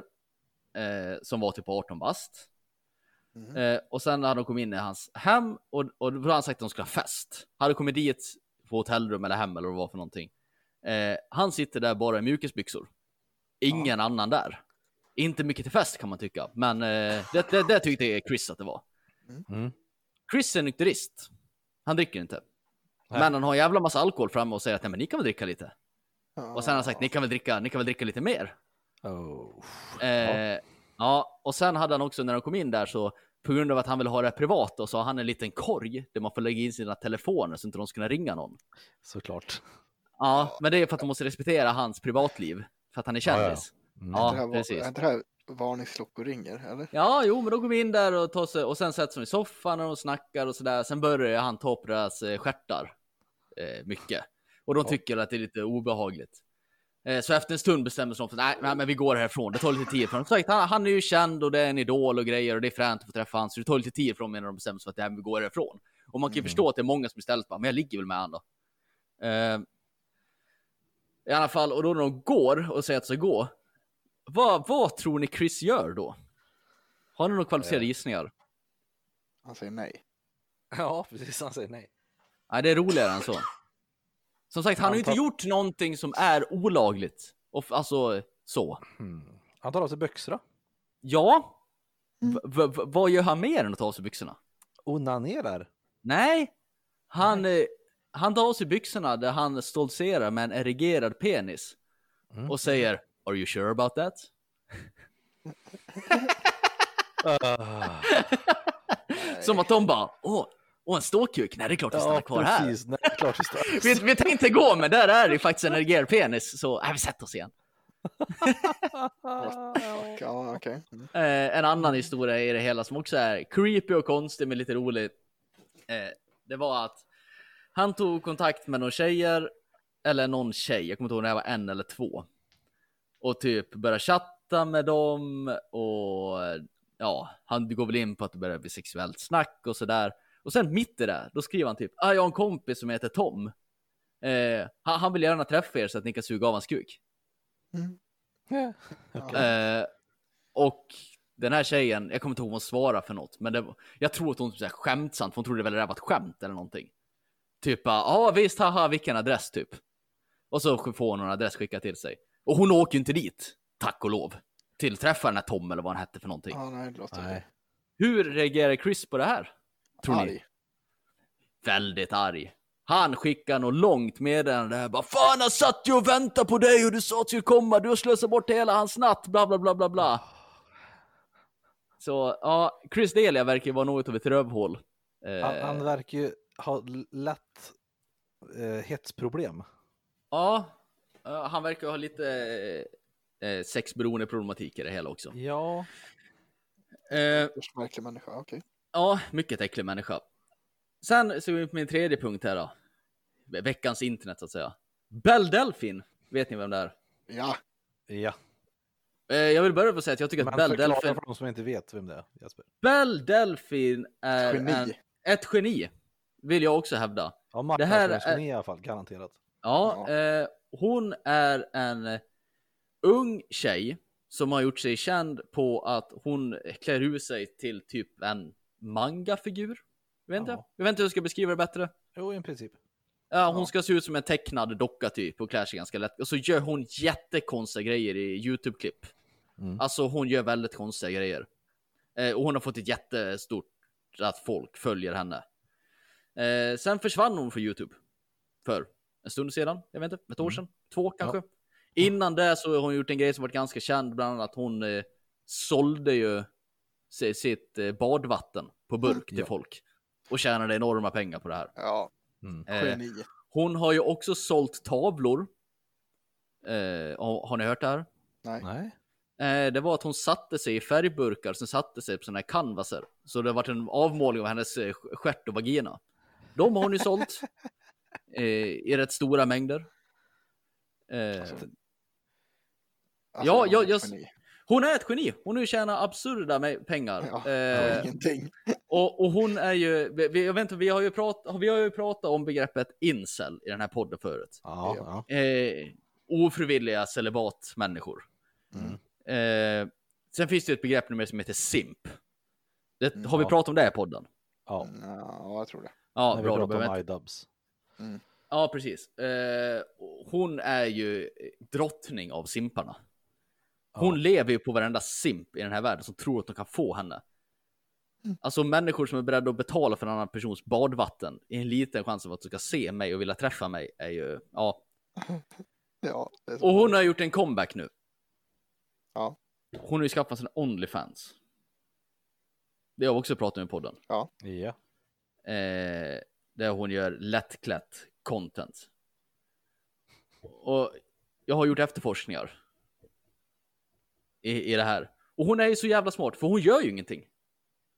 eh, som var typ 18 bast. Mhm. Eh, och sen hade de kommit in i hans hem och, och då hade han sagt att de skulle ha fest. Hade kommit dit på hotellrum eller hem eller vad det var för någonting. Eh, han sitter där bara i mjukisbyxor. Ingen annan där. Inte mycket till fest kan man tycka, men eh, det, det, det tyckte Chris att det var. Mm. Chris är nykterist. Han dricker inte. Nej. Men han har en jävla massa alkohol framme och säger att nej men ni kan väl dricka lite. Ja. Och sen har han sagt ni kan väl dricka, ni kan väl dricka lite mer. Oh. Eh, ja. och sen hade han också när de kom in där så på grund av att han vill ha det privat och så har han en liten korg där man får lägga in sina telefoner så inte de ska kunna ringa någon. Såklart. Ja, men det är för att de måste respektera hans privatliv. För att han är Ja, ja. Mm. Ja, det här var, precis. är inte det här varningsklockor ringer, eller? Ja, jo, men då går vi in där och tar sig, och sen sätts de i soffan och de snackar och sådär. Sen börjar han ta upp deras eh, stjärtar eh, mycket. Och de tycker att det är lite obehagligt. Eh, Så efter en stund bestämmer sig för nej, nej, men vi går härifrån. Det tar lite tid. Som sagt, han, han är ju känd och det är en idol och grejer och det är fränt att få träffa han. Så det tar lite tid för dem innan de bestämmer sig för att nej, vi går härifrån. Och man kan ju förstå att det är många som istället bara, men jag ligger väl med han då. Eh, I alla fall, och då när de går och säger att de ska gå. Vad, vad tror ni Chris gör då? Har ni några kvalificerade gissningar? Han säger nej. Ja, precis. Han säger nej. Nej, det är roligare än så. Som sagt, han har ju inte Antal- gjort någonting som är olagligt. Och, alltså, så. Hmm. Han tar av sig byxorna. Ja. V- v- v- vad gör han mer än att ta av sig byxorna? Onanerar. Nej. Han, eh, han tar av sig byxorna där han stoltserar med en erigerad penis. Mm. Och säger Are you sure about that? Som att de bara Åh, åh en ståkuk? Nej, det är klart vi stannar Ja, kvar här. precis. Nej, klart står. Vi, vi tänkte gå, men där är det faktiskt en erigerad penis. Så, äh, vi sätter oss igen. Ja. Mm. Eh, en annan historia i det hela som också är creepy och konstig men lite rolig. Eh, det var att han tog kontakt med någon tjejer, eller någon tjej, jag kommer inte ihåg om det här var en eller två. Och typ började chatta med dem och ja, han går väl in på att det börjar bli sexuellt snack och sådär. Och sen mitt i det, då skriver han typ, ah, jag har en kompis som heter Tom. Eh, han, han vill gärna träffa er så att ni kan suga av hans kuk. Eh, och den här tjejen, jag kommer inte ihåg vad hon svarade för något, men det, jag tror att hon typ skämtsamt, för hon trodde väl det där var ett skämt eller någonting. Typ ja visst, haha, vilken adress typ. Och så får hon en adress skickad till sig. Och hon åker ju inte dit, tack och lov, till att träffa den här Tom eller vad han hette för någonting. Ja, nej, det låter Nej. Hur reagerar Chris på det här? Tror ni? arg. Väldigt arg. Han skickar något långt meddelande där bara Fan han satt ju och väntade på dig och du sa att du skulle komma, du har slösat bort hela hans natt, bla bla bla bla bla. Så ja, Chris Delia verkar ju vara något av ett rövhål. Eh, Han, han verkar ju ha lätt eh, hetsproblem. Ja, han verkar ha lite eh, sexberoende problematik i det hela också. Ja. Eh, märklig människa, okej. ja, mycket äcklig människa. Sen så är vi på min tredje punkt här då. Veckans internet så att säga. Bell Delfin, vet ni vem det är? Ja, Ja. Eh, jag vill börja med att säga att jag tycker Men att Bell Delfin, för de som inte vet vem det är, Jesper. Bell Delfin är Geni. En, ett geni. Vill jag också hävda. Ja, Det här marknadsföringsgeni i alla fall, garanterat. Ja, Eh, hon är en eh, ung tjej som har gjort sig känd på att hon klär ut sig till typ en mangafigur. Jag vet inte, Ja. jag vet inte hur jag ska beskriva det bättre. Jo, i princip. Ja, hon ska se ut som en tecknad docka typ och klär sig ganska lätt. Och så gör hon jättekonstiga grejer i YouTube-klipp. Mm. Alltså hon gör väldigt konstiga grejer. Eh, och hon har fått ett jättestort att folk följer henne. Eh, sen försvann hon från YouTube. För en stund sedan, jag vet inte, ett år sedan, två kanske. Innan det så har hon gjort en grej som varit ganska känd, bland annat hon eh, sålde ju si- sitt eh, badvatten på burk till Ja. folk. Och tjänade enorma pengar på det här. ja, Mm. Eh, hon har ju också sålt tavlor. Eh, har, har ni hört det här? Nej. Nej. Eh, det var att hon satte sig i färgburkar, sen satte sig på sådana här canvaser. Så det har varit en avmålning av hennes eh, stjärt och vagina. De har hon ju sålt. Eh, I rätt stora mängder. Eh, Alltså, Ja, hon är jag- ett jag- geni. hon är ett geni. Hon har ju tjänat absurda med pengar. Ja, Eh, ingenting. och, och hon är ju, vi, jag vet inte, vi har ju pratat, vi har ju pratat om begreppet incel i den här podden förut. Ja, ja. eh, ofrivilliga celibatmänniskor. Mm. Eh, sen finns det ett begrepp numera som heter simp. Det, Mm, har vi ja. pratat om det i podden? ja. Ja, jag tror det. Ja, När vi bra. Om inte- iDubbbs. ja, precis. Eh, hon är ju drottning av simparna. Hon Ja. lever ju på varenda simp i den här världen som tror att de kan få henne. Alltså människor som är beredda att betala för en annan persons badvatten i en liten chans av att du ska se mig och vilja träffa mig är ju, ja. Ja, det är så. Och hon har gjort en comeback nu. Ja. Hon har ju skaffat sig en Onlyfans. Det har vi också pratat om i podden. Ja. Eh, där hon gör lättklätt content. Och jag har gjort efterforskningar. I, I det här. Och hon är ju så jävla smart, för hon gör ju ingenting.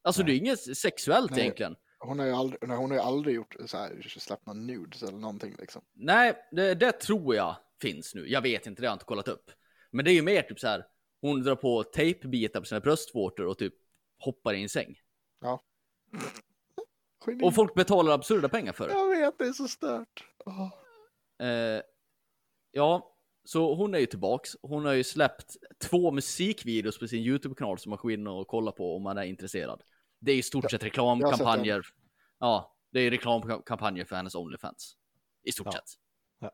Alltså det är inget sexuellt Nej. egentligen. Hon har ju aldrig, nej, hon har aldrig gjort så här, släppt någon nudes eller någonting liksom. Nej, det, det tror jag finns nu. Jag vet inte, det har jag inte kollat upp. Men det är ju mer typ så här. Hon drar på tejpbitar på sina bröstvårtor och typ hoppar i en säng. Geni. Och folk betalar absurda pengar för det. Jag vet, det är så stört. Åh. Eh, ja, så hon är ju tillbaks. Hon har ju släppt två musikvideos på sin YouTube-kanal som man får in och kolla på om man är intresserad. Det är i stort sett reklamkampanjer. Ja, det är reklamkampanjer för hennes Onlyfans. I stort Ja. sett. Ja.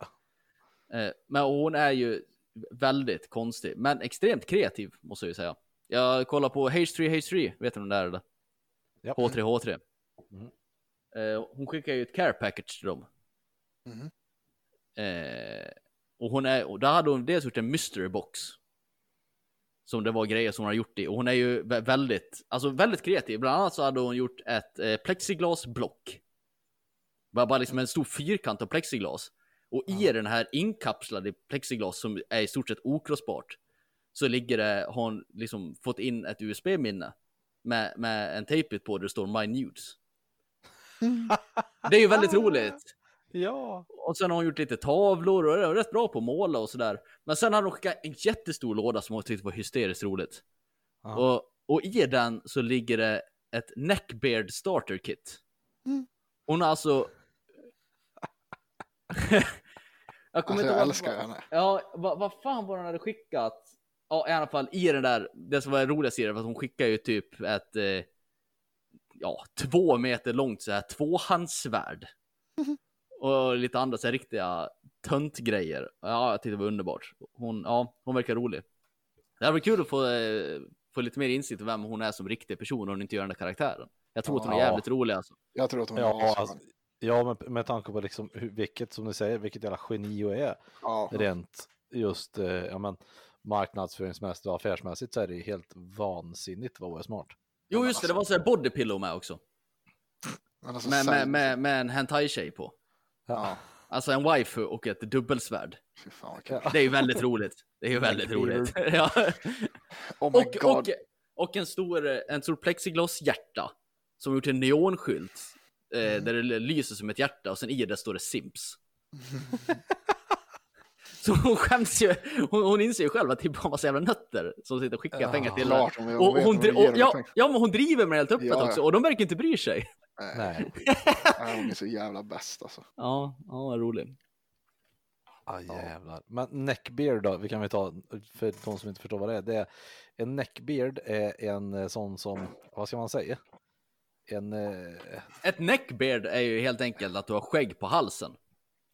Eh, men hon är ju väldigt konstig, men extremt kreativ måste jag ju säga. Jag kollar på H3 H3, vet du vem det är? Eller? Ja. H3 H3. Mm. Eh, hon skickar ju ett care package till dem. Mhm. Eh, och hon är, och där hade hon dels gjort en mystery box. Som det var grejer som hon har gjort i. Och hon är ju vä- väldigt, alltså väldigt kreativ. Bland annat så hade hon gjort ett eh, plexiglasblock. Bara, bara liksom en stor fyrkant av plexiglas. Och i den här inkapslade plexiglas som är i stort sett okrossbart. Så ligger det, har hon liksom fått in ett USB-minne. Med, med en tejpbit på där det står My Nudes. Det är ju väldigt roligt. Ja. Och sen har hon gjort lite tavlor och är rätt bra på att måla och sådär. Men sen hade hon skickat en jättestor låda som hon tyckte var hysteriskt roligt. Ja. Och, och i den så ligger det ett neckbeard starter kit. Mm. Hon har alltså... jag Alltså, ihåg jag älskar henne. Ja, vad, vad fan var hon hade skickat? Ja, i alla fall i den där, det som var roligast i det var att hon skickade ju typ ett, eh, ja, två meter långt så här tvåhandssvärd. Och lite andra så här riktiga töntgrejer. Ja, jag tyckte det var underbart. Hon, ja, hon verkar rolig. Det hade varit kul att få, eh, få lite mer insikt i vem hon är som riktig person och hon inte gör den där karaktären. Jag tror att hon är Ja. jävligt rolig alltså. Jag tror att hon är Ja, alltså, ja med, med tanke på liksom hur, vilket, som du säger, vilket jävla geni hon är. Ja. Rent just eh, ja, men, marknadsföringsmässigt och affärsmässigt så är det ju helt vansinnigt vad hon är smart. Jo, just det, det var så här bodypillow med också. Men alltså, Med, med, med, med en hentai-tjej på. Ja, Alltså en waifu och ett dubbelsvärd. fan. Det är ju väldigt roligt. Det är ju väldigt roligt. ja. Oh my och, god. och, och en stor, en stor plexiglas-hjärta som gjort en neonskylt. Eh, där det lyser som ett hjärta och sen i det står det Simps. Så hon skäms ju, hon, hon inser ju själv att det är bara en massa jävla nötter som sitter och skickar Ja, pengar till vi- och, vi- hon, och, ja, ja, men hon driver med det helt öppet Ja, också och de verkar inte bry sig. Nej. Nej, hon är så jävla bäst alltså. Ja, ja vad rolig. Ah, jävlar. Men neckbeard då, vi kan vi ta för de som inte förstår vad det är. Det är en neckbeard är en eh, sån som, vad ska man säga? En, eh, Ett neckbeard är ju helt enkelt att du har skägg på halsen.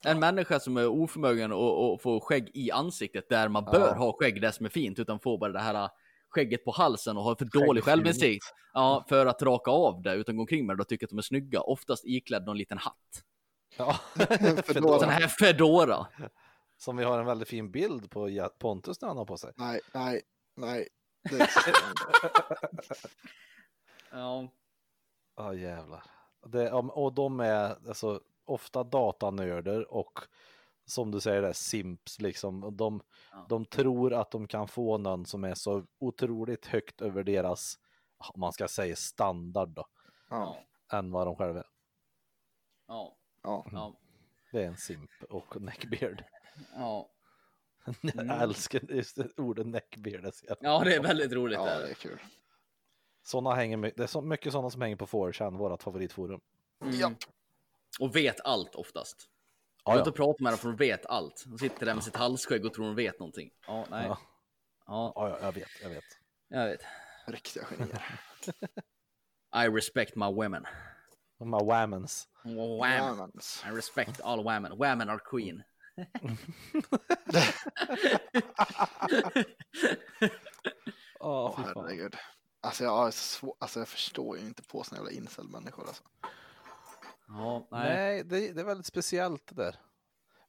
En människa som är oförmögen att, få skägg i ansiktet där man bör Ja. ha skägg, det som är fint, utan får bara det här äh, skägget på halsen och har för dålig självinsikt. Ja, för att raka av det utan gå omkring med det och tycka att de är snygga, oftast iklädd någon liten hatt. ja, Fedora. Sån här fedora. som vi har en väldigt fin bild på Pontus när han har på sig. Nej, nej, nej. Det. Ja, Ja jävlar. Det, och de är alltså ofta datanördar och som du säger det, simps liksom. De, Ja. de tror att de kan få någon som är så otroligt högt över deras, om man ska säga standard då, ja, än vad de själva är. ja, ja. ja, Det är en simp och neckbeard. ja. Jag älskar just det ordet neckbeard. det Ja, det är väldigt roligt. ja, där. det är kul. Såna hänger, det är så mycket sådana som hänger på 4chan, vårat favoritforum. Mm. Ja. Och vet allt oftast. Ja, Jag ja. inte prata med dem för de vet allt. De sitter där med sitt halsskägg och tror de vet någonting. Ja, nej. Ja. Ja, Ja, ja, jag vet, jag vet. jag vet. Riktiga genier. I respect my women. Här whammons. Wham. Jämans. I respect all women. Women are queen. Åh fan. herregud. Alltså jag, har alltså jag förstår ju inte på såna jävla incel-människor alltså. Ja, nej. Nej, det, det är väldigt speciellt det där.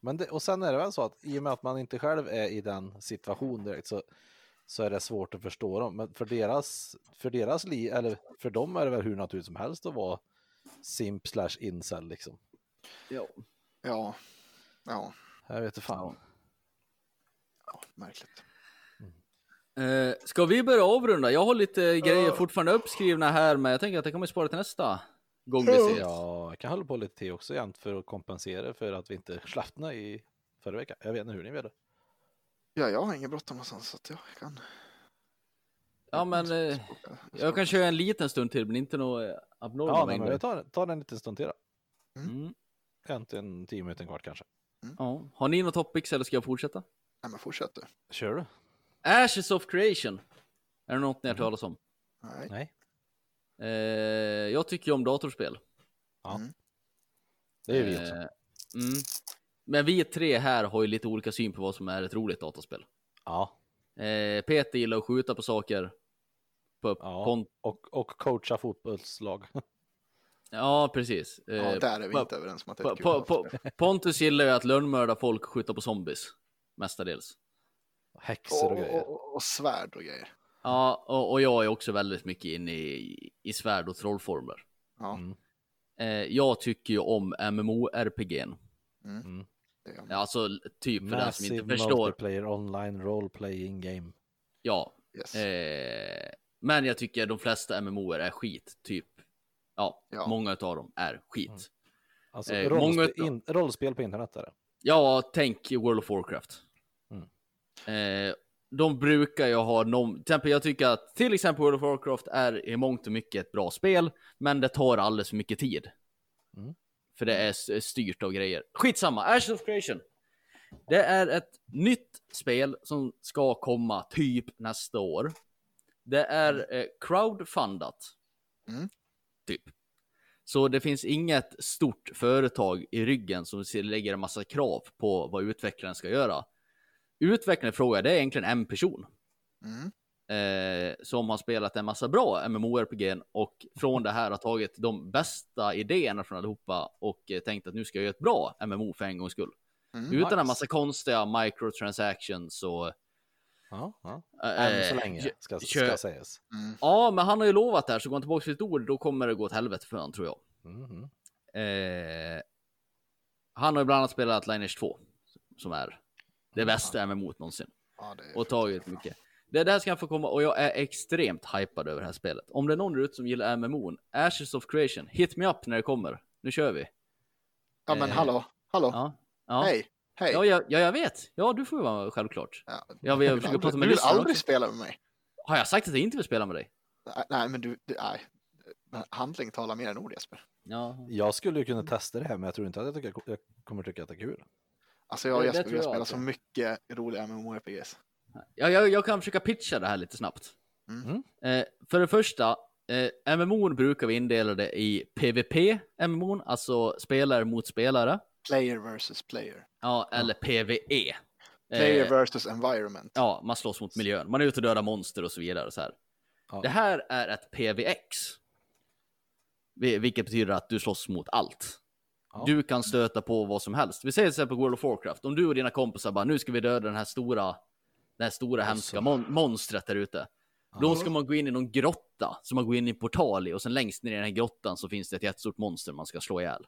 Men det, och sen är det väl så att i och med att man inte själv är i den situationen direkt så, så är det svårt att förstå dem. Men för deras, för deras liv, eller för dem är det väl hur naturligt som helst att vara simp slash incel liksom. Ja. Ja, ja, Jag vet inte fan. ja märkligt. Eh, ska vi börja avrunda? Jag har lite grejer fortfarande uppskrivna här, men jag tänker att det kommer spara till nästa gång vi ses. Ja, jag kan hålla på lite till också jämt för att kompensera för att vi inte slappnar i förra veckan. Jag vet inte hur ni vill. Ja, jag har inget bråttom någonstans så att jag kan. Ja, men eh, jag kan köra en liten stund till, men inte något eh, abnorma Ja, mängder. vi tar, tar en liten stund till då. Mm. En till en tio minuter, en kvart kanske. Ja. Har ni något topics eller ska jag fortsätta? Nej, men fortsätt du. Kör du? Ashes of Creation. Är det något ni har Mm. hört talas om? Nej. Nej. Eh, jag tycker ju om datorspel. Det är vi också. Eh, mm. Men vi tre här har ju lite olika syn på vad som är ett roligt dataspel. Ja. Eh, Peter gillar att skjuta på saker. På, Ja. Och, och coacha fotbollslag. ja precis. Eh, Ja, där är vi inte överens om att det är ett dataspel. Pontus gillar ju att lönnmörda folk och skjuta på zombies. Mestadels. Häxor och och, grejer. och, och svärd och grejer. Ja, och, och jag är också väldigt mycket inne i, i svärd och trollformler. Ja, Mm. Eh, jag tycker ju om MMORPG'n. det är, Alltså typ för den som inte förstår. multiplayer online role playing game. Ja, yes. eh, men jag tycker de flesta MMOer är skit. Typ, ja, Ja. många av dem är skit. Mm. Alltså Eh, rollspel, många- in, rollspel på internet är det. Ja, tänk World of Warcraft. Mm. Eh, de brukar ju ha någon, till exempel jag tycker att till exempel World of Warcraft är i mångt och mycket ett bra spel, men det tar alldeles för mycket tid. Mm. För det är s- styrt av grejer. Skitsamma, Ashes of Creation. Det är ett nytt spel som ska komma typ nästa år. Det är eh, crowdfundat. Mm. Typ. Så det finns inget stort företag i ryggen som lägger en massa krav på vad utvecklaren ska göra. Utvecklaren frågar, det är egentligen en person Mm. eh, som har spelat en massa bra MMORPG och från det här har tagit de bästa idéerna från allihopa och eh, tänkt att nu ska jag göra ett bra MMO för en gångs skull. Mm. Utan en nice. massa konstiga microtransactions och... Ja, ja. eh, Än så länge ska, ska sägas. Mm. Ja, men han har ju lovat det här, så går han tillbaka till sitt ord, då kommer det gå åt helvete för honom, tror jag. Eh, han har ju bland annat spelat Lineage 2, som är det bästa MMO någonsin. Ja, Och tagit mycket. Det där ska han få komma, och jag är extremt hypad över det här spelet. Om det är någon ute som gillar MMO, Ashes of Creation, hit me up när det kommer. Nu kör vi. Ja, men eh, hallå, hallå, Ja, ja. hej, hej. Ja, jag, ja, jag vet. Ja, du får ju vara med, självklart. Ja, Ja, vi du vill prata aldrig, med du vill aldrig också. spela med mig. Har jag sagt att jag inte vill spela med dig? Nej, Nej, men du, du nej. Handling talar mer än ord Jesper. Ja. Jag skulle ju kunna testa det här, men jag tror inte att jag, tycker, jag kommer tycka att det är kul. Alltså jag och Jesper, tror vi har jag spelat också. så mycket roliga MMORPGs. Ja, jag, jag kan försöka pitcha det här lite snabbt. Mm. Eh, för det första, eh, MMO brukar vi indela det i PVP, MMO, alltså spelare mot spelare. Player versus player. Ja, eller PVE. Player Eh, versus environment. ja, man slåss mot miljön. Man är ute och dödar monster och så vidare. Så här. Ja. Det här är ett PVX. Vi- Vilket betyder att du slåss mot allt. Ja. Du kan stöta på vad som helst. Vi säger till exempel World of Warcraft. Om du och dina kompisar bara, nu ska vi döda den här stora, det här stora hemska mon- monstret där ute. Då ska man gå in i någon grotta som man går in i en portal i och sen längst ner i den här grottan så finns det ett jättestort monster man ska slå ihjäl.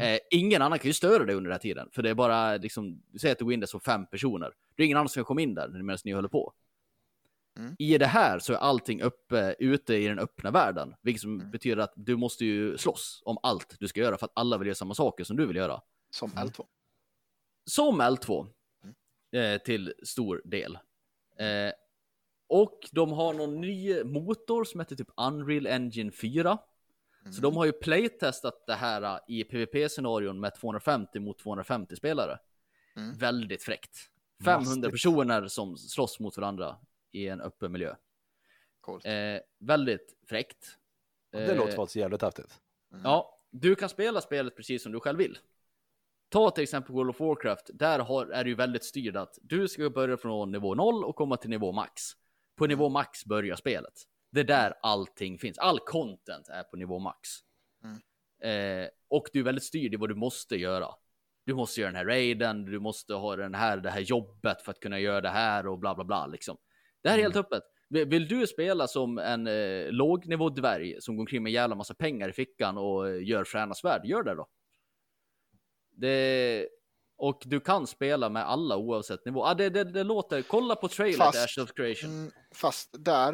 Eh, ingen annan kan ju störa dig under den här tiden, för det är bara liksom, säger att du går in där som fem personer. Det är ingen annan som kan komma in där medan ni håller på. Mm. I det här så är allting uppe, ute i den öppna världen, vilket som Mm. betyder att du måste ju slåss om allt du ska göra för att alla vill göra samma saker som du vill göra. Som Mm. L2. Som L2 eh, till stor del. Eh, och de har någon ny motor som heter typ Unreal Engine 4. Så de har ju playtestat det här eh, i PVP-scenarion med 250 mot 250 spelare. Mm. Väldigt fräckt. 500 Mastigt. personer som slåss mot varandra i en öppen miljö. Coolt. Eh, väldigt fräckt. Det Eh, låter faktiskt jävligt häftigt. Ja, du kan spela spelet precis som du själv vill. Ta till exempel World of Warcraft, där har, är det ju väldigt styrt att du ska börja från nivå 0 och komma till nivå max. På nivå max börjar spelet. Det är där allting finns. All content är på nivå max. Eh, och du är väldigt styrd i vad du måste göra. Du måste göra den här raiden, du måste ha den här, det här jobbet för att kunna göra det här och bla bla bla liksom. Det här är helt öppet. Vill du spela som en eh, lågnivådvärg som går omkring med en jävla massa pengar i fickan och eh, gör fräna svärd, gör det då. Det... Och du kan spela med alla oavsett nivå. Ah, det, det, det låter, kolla på trailern Fast- Ash of Creation. Mm, fast där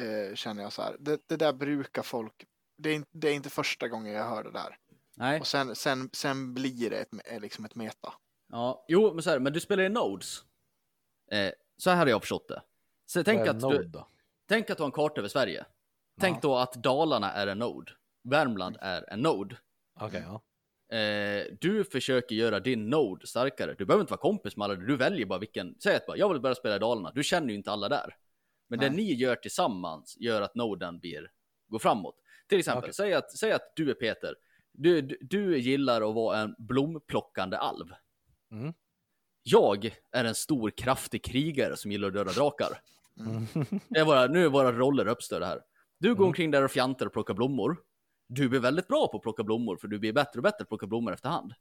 eh, känner jag så här. Det, det där brukar folk. Det är, inte, det är inte första gången jag hör det där. Nej, Och sen, sen, sen blir det ett, eh, liksom ett meta. Ja, jo, men så här, men du spelar i Nodes. Eh, så här har jag förstått det. Så tänk att, du, tänk att du har en karta över Sverige. Tänk då att Dalarna är en Node. Värmland är en Node. Okej, ja. Eh, du försöker göra din Node starkare. Du behöver inte vara kompis med alla, du väljer bara vilken. Säg att bara, jag vill börja spela i Dalarna. Du känner ju inte alla där. Men det ni gör tillsammans gör att Noden blir, går framåt. Till exempel, Okej. säg, att, säg att du är Peter. Du, du, du gillar att vara en blomplockande alv. Mm. Jag är en stor kraftig krigare som gillar att döda drakar. Mm. Det är våra, nu är våra roller uppstörda här. Du går omkring där och fjantar och plockar blommor. Du blir väldigt bra på att plocka blommor, för du blir bättre och bättre på att plocka blommor efterhand.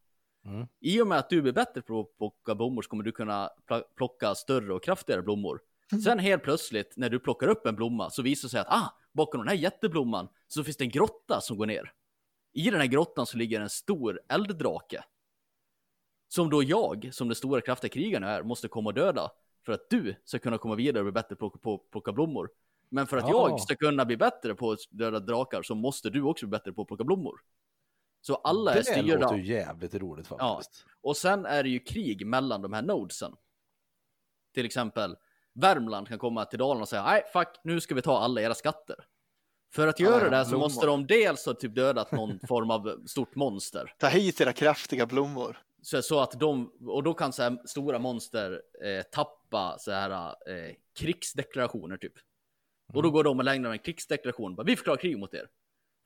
Mm. I och med att du blir bättre på att plocka blommor så kommer du kunna pl- plocka större och kraftigare blommor. Sen helt plötsligt, när du plockar upp en blomma, så visar det sig att ah, bakom den här jätteblomman så finns det en grotta som går ner. I den här grottan så ligger en stor elddrake. Som då jag, som den stora kraftiga krigaren är, måste komma och döda. För att du ska kunna komma vidare och bli bättre på att på, plocka blommor. Men för att Ja. jag ska kunna bli bättre på att döda drakar så måste du också bli bättre på att plocka blommor. Så alla är Det styrda. låter ju jävligt roligt faktiskt. Och sen är det ju krig mellan de här nodesen. Till exempel Värmland kan komma till Dalarna och säga nej fuck nu ska vi ta alla era skatter. För att göra era det så blommor. måste de dels ha typ dödat någon form av stort monster. Ta hit era kraftiga blommor. Så, så att de, och då kan så här stora monster eh, tappa så här eh, krigsdeklarationer typ. Och då går de och lägger en krigsdeklaration. Bara, vi förklarar krig mot er.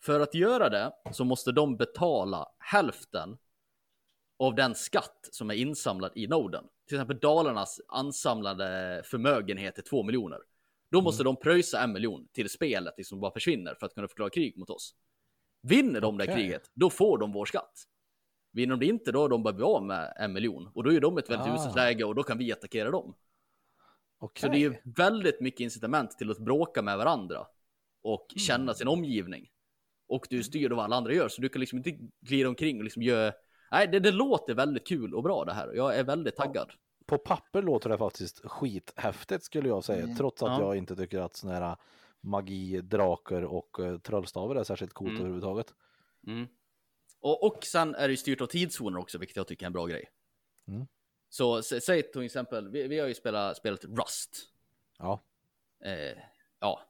För att göra det så måste de betala hälften av den skatt som är insamlad i Norden. Till exempel Dalarnas ansamlade förmögenhet är 2 miljoner. Då måste de pröjsa en miljon till spelet liksom bara försvinner för att kunna förklara krig mot oss. Vinner de det Okej. kriget, då får de vår skatt. Vinner de det inte, då har de bara blivit av med en miljon. Och då är de ett väldigt Ah. uselt läge och då kan vi attackera dem. Okej. Så det är ju väldigt mycket incitament till att bråka med varandra och Mm. känna sin omgivning. Och du styr då vad alla andra gör, så du kan liksom inte glida omkring och liksom göra... Nej, det, det låter väldigt kul och bra det här. Jag är väldigt taggad. På papper låter det faktiskt skithäftigt skulle jag säga. Mm. Trots att Ja. jag inte tycker att såna här magi, drakar och uh, trollstavar är särskilt coolt Mm. överhuvudtaget. Mm. Och, och sen är det ju styrt av tidszoner också, vilket jag tycker är en bra grej. Mm. Så sä- säg till exempel, vi, vi har ju spelat, spelat Rust. Ja. Eh, ja.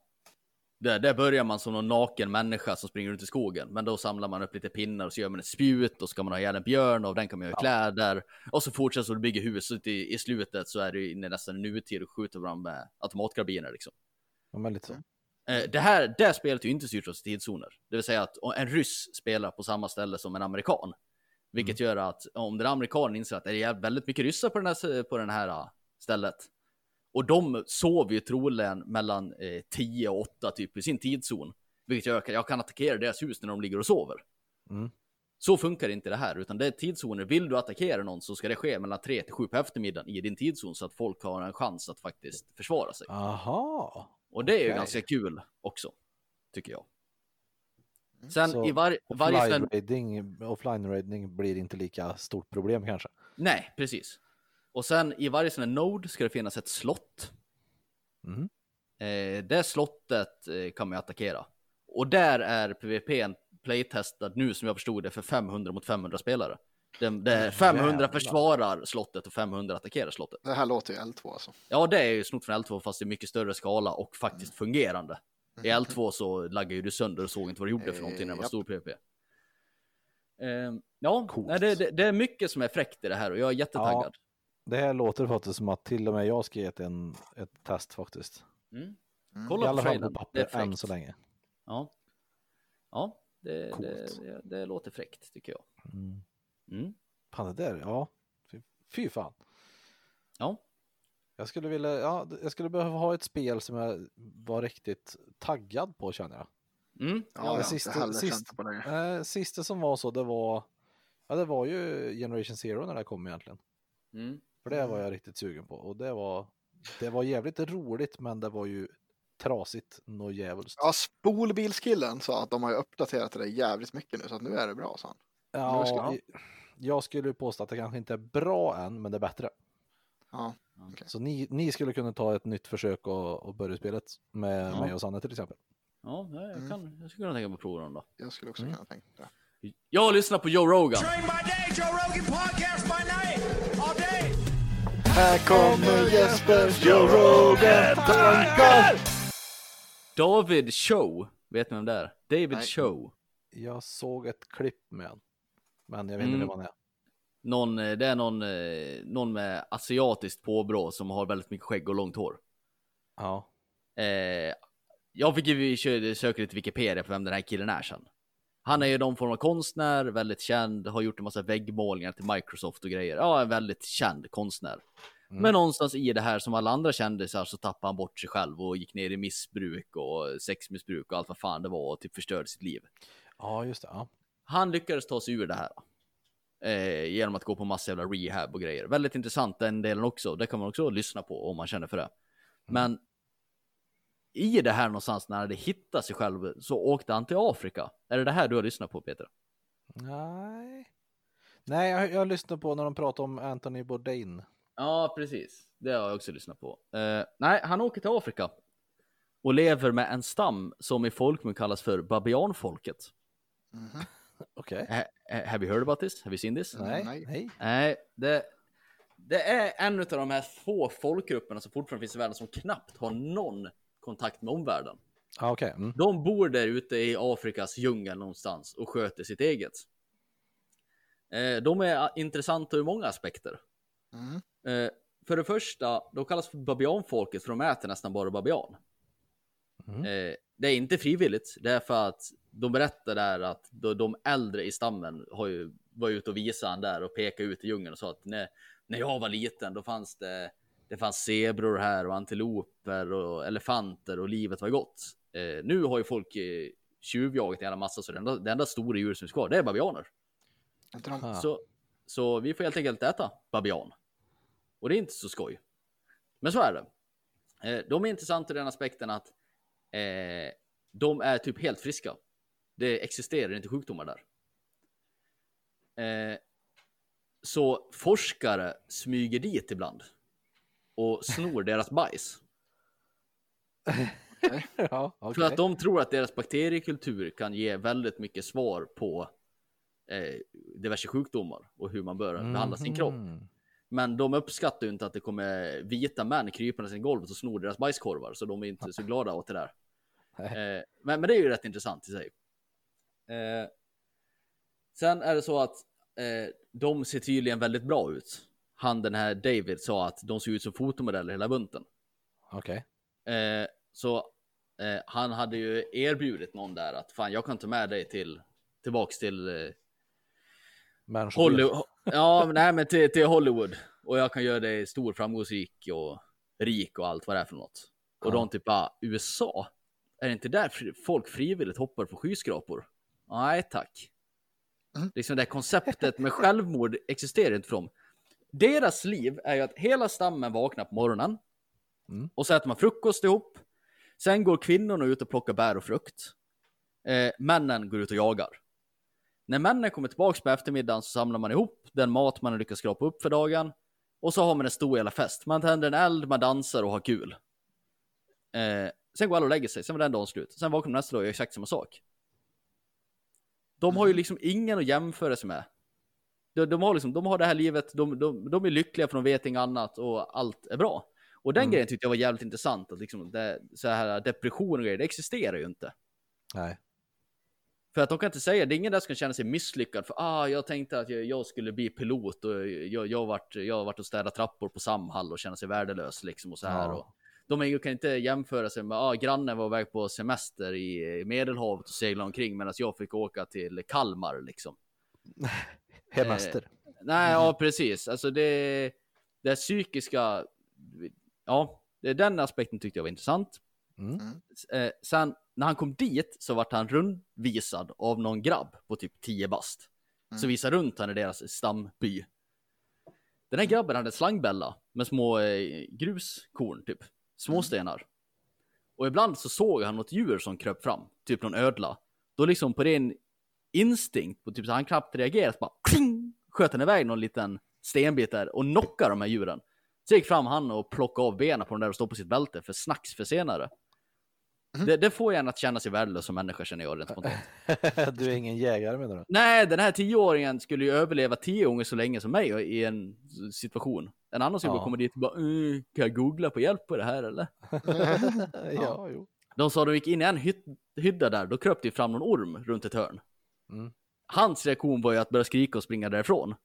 Där, där börjar man som någon naken människa som springer runt i skogen. Men då samlar man upp lite pinnar och så gör man ett spjut och ska man ha ihjäl en björn och av den kan man göra kläder. Och så fortsätter så du bygger huset i, i slutet så är du inne nästan i nutid och skjuter varandra med automatkarbiner liksom. Ja, men lite så. Eh, det här det här spelet är ju inte styrt av tidszoner. Det vill säga att en ryss spelar på samma ställe som en amerikan. Vilket gör att om den amerikanen inser att det är väldigt mycket ryssar på den här, på den här eh, stället. Och de sover ju troligen mellan eh, 10 och 8 typ i sin tidszon. Vilket gör att jag kan attackera deras hus när de ligger och sover. Mm. Så funkar inte det här, utan det är tidszoner. Vill du attackera någon så ska det ske mellan 3 till 7 på eftermiddagen i din tidszon så att folk har en chans att faktiskt försvara sig. Aha. Och det är ju Okej. ganska kul också, tycker jag. Sen Så i var, varje ställe... raiding, offline raiding blir inte lika stort problem kanske. Nej, precis. Och sen i varje sån här node ska det finnas ett slott. Mhm. Eh, det slottet eh, kan man ju attackera. Och där är PVP playtestad nu som jag förstod det för 500 mot 500 spelare. Det, det är 500 Jävlar. försvarar slottet och 500 attackerar slottet. Det här låter ju L2 alltså. Ja, det är ju snott från L2 fast i mycket större skala och faktiskt fungerande. I L2 så laggade ju du sönder och såg inte vad du gjorde för någonting när det var Eh, stor PP. Ehm, ja, nej, det, det, det är mycket som är fräckt i det här och jag är jättetaggad. Det här låter faktiskt som att till och med jag ska ge det en, ett test faktiskt. Mm. Mm. I Kolla på alla fall på papper än så länge. Ja, ja det, det, Coolt. det, det låter fräckt tycker jag. Mm. Mm. Fan det där, ja. Fy, fy fan. Ja, Jag skulle vilja, ja, jag skulle behöva ha ett spel som jag var riktigt taggad på känner jag. mm. Ja, ja, ja. sista- inte heller sist- känt på det. Eh, sista som var så, det var, ja det var ju Generation Zero när det kom egentligen. Mm. För det var jag riktigt sugen på och det var, det var jävligt roligt men det var ju trasigt något djävulskt. Ja, spolbilskillen sa att de har ju uppdaterat det jävligt mycket nu så att nu är det bra, sa han. Ja, jag skulle påstå att det kanske inte är bra än, men det är bättre. Ja, Så ni, ni skulle kunna ta ett nytt försök och, och börja spelet med Ja. mig och Sanne till exempel. ja nej, jag, kan, jag skulle kunna tänka mig att prova dem då. jag skulle också Mm. kunna tänka det. Jag lyssnar på Joe Rogan. Day, Joe Rogan night. Här kommer Jespers Joe Rogan-tankar! David Show. Vet ni vem det är? David Nej. Show. Jag såg ett klipp med han. Men jag vet Mm. inte vem han är. Någon, eh, det är någon, eh, någon med asiatiskt påbrå som har väldigt mycket skägg och långt hår. Ja. Eh, jag fick ju söka lite Wikipedia för vem den här killen är sen. Han är ju någon form av konstnär, väldigt känd, har gjort en massa väggmålningar till Microsoft och grejer. Ja, en väldigt känd konstnär. Mm. Men någonstans i det här som alla andra kändisar så tappade han bort sig själv och gick ner i missbruk och sexmissbruk och allt vad fan det var och typ förstörde sitt liv. Ja, just det. Ja. Han lyckades ta sig ur det här. Eh, genom att gå på massa jävla rehab och grejer. Väldigt intressant den delen också. Det kan man också lyssna på om man känner för det. Men i det här någonstans när han hade hittat sig själv så åkte han till Afrika. Är det det här du har lyssnat på Peter? Nej. Nej, jag, jag lyssnade på när de pratade om Anthony Bourdain. Ja, precis. Det har jag också lyssnat på. Eh, nej, han åker till Afrika. Och lever med en stam som i folkmun kallas för babianfolket. Okej. Ha- have you heard about this? Have you seen this? Nej. nej. Nej. Det, det är en av de här få folkgrupperna som fortfarande finns i världen som knappt har någon kontakt med omvärlden. Ja, okej. Mm. De bor där ute i Afrikas djungel någonstans och sköter sitt eget. Eh, de är intressanta ur många aspekter. Mm. Eh, för det första, de kallas för babianfolket för de äter nästan bara babian. Mm. Eh, det är inte frivilligt, det är för att de berättar där att de, äldre i stammen har ju var ute och visade han där och pekade ut i djungeln och sa att när, när jag var liten då fanns det, det fanns zebror här och antiloper och elefanter och livet var gott. Eh, nu har ju folk eh, tjuvjagat en jävla massa så det enda, det enda stora djur som är kvar det är babianer. Ah. Så, så vi får helt enkelt äta babian. Och det är inte så skoj. Men så är det. Eh, de är intressanta i den aspekten att eh, de är typ helt friska. Det existerar inte sjukdomar där. Eh, så forskare smyger dit ibland och snor deras bajs. Ja, okej. För att de tror att deras bakteriekultur kan ge väldigt mycket svar på eh, diverse sjukdomar och hur man bör behandla sin kropp. Mhm. Men de uppskattar ju inte att det kommer vita män krypandes i golvet och snor deras bajskorvar, så de är inte så glada åt det där. Eh, men, men det är ju rätt intressant i sig. Eh, sen är det så att eh, de ser tydligen väldigt bra ut. Han den här David sa att de ser ut som fotomodeller hela bunten. Okej. Eh, så eh, han hade ju erbjudit någon där att fan jag kan ta med dig till tillbaks till eh. Hollywood. Ja, men nej, men till, till Hollywood och jag kan göra dig stor, framgångsrik och rik och allt vad det är för något. Och Ja. de typ bara USA. Är det inte där folk frivilligt hoppar på skyskrapor? Nej, tack. Mm. Liksom det konceptet med självmord existerar inte för dem. Deras liv är ju att hela stammen vaknar på morgonen Mm. och så äter man frukost ihop. Sen går kvinnorna ut och plockar bär och frukt. Eh, männen går ut och jagar. När männen kommer tillbaka på eftermiddagen så samlar man ihop den mat man har lyckats skrapa upp för dagen. Och så har man en stor jävla fest. Man tänder en eld, man dansar och har kul. Eh, sen går alla och lägger sig, sen var den dagen slut. Sen vaknar man nästa dag och gör exakt samma sak. De har ju liksom ingen att jämföra sig med. De, de, har, liksom, de har det här livet, de, de, de är lyckliga för de vet inget annat och allt är bra. Och den Mm. grejen tyckte jag var jävligt intressant. Att liksom det, så här depression och grejer, det existerar ju inte. Nej. För att de kan inte säga, det är ingen där som kan känna sig misslyckad för ah, jag tänkte att jag, jag skulle bli pilot och jag, jag, varit, jag har varit och städat trappor på Samhall och känna sig värdelös liksom och så här. Ja. Och de kan inte jämföra sig med, ah, grannen var iväg på semester i Medelhavet och seglade omkring medan jag fick åka till Kalmar liksom. Hemester. Nej, ja precis. Alltså det, det psykiska, ja, det, den aspekten tyckte jag var intressant. Mm. Eh, sen när han kom dit så vart han rundvisad av någon grabb på typ 10 bast. Så visade runt han i deras stamby. Den här grabben hade en slangbälla med små eh, gruskorn, typ. Småstenar. Och ibland så såg han något djur som kröp fram, typ någon ödla. Då liksom på ren instinkt, på typ så han knappt reagerat, bara kling, sköt han iväg någon liten stenbit där och knockade de här djuren. Så gick fram han och plockade av benen på den där och stod på sitt bälte för snacks för senare. Det, det får en att känna sig värdelös som människa känner jag rent spontant. du är ingen jägare menar du? Nej, den här tioåringen skulle ju överleva tio gånger så länge som mig i en situation. En annan snubbe Ja. kommer dit och bara, "Eh, kan jag googla på hjälp på det här eller? ja, jo. De sa de gick in i en hydda där, då kröp det fram någon orm runt ett hörn. Mm. Hans reaktion var ju att börja skrika och springa därifrån.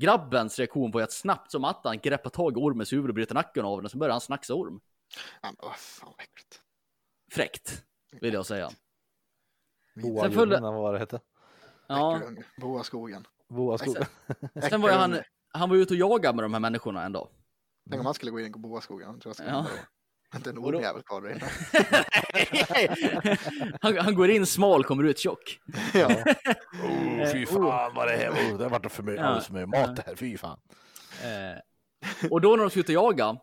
Grabbens reaktion var ju att snabbt som attan greppa tag i ormens huvud och bryta nacken av den, så började han snacksa orm. Ja, men vad fan vad äckligt. Fräckt, vill jag säga. Boa Sen följde- vad var det hette? Ja, Äckelunge. Boa skogen. Boa skog. sen var ju han, han var ute och jagade med de här människorna en dag. Tänk om han skulle gå in på Boa skogen. Jag tror jag skulle Ja. Inte en ormjävel kvar där inne. han, han går in smal, kommer ut tjock. Ja. Oh, fy fan vad det här oh, det har varit för mycket, Ja. alldeles för mycket mat det här, fy fan. Eh, och då när de ska ut och jaga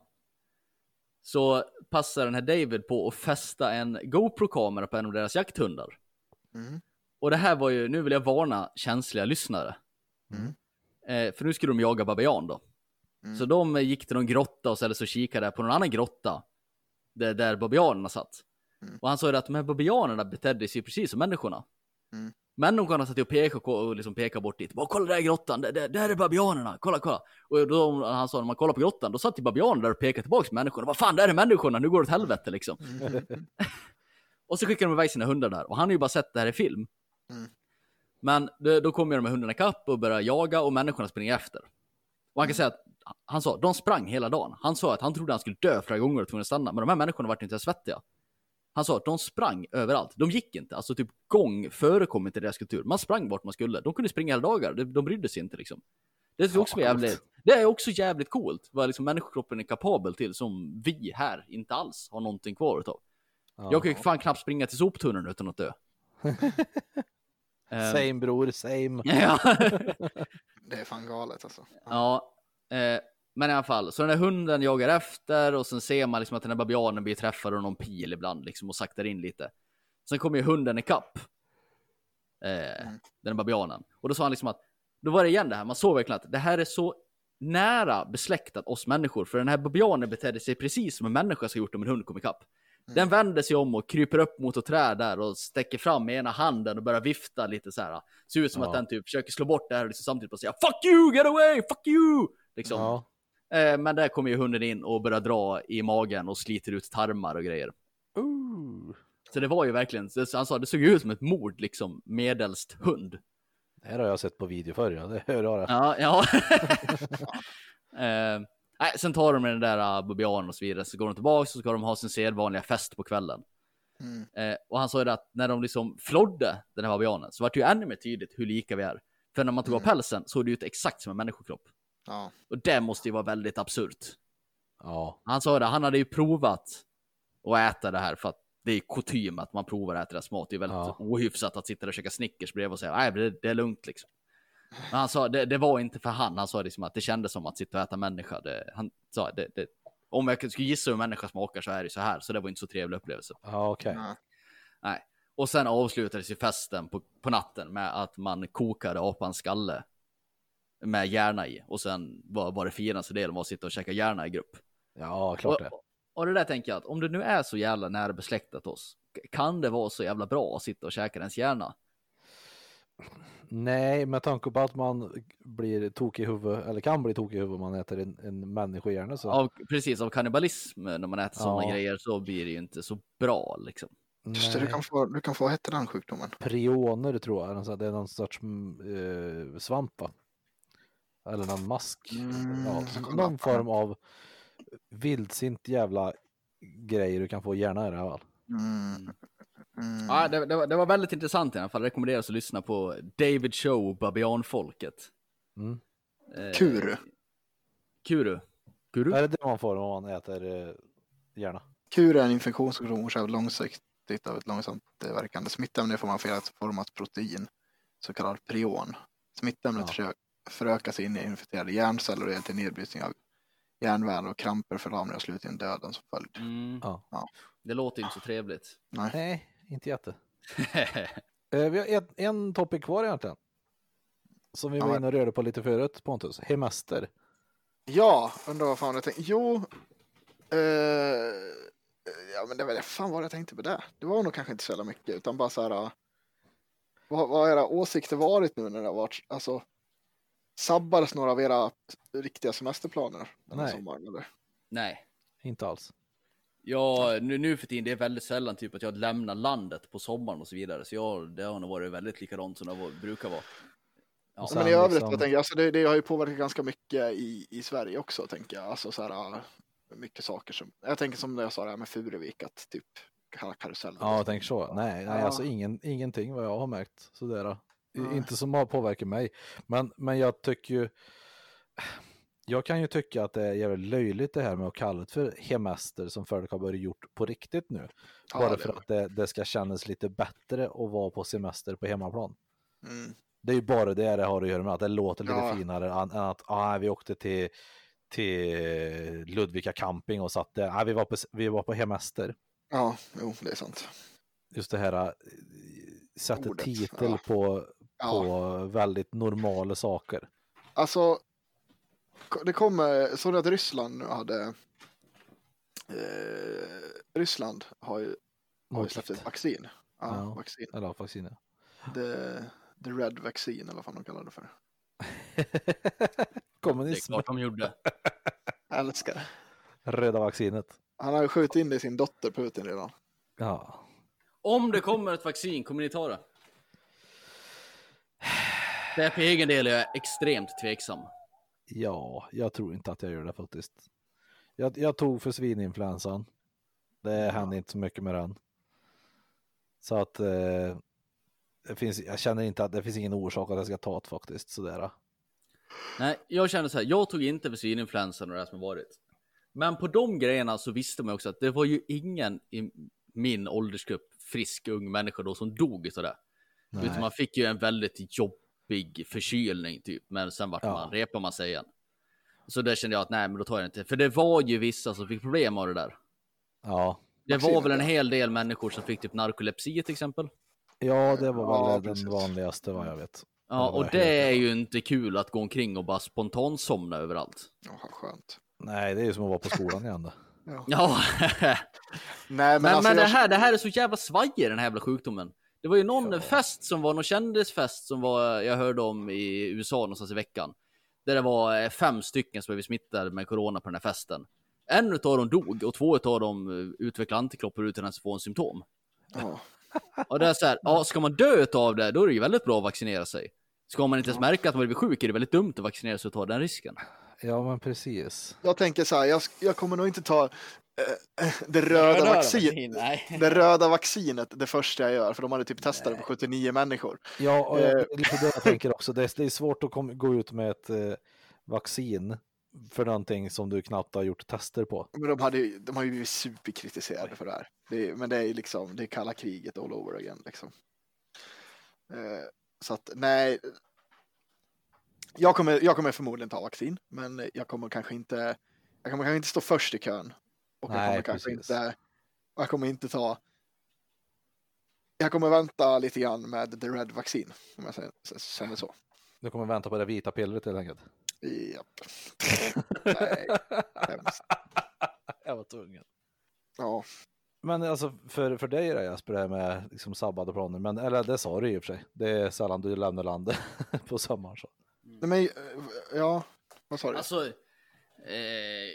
så passar den här David på att fästa en GoPro-kamera på en av deras jakthundar. Mm. Och det här var ju, nu vill jag varna känsliga lyssnare. Mm. Eh, för nu skulle de jaga babian då. Mm. Så de gick till någon grotta och ställde sig och kikade på någon annan grotta. Där, där babianerna satt. Mm. Och han sa ju att de här babianerna betedde sig precis som människorna. Mm. Människorna satt och pekade och, liksom pekade bort dit. Bara, kolla där är grottan, där, där, där är babianerna, kolla, kolla. Och då, han sa när man kollar på grottan, då satt ju babianerna där och pekade tillbaka på människorna. Vad fan, där är människorna, nu går det åt helvete liksom. Och så skickar de iväg sina hundar där. Och han har ju bara sett det här i film. Mm. Men då, då kommer de här hundarna ikapp och börjar jaga och människorna springer efter. Och han kan säga att, han sa, de sprang hela dagen. Han sa att han trodde han skulle dö flera gånger och tvungen att stanna. Men de här människorna vart inte ens svettiga. Han sa att de sprang överallt. De gick inte. Alltså typ gång förekom inte i deras kultur. Man sprang vart man skulle. De kunde springa hela dagar. De, de brydde sig inte liksom. Det är också Ja, jävligt. Det är också jävligt coolt vad liksom människokroppen är kapabel till som vi här inte alls har någonting kvar utav. Ja. Jag kan ju fan knappt springa till soptunnan utan att dö. Same bror, same. ja. Det är fan galet alltså. ja. Eh, men i alla fall, så den här hunden jagar efter och sen ser man liksom att den här babianen blir träffad av någon pil ibland liksom och saktar in lite. Sen kommer ju hunden ikapp. Eh, Mm. Den här babianen. Och då sa han liksom att, då var det igen det här, man såg verkligen att det här är så nära besläktat oss människor. För den här babianen betedde sig precis som en människa ska gjort om en hund kom ikapp. Den vänder sig om och kryper upp mot ett träd där och sträcker fram med ena handen och börjar vifta lite så här. Ser ut som Ja. att den typ försöker slå bort det här och liksom samtidigt bara säga Fuck you, get away, fuck you! Liksom. Ja. Eh, men där kommer ju hunden in och börjar dra i magen och sliter ut tarmar och grejer. Ooh. Så det var ju verkligen, så han sa det såg ut som ett mord liksom, medelst hund. Det här har jag sett på video förr, ja. det hör jag. Ja, ja. eh, nej, sen tar de med den där uh, babianen och så vidare, så går de tillbaka och så ska de ha sin sedvanliga fest på kvällen. Mm. Eh, och han sa ju att när de liksom flodde den här babianen så var det ju ännu mer tydligt hur lika vi är. För när man tog av Mm. pälsen såg det ut exakt som en människokropp. Ja. Och det måste ju vara väldigt absurt. Ja. Han sa det, han hade ju provat att äta det här för att det är kutym att man provar att äta deras mat. Det är väldigt Ja. ohyfsat att sitta där och käka Snickers bredvid och säga nej, det, det är lugnt liksom. Men han sa det, det var inte för han. Han sa liksom att det kändes som att sitta och äta människa. Det, han sa det, det, om jag skulle gissa hur människa smakar så är det så här. Så det var inte så trevlig upplevelse. Ja, okej. Ja. Och sen avslutades ju festen på, på natten med att man kokade apans skalle med hjärna i. Och sen var, var det delen var att sitta och käka hjärna i grupp. Ja, klart det. Och, och det där tänker jag att om det nu är så jävla nära besläktat oss, kan det vara så jävla bra att sitta och käka ens hjärna? Nej, med tanke på att man blir tokig i huvudet, eller kan bli tokig i huvudet om man äter en, en människohjärna så. Av, precis, av kannibalism när man äter sådana Ja. grejer så blir det ju inte så bra liksom. Just det, du kan få, du kan få, hette den sjukdomen? Prioner tror jag, det är någon sorts mm, eh, svamp va? Eller någon mask. Mm, ja, någon form av vildsint jävla grejer du kan få i hjärnan i alla fall. Mm. Mm. Ja, det, det, var, det var väldigt intressant i alla fall. Jag rekommenderas att lyssna på David Show, Babianfolket. Mm. Eh, Kuru. Kuru. Kuru? Är det det man får om man äter eh, hjärna? Kur är en infektionssjukdom orsakad långsiktigt av ett långsamt verkande smittämne i form av felformat protein, så kallad prion. Smittämnet Ja. Förökar sig in i infekterade hjärnceller och leder till nedbrytning av järnväv och kramper, förlamning och slutligen döden som följd. Mm. Ja. Ja. Det låter inte så trevligt. Nej. Nej, inte jätte. Eh, vi har en, en topic kvar egentligen. Som vi Ja, var men- inne och rörde på lite förut, Pontus. Hemester. Ja, undrar vad fan jag tänkte. Jo, eh, ja men det var det. Fan vad jag tänkte på det. Det var nog kanske inte så jävla mycket utan bara så här. Vad, vad har era åsikter varit nu när det har varit, alltså. Sabbades några av era riktiga semesterplaner den här Nej. sommaren? Eller? Nej. Inte alls. Ja, nu, nu för tiden, det är väldigt sällan typ att jag lämnar landet på sommaren och så vidare. Så jag, det har nog varit väldigt likadant som det var, brukar vara. Ja, Men i övrigt, liksom- jag tänker, alltså det, det har ju påverkat ganska mycket i, i Sverige också, tänker jag. Alltså så här, äh, mycket saker som, jag tänker som när jag sa det här med Furuvik, att typ karusellen. Ja, jag tänker så. Nej, nej Ja. alltså ingen, ingenting vad jag har märkt. Sådär. Nej. Inte som har påverkat mig. Men, men jag tycker ju... Jag kan ju tycka att det är jävligt löjligt det här med att kalla det för hemester som folk har börjat gjort på riktigt nu. Ja, Bara för att det, det ska kännas lite bättre att vara på semester på hemmaplan. Mm. Det är ju bara det det har att göra med, att det låter lite Ja. finare än att ah, vi åkte till, till Ludvika camping och satt där. Ah, vi, var på, vi var på hemester. Ja, jo, det är sant. Just det här äh, sätter Ordet, titel ja. på, Ja. på väldigt normala saker. Alltså, det kommer, såg du att Ryssland nu hade, eh, Ryssland har ju, har ju släppt ett vaccin. Ja, Ja. vaccin. Eller vacciner. The, the Red Vaccine, eller vad fan de kallar det för. det är Kommunism, klart de gjorde. Jag älskar det. röda vaccinet. Han har ju skjutit in det i sin dotter Putin redan. Ja. Om det kommer ett vaccin, kommer ni ta det? Det är på egen del är jag extremt tveksam. ja, jag tror inte att jag gör det faktiskt. Jag, jag tog för svininfluensan. Det hände inte så mycket med den. Så att eh, det finns, jag känner inte att det finns ingen orsak att jag ska ta det faktiskt. Sådär. Nej, jag känner så här, jag tog inte för svininfluensan och det som har varit. Men på de grejerna så visste man också att det var ju ingen i min åldersgrupp, frisk ung människa då, som dog. Nej. Utan man fick ju en väldigt jobbig förkylning typ, men sen vart Ja. man, repar man sig igen. Så där kände jag att nej, men då tar jag det inte. För det var ju vissa som fick problem av det där. Ja. Det var väl en ja. hel del människor som fick typ narkolepsi till exempel. ja, det var Ja, väl precis. den vanligaste vad jag vet. Ja, Det och det är ju inte kul att gå omkring och bara spontansomna överallt. Ja, skönt. Nej, det är ju som att vara på skolan igen. Det. Ja, Nej, men, men, alltså, men det, jag, här, det här är så jävla svajig den här jävla sjukdomen. Det var ju någon fest som var, någon kändisfest som var, jag hörde om i USA någonstans i veckan. Där det var eh, fem stycken som blev smittade med corona på den här festen. En utav dem dog och två utav dem eh, utvecklade antikroppar utan ens få en symptom. ja, Och det är så här, ja, ska man dö utav det, då är det ju väldigt bra att vaccinera sig. Ska man inte ens märka att man blir sjuk är det väldigt dumt att vaccinera sig och ta den risken. Ja, men precis. jag tänker så här, jag, jag kommer nog inte ta det röda, vaccin, Nej. det röda vaccinet det första jag gör, för de hade typ testat det på 79 människor. Ja, och jag, Eh. det är lite det jag tänker också. Det är, det är svårt att kom, gå ut med ett eh, vaccin för någonting som du knappt har gjort tester på. Men de, hade, de har ju blivit superkritiserade för det här. Det är, men det är liksom, det är kalla kriget all over again liksom. Eh, så att nej. Jag kommer, jag kommer förmodligen ta vaccin, men jag kommer kanske inte, jag kommer kanske inte stå först i kön. Och jag Nej, kommer kanske precis. inte, jag kommer inte ta, jag kommer vänta lite grann med the red vaccin, om jag säger, känner så. Du kommer vänta på det vita pillret helt enkelt. Japp. nej, hemskt. Jag var tvungen. Ja. Men alltså för, för dig då Jesper, det här med liksom sabbade planer, men eller det sa du i och för sig. Det är sällan du lämnar landet på sommaren. Så. Nej, men, eh, ja, vad sa du? Alltså, eh,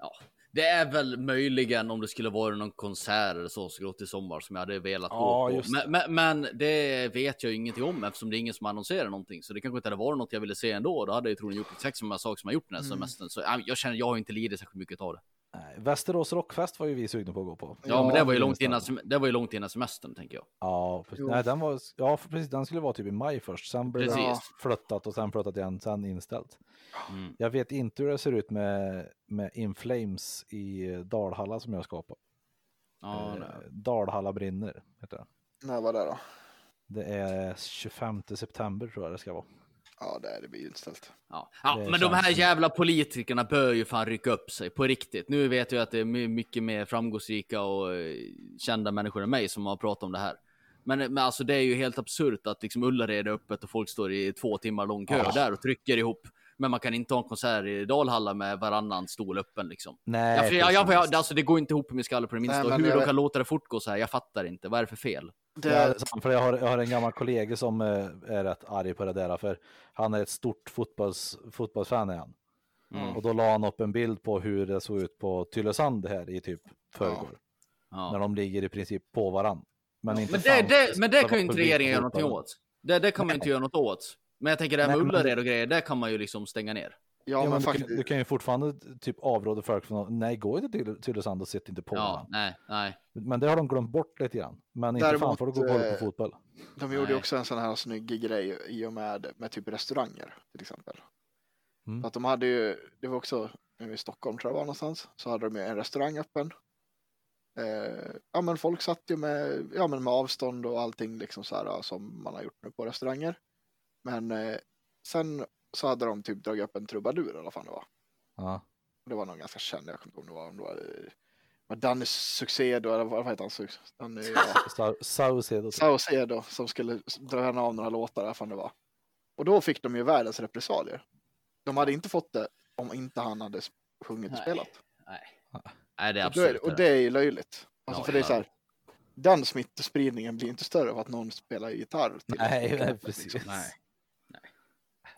ja, det är väl möjligen om det skulle vara någon konsert eller så som gått i sommar som jag hade velat Ja, gå på. Men, men, men det vet jag ingenting om eftersom det är ingen som annonserar någonting. Så det kanske inte hade varit något jag ville se ändå. Då hade jag troligen gjort exakt samma sak som jag gjort den här Mm. semestern. Så ja, jag känner, jag har inte lidit särskilt mycket av det. Nej, Västerås Rockfest var ju vi sugna på att gå på. Ja, Ja, men det var ju långt innan, sem- det var ju långt innan semestern tänker jag. Ja, precis. Nej, den var, ja, precis. Den skulle vara typ i maj först. Sen blev det Precis. flyttat och sen flyttat igen, sen inställt. Mm. Jag vet inte hur det ser ut med, med Inflames i Dalhalla som jag ska på. Ja, Eh. Dalhalla brinner, heter det. När var det då? Det är 25 september tror jag det ska vara. Ja, det, är- det blir inställt. Ja, ja Det men de här jävla politikerna bör ju fan rycka upp sig på riktigt. Nu vet jag att det är my- mycket mer framgångsrika och eh, kända människor än mig som har pratat om det här. Men, men alltså det är ju helt absurt att liksom Ullared är öppet och folk står i två timmar lång kö Ja. där och trycker ihop. Men man kan inte ha en konsert i Dalhalla med varannan stol öppen liksom. Nej, Ja, för jag, jag, jag, alltså det går inte ihop i min skalle på det minsta. Nej, hur de kan låta det fortgå så här, jag fattar inte. Vad är det för fel? Det för jag har, jag har en gammal kollega som eh, är rätt arg på det där, för han är ett stort fotbolls, fotbollsfan är han. Mm. Och då la han upp en bild på hur det såg ut på Tylösand här i typ förrgår. Ja. När de ligger i princip på varann. Men, inte Men det, det, men det kan ju inte regeringen göra någonting åt. Det, det kan man ju inte göra något åt. Men jag tänker det här med Ullared och grejer, det kan man ju liksom stänga ner. Ja, Ja, men men du, faktiskt. kan, du kan ju fortfarande typ avråda folk från att nej, gå inte till Tylösand och sitt inte på Ja, nej, nej. Men det har de glömt bort lite grann. Men inte fan Däremot, får du gå och kolla eh, på fotboll. De gjorde ju också en sån här snygg grej i och med, med typ restauranger till exempel. Mm. För Att de hade ju, det var också i Stockholm tror jag var någonstans, så hade de ju en restaurang öppen. Eh, ja men folk satt ju med, ja, men med avstånd och allting liksom så här som man har gjort nu på restauranger. Men eh, sen så hade de typ dragit upp en trubadur eller vad fan det var. Ja. Det var någon ganska känd, jag kommer inte ihåg om det var, om det var, var Danny Succedo eller vad heter han? Danny, ja. Sa- Saucedo. Saucedo som skulle dra av några låtar, vad fan det var. Och då fick de ju världens repressalier. De hade inte fått det om inte han hade sjungit och Nej. spelat. Nej, nej det är Och, då är, och det är ju löjligt. Alltså Ja, för det är så här, den smittospridningen blir inte större av att någon spelar gitarr. Till Nej, nej, precis. Nej.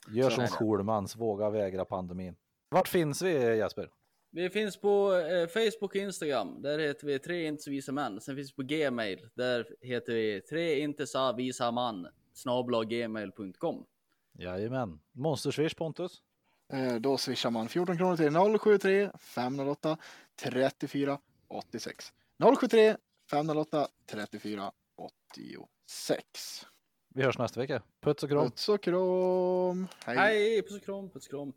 Gör som. Schulmans, våga vägra pandemin. Vart finns vi Jesper? Vi finns på eh, Facebook och Instagram. Där heter vi tre inte så visa män. Sen finns vi på Gmail. Där heter vi tre inte så visa man. Gmail.com. Jajamän. Monsterswish Pontus? Eh, Då swishar man 14 kronor till 073 508 34 86. 073 508 34 86. Vi hörs nästa vecka. Puts och kram. Puss och kram. Hej, puss och kram, puss och kram.